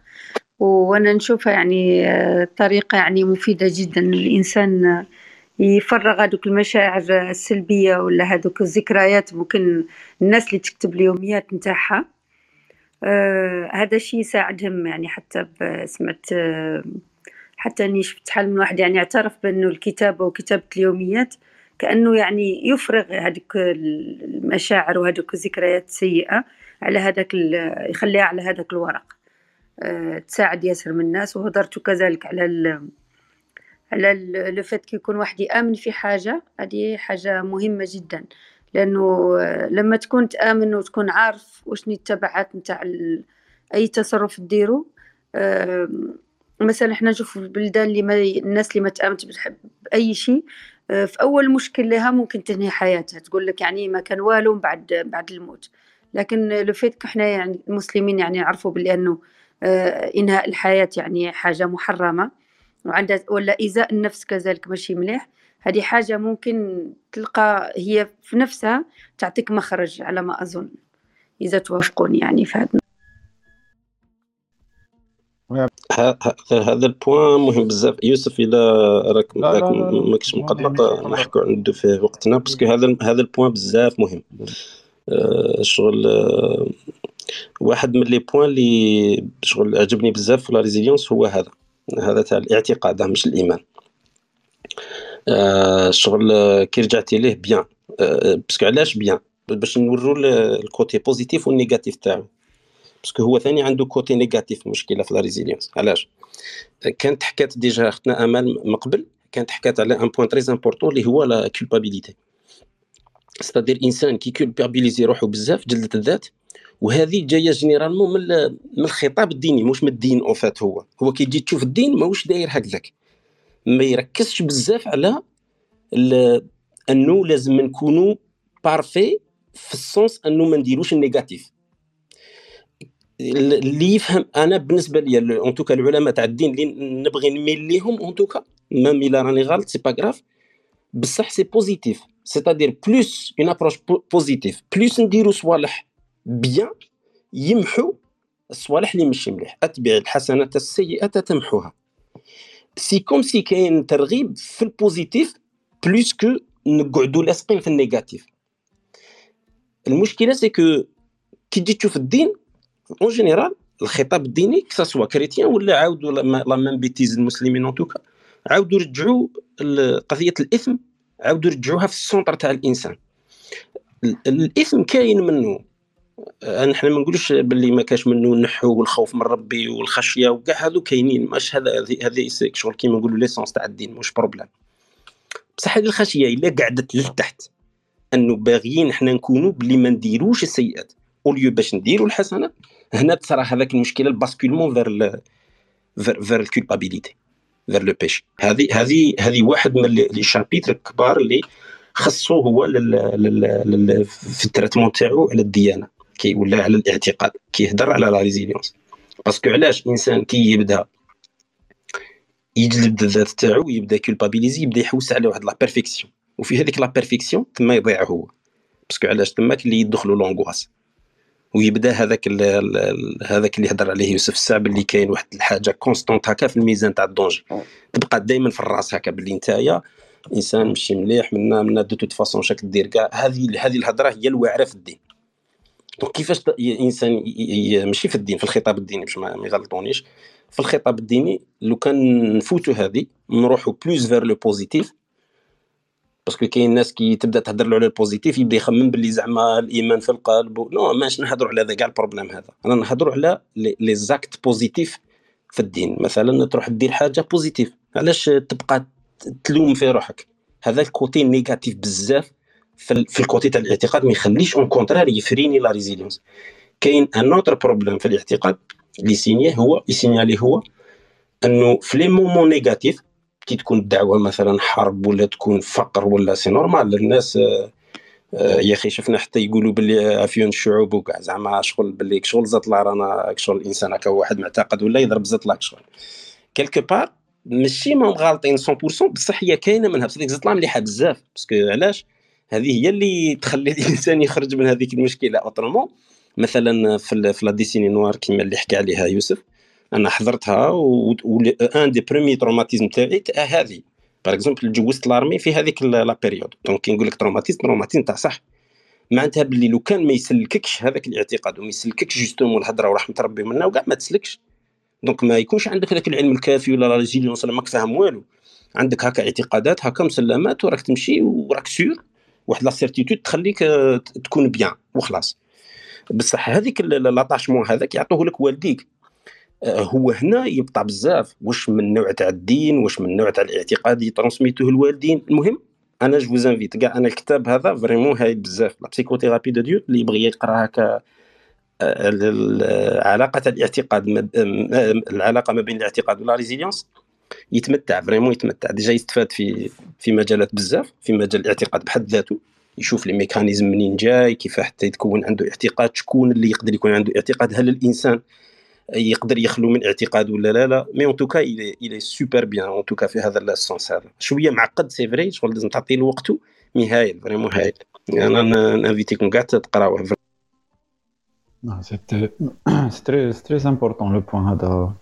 وأنا نشوفها يعني طريقة يعني مفيدة جدا. الإنسان يفرغ هذوك المشاعر السلبية ولا هذوك الذكريات. ممكن الناس اللي تكتب اليوميات نتاعها. آه هذا الشيء يساعدهم يعني حتى سمعت آه حتى إني شفت حال من واحد يعني اعترف بأنه الكتابة وكتابة اليوميات كأنه يعني يفرغ هذيك المشاعر وهذوك الذكريات السيئة على هذاك يخليها على هذاك الورق. أه تساعد ياسر من الناس وهضرت كذلك على ال على لو فات كي يكون واحد يآمن في حاجة هذه حاجة مهمة جدا. لأنه لما تكون تآمن وتكون عارف وشني التبعات نتاع أي تصرف تديرو أه مثلا إحنا نشوف في البلدان اللي ما الناس اللي ما تآمنش باي شيء في أول مشكل لها ممكن تنهي حياتها تقول لك يعني ما كان والو بعد بعد الموت. لكن لو فيت إحنا يعني المسلمين يعني نعرفوا بلي انه إنهاء الحياة يعني حاجة محرمة وعندها ولا إيذاء النفس كذلك ماشي مليح. هذه حاجة ممكن تلقى هي في نفسها تعطيك مخرج على ما أظن إذا توافقوني يعني في هذا. هذا ال point مهم بزاف. يوسف اذا راك راك ماكش مقلق نحكوا عنده في وقتنا parce que هذا هذا ال point بزاف مهم. شغل واحد من les points اللي شغل عجبني بزاف في la résilience هو هذا. هذا تاع الاعتقاد مش الإيمان. شغل كي رجعتي ليه bien. parce que علاش bien؟ باش نورو ال côté positif و ال négatif تاعو. parce que هو ثاني عنده côté négatif مشكلة في la résilience. علاش؟ كانت حكات déjà أختنا أمال من قبل كانت حكات على un point très important اللي هو la culpabilité c'est-à-dire الانسان كي culpabiliser روحو بزاف جلد الذات وهذه جاية généralement من من الخطاب الديني مش من الدين en fait هو. هو كي تجي تشوف الدين ماهوش داير هكذاك. ما يركزش بزاف على أنه لازم نكونوا parfaits في ال sens أنه ما نديروش ال négatif. اللي يفهم أنا بالنسبة لي en tout cas العلماء تاع الدين اللي نبغي نميل ليهم en tout cas même الا راني غلط c'est pas grave بصح c'est positif c'est-à-dire plus une approche positive plus نديرو صوالح bien يمحو الصوالح اللي ماشي مليح. اتبع الحسنات السيئة تمحوها. c'est comme si كاين ترغيب في ال positif plus que نقعدوا لاصقين في ال négatif المشكلة c'est que كي تجي تشوف الدين en général الخطاب الديني que ce soit chrétien ولا عاودوا la même bêtise المسلمين en tout cas عاودوا رجعوا قضيه الاثم عاودوا رجعوها في ال centre تاع الانسان الاثم كاين منه نحن ما نقولوش باللي ما كاش منه النحو والخوف من ربي والخشية وكاع هذو كاينين. ماش هذا هذه شغل كيما نقولوا l'essence تاع الدين مش problème بصح هذه الخشية إلا قعدت لتحت أنه باغيين إحنا نكونوا باللي ما نديروش السيئات. au lieu باش نديروا الحسنة هنا تصرى هذاك المشكلة ال basculement vers vers ال culpabilité vers le péché هذه هذه هذه واحد من les chapitres الكبار اللي خصو هو لل لل في ال traitement تاعو على الديانة. كي ولا على الاعتقاد كيهضر على la résilience. parce que علاش إنسان كي يبدا يجلد الذات تاعو يبدا culpabiliser يبدا يحوس على واحد la perfection وفي هذيك la perfection تما يضيع هو. parce que علاش تماك اللي يدخلوا l'angoisse. ويبدا هذاك هذاك اللي هضر عليه يوسف السعب اللي كاين واحد الحاجة constante هكا في الميزان تاع ال danger. تبقى دائما في الراس هكا باللي نتايا إنسان ماشي مليح منا منا de toute façon شاك دير كاع. هذه هذه الهضرة هي الواعرة في الدين. donc كيفاش إنسان ماشي في الدين في الخطاب الديني باش ما يغلطونيش. في الخطاب الديني لو كان نفوتوا هذه نروحوا plus vers le positif parce que كاين ناس كي تبدا تهضر له على ال positif يبدا يخمم باللي زعما الإيمان في القلب non ماش نهضروا على هذا كاع ال problème هذا. أنا نهضروا على les actes positifs في الدين. مثلا تروح دير حاجة positive علاش تبقى تلوم في روحك؟ هذا ال côté négatif بزاف في ال côté تاع الاعتقاد ما يخليش au contraire يفريني la résilience. كاين un autre problème في الاعتقاد اللي سينيه هو يسينيالي هو انه في les moments négatifs كي تكون الدعوة مثلا حرب ولا تكون فقر ولا c'est normal الناس آه، آه، يا أخي شفنا حتى يقولوا باللي أفيون الشعوب وكاع زعما شغل باللي شغل زطلا رانا شغل الانسان هكا واحد معتقد ولا يضرب زطلا شغل. quelque part ماشي ما غالطين 100% بصح هي كاينة منها بصح ديك الزطله مليحة بزاف parce que علاش؟ هذه هي اللي تخلي الإنسان يخرج من هذيك المشكلة. autrement مثلا في في la décennie noire كيما اللي حكى عليها يوسف أنا حضرتها و un des premiers traumatismes تاعي هذه. par exemple جوزت l'armée في هذيك la période. donc كي نقول لك traumatisme traumatisme تاع صح. معناتها باللي لو كان ما يسلككش هذاك الاعتقاد وما يسلككش justement الهضرة ورحمة ربي منا وكاع ما تسلكش. donc ما يكونش عندك هذاك العلم الكافي ولا la résilience ولا ماك فاهم والو. عندك هكا اعتقادات هكا مسلمات وراك تمشي وراك sûr واحد la certitude تخليك تكون bien وخلاص. بصح هذيك l'attachement هذاك يعطوه لك والديك. آه، هو هنا يبطى بزاف. واش من نوع تاع الدين واش من نوع تاع الاعتقاد يترانسميتوه الوالدين؟ المهم أنا j'invite كاع أنا الكتاب هذا vraiment هايل بزاف. la psychothérapie de Dieu اللي يبغي يقرا هكا علاقة الاعتقاد العلاقة ما بين الاعتقاد و la résilience يتمتع vraiment يتمتع. déjà يستفاد في في مجالات بزاف في مجال الاعتقاد بحد ذاته. يشوف les mécanismes منين جاي كيف حتى يتكون عنده اعتقاد شكون اللي يقدر يكون عنده اعتقاد؟ هل الإنسان يقدر يخلو من اعتقاد ولا لا؟ لا. mais en tout cas il est super bien. en tout cas في هذا ال sens هذا. شوية معقد c'est vrai شغل لازم تعطي له وقته mais هايل vraiment هايل. أنا نانفيتيكم كاع تقراوه. c'est très très important le point هذا.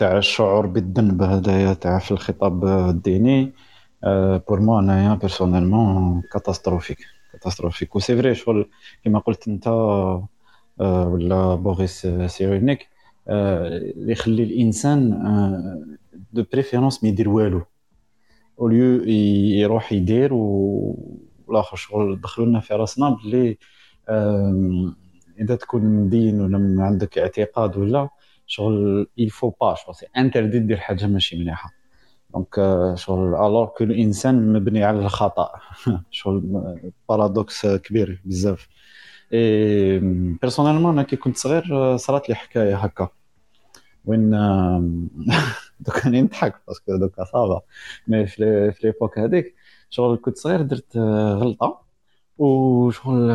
تاع الشعور بالذنب هذايا تاع في الخطاب الديني. pour moi انايا personnellement catastrophique catastrophique و c'est vrai شغل كيما قلت أنت ولا بوريس سيرينيك اللي يخلي الإنسان de préférence ما يدير والو. اوليو يروح يدير والآخر شغل دخلوا لنا في راسنا بلي إذا تكون مدين ولا عندك اعتقاد ولا شغل il faut pas شغل c'est interdit دير حاجة ماشي مليحة. donc شغل alors que الانسان مبني على الخطأ. شغل paradoxe كبير بزاف. et personnellement أنا كي كنت صغير صرات لي حكاية هكا. وين دوكا راني نضحك parce que دوكا ça va mais في l'époque هذيك شغل كنت صغير درت غلطة. وشغل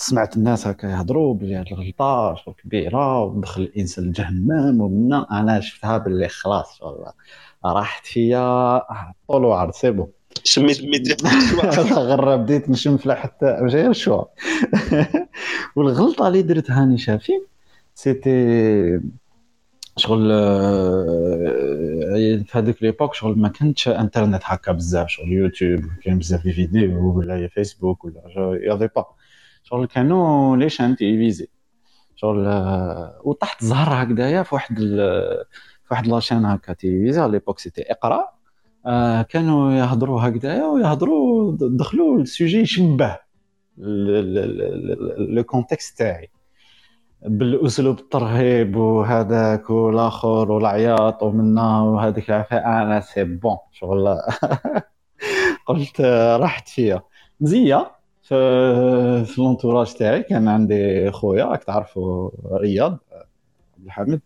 سمعت الناس هكا يهضروا بلي هاد الغلطه شغل كبيره ودخل الإنسان لجهنم ومنا أنا شفتها باللي خلاص شغل راحت فيا طول وعرض سي بون. شميت ميت غير بديت نشم حتى غير شو. والغلطة اللي درتها هاني شافي سيتي شغل في هذيك l'époque شغل ما كانتش إنترنت هكا بزاف شغل يوتيوب كاين بزاف les vidéos ولا فيسبوك ولا يافي با شغل كانوا les chaînes télévisées شغل وطحت زهر هكذايا في واحد في واحد la chaîne هكا télévisée على l'époque c'était إقرأ آه كانوا يهضروا هكذايا ويهضروا دخلوا ال sujet يشبه le contexte تاعي. بالأسلوب الترهيب وهذاك والآخر والعياط ومنا وهذيك العفاء أنا c'est bon شغل. قلت راحت فيا. مزية. في l'entourage تاعي كان عندي خويا راك تعرفوا رياض عبد الحميد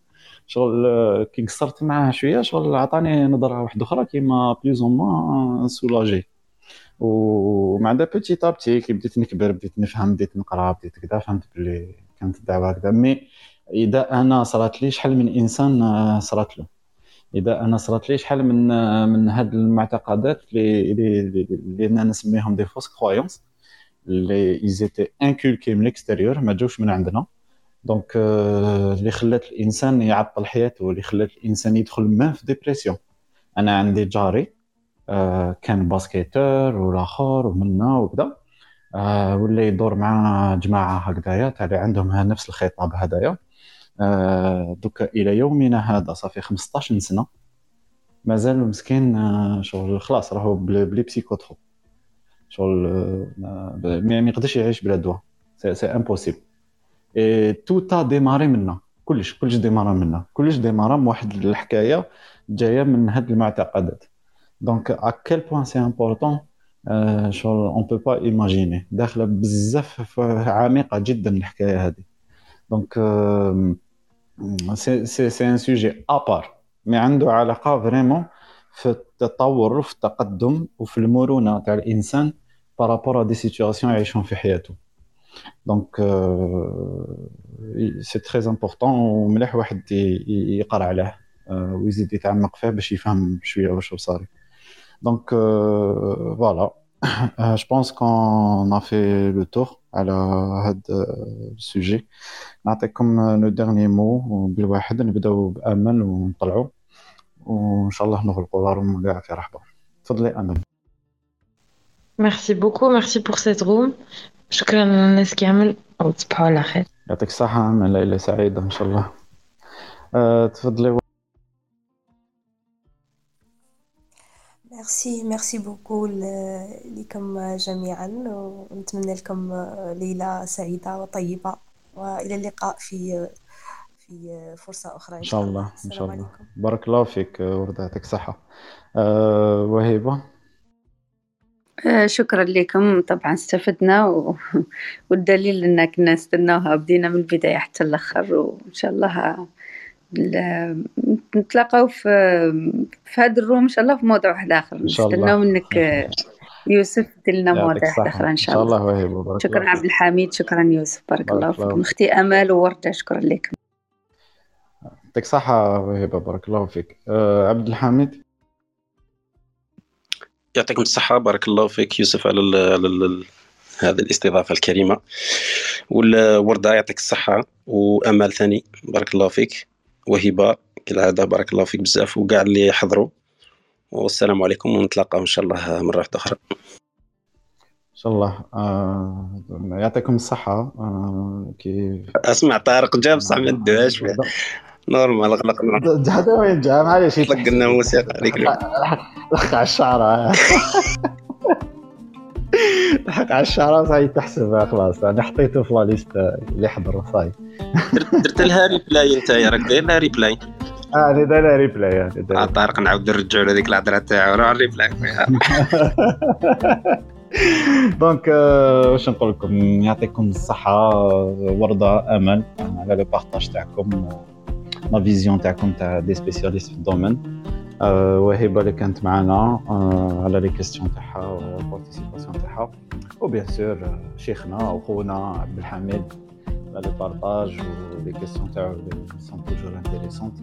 شغل كي قصرت معاه شوية شغل عطاني نظره واحدة أخرى كيما بليز au moins soulagé ومع de petit à petit كي بديت نكبر بديت نفهم بديت نقرا بديت كذا فهمت بلي كانت الدعوه هكذا mais اذا أنا صرات لي شحال من انسان صرات له اذا أنا صرات لي شحال من من هاد المعتقدات اللي اللي أنا نسميهم des fausses croyances اللي elles étaient inculquées من ال extérieur ما جاوش من عندنا. donc euh, اللي خلات الإنسان يعطل حياته اللي خلات الإنسان يدخل ما في dépression أنا عندي جاري آه، كان basketteur والاخر ومنا وكذا. آه، ولا يدور مع جماعة هكذايا تاع عندهم نفس الخطاب هذايا. آه، دوكا إلى يومنا هذا صافي 15 سنة. مازال مسكين شغل خلاص راهو بلي psychotropes شغل ما يقدرش يعيش بلا دواء c'est impossible tout a démarré منا كلش كلش démarra منا كلش ديمارا من واحد الحكاية جاية من هاد المعتقدات. donc à quel point c'est important شغل on peut pas imaginer داخلة بزاف عميقة جدا الحكاية هذه donc c'est c'est c'est un sujet à part mais عنده علاقة vraiment في التطور وفي التقدم وفي المرونة تاع الإنسان par rapport des situations يعيشهم في حياته. donc c'est très important ومليح واحد يقرأ عليه ويزيد يتعمق فيه باش يفهم شوية واش صاري donc voilà je pense qu'on a fait le tour على هاد ال sujet نعطيكم le dernier mot بالواحد نبداو بأمل ونطلعوا وإن شاء الله نغلقوا la room اللي في رحبة. تفضلي أمل. merci beaucoup merci pour cette room شكرا للناس كامل وتصبحوا على خير. يعطيك الصحة من ليلة سعيدة إن شاء الله. أه تفضلي. merci merci beaucoup لكم جميعا. ونتمنى لكم ليلة سعيدة وطيبة. وإلى اللقاء في في فرصة أخرى إن شاء الله إن شاء الله. بارك الله فيك وردة يعطيك الصحة أه وهيبة. آه، شكرا لكم. طبعا استفدنا و... والدليل ان كنا نستناوها بدينا من البداية حتى الآخر وإن شاء الله نتلاقاو في في هذا الروم إن شاء الله في موضوع واحد آخر. نستناو منك يوسف دير لنا مواضيع واحدة أخرى إن شاء الله, إن شاء الله. بارك شكرا عبد الحميد شكرا يوسف. بارك, بارك الله فيكم أختي أمل ووردة شكرا لكم. يعطيك صحة وهبة بارك الله فيك. أه عبد الحميد؟ يعطيكم الصحة بارك الله فيك يوسف على ال على ال هذه الاستضافة الكريمة. والوردة يعطيك الصحة وأمال ثاني بارك الله فيك. وهبة كالعادة بارك الله فيك بزاف وكاع اللي حضروا. والسلام عليكم ونتلاقاو إن شاء الله مرة واحدة أخرى. إن شاء الله. آه يعطيكم الصحة. آه كيف؟ أسمع طارق جاب بصح ما ندوهاش نورمال غلقنا هذا وين جا معليش طلقنا موسيقى عليك لحق على الشعر لحق على الشعر صاي تحسب خلاص أنا حطيته في لا ليست اللي حضر صاي درت لها replay انت يا راك داير لها ريبلاي آه أنا داير لها replay يعني طارق نعاود نرجعوا لهذيك الهضره تاعو راه replay donc واش نقول لكم يعطيكم الصحه ورده امل على le partage تاعكم la vision تاعكم تاع des spécialistes في ال domaine وهبه اللي كانت معنا على les questions تاعها وال participation تاعها و bien sûr شيخنا وخونا عبد الحميد على partage و les questions تاعو sont toujours intéressantes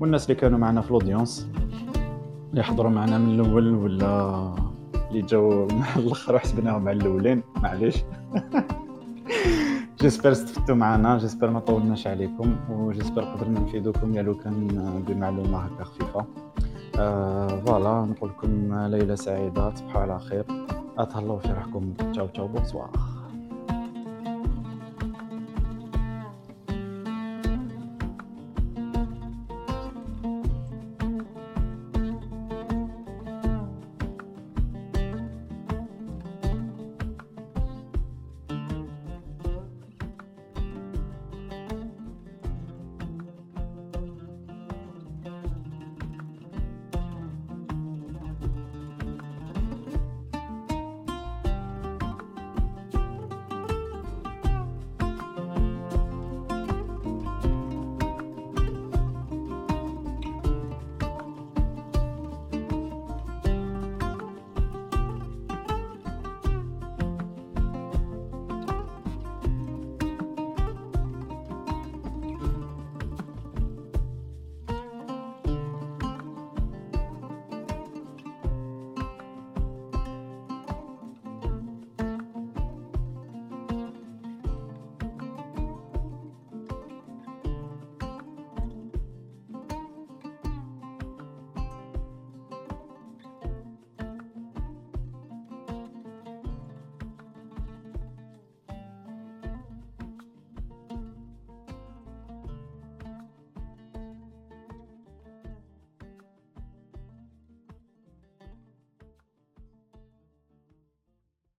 والناس اللي كانوا معنا في ال audience اللي حضروا معنا من الأول ولا اللي جاو من الآخر وحسبناهم على الاولين معليش j'espère استفدتوا معنا j'espère ما طولناش عليكم و j'espère قدرنا نفيدوكم يا لو كان بمعلومه هكا خفيفه voilà نقول لكم ليله سعيده تصبحوا على خير اتهلاو في روحكم ciao ciao bonsoir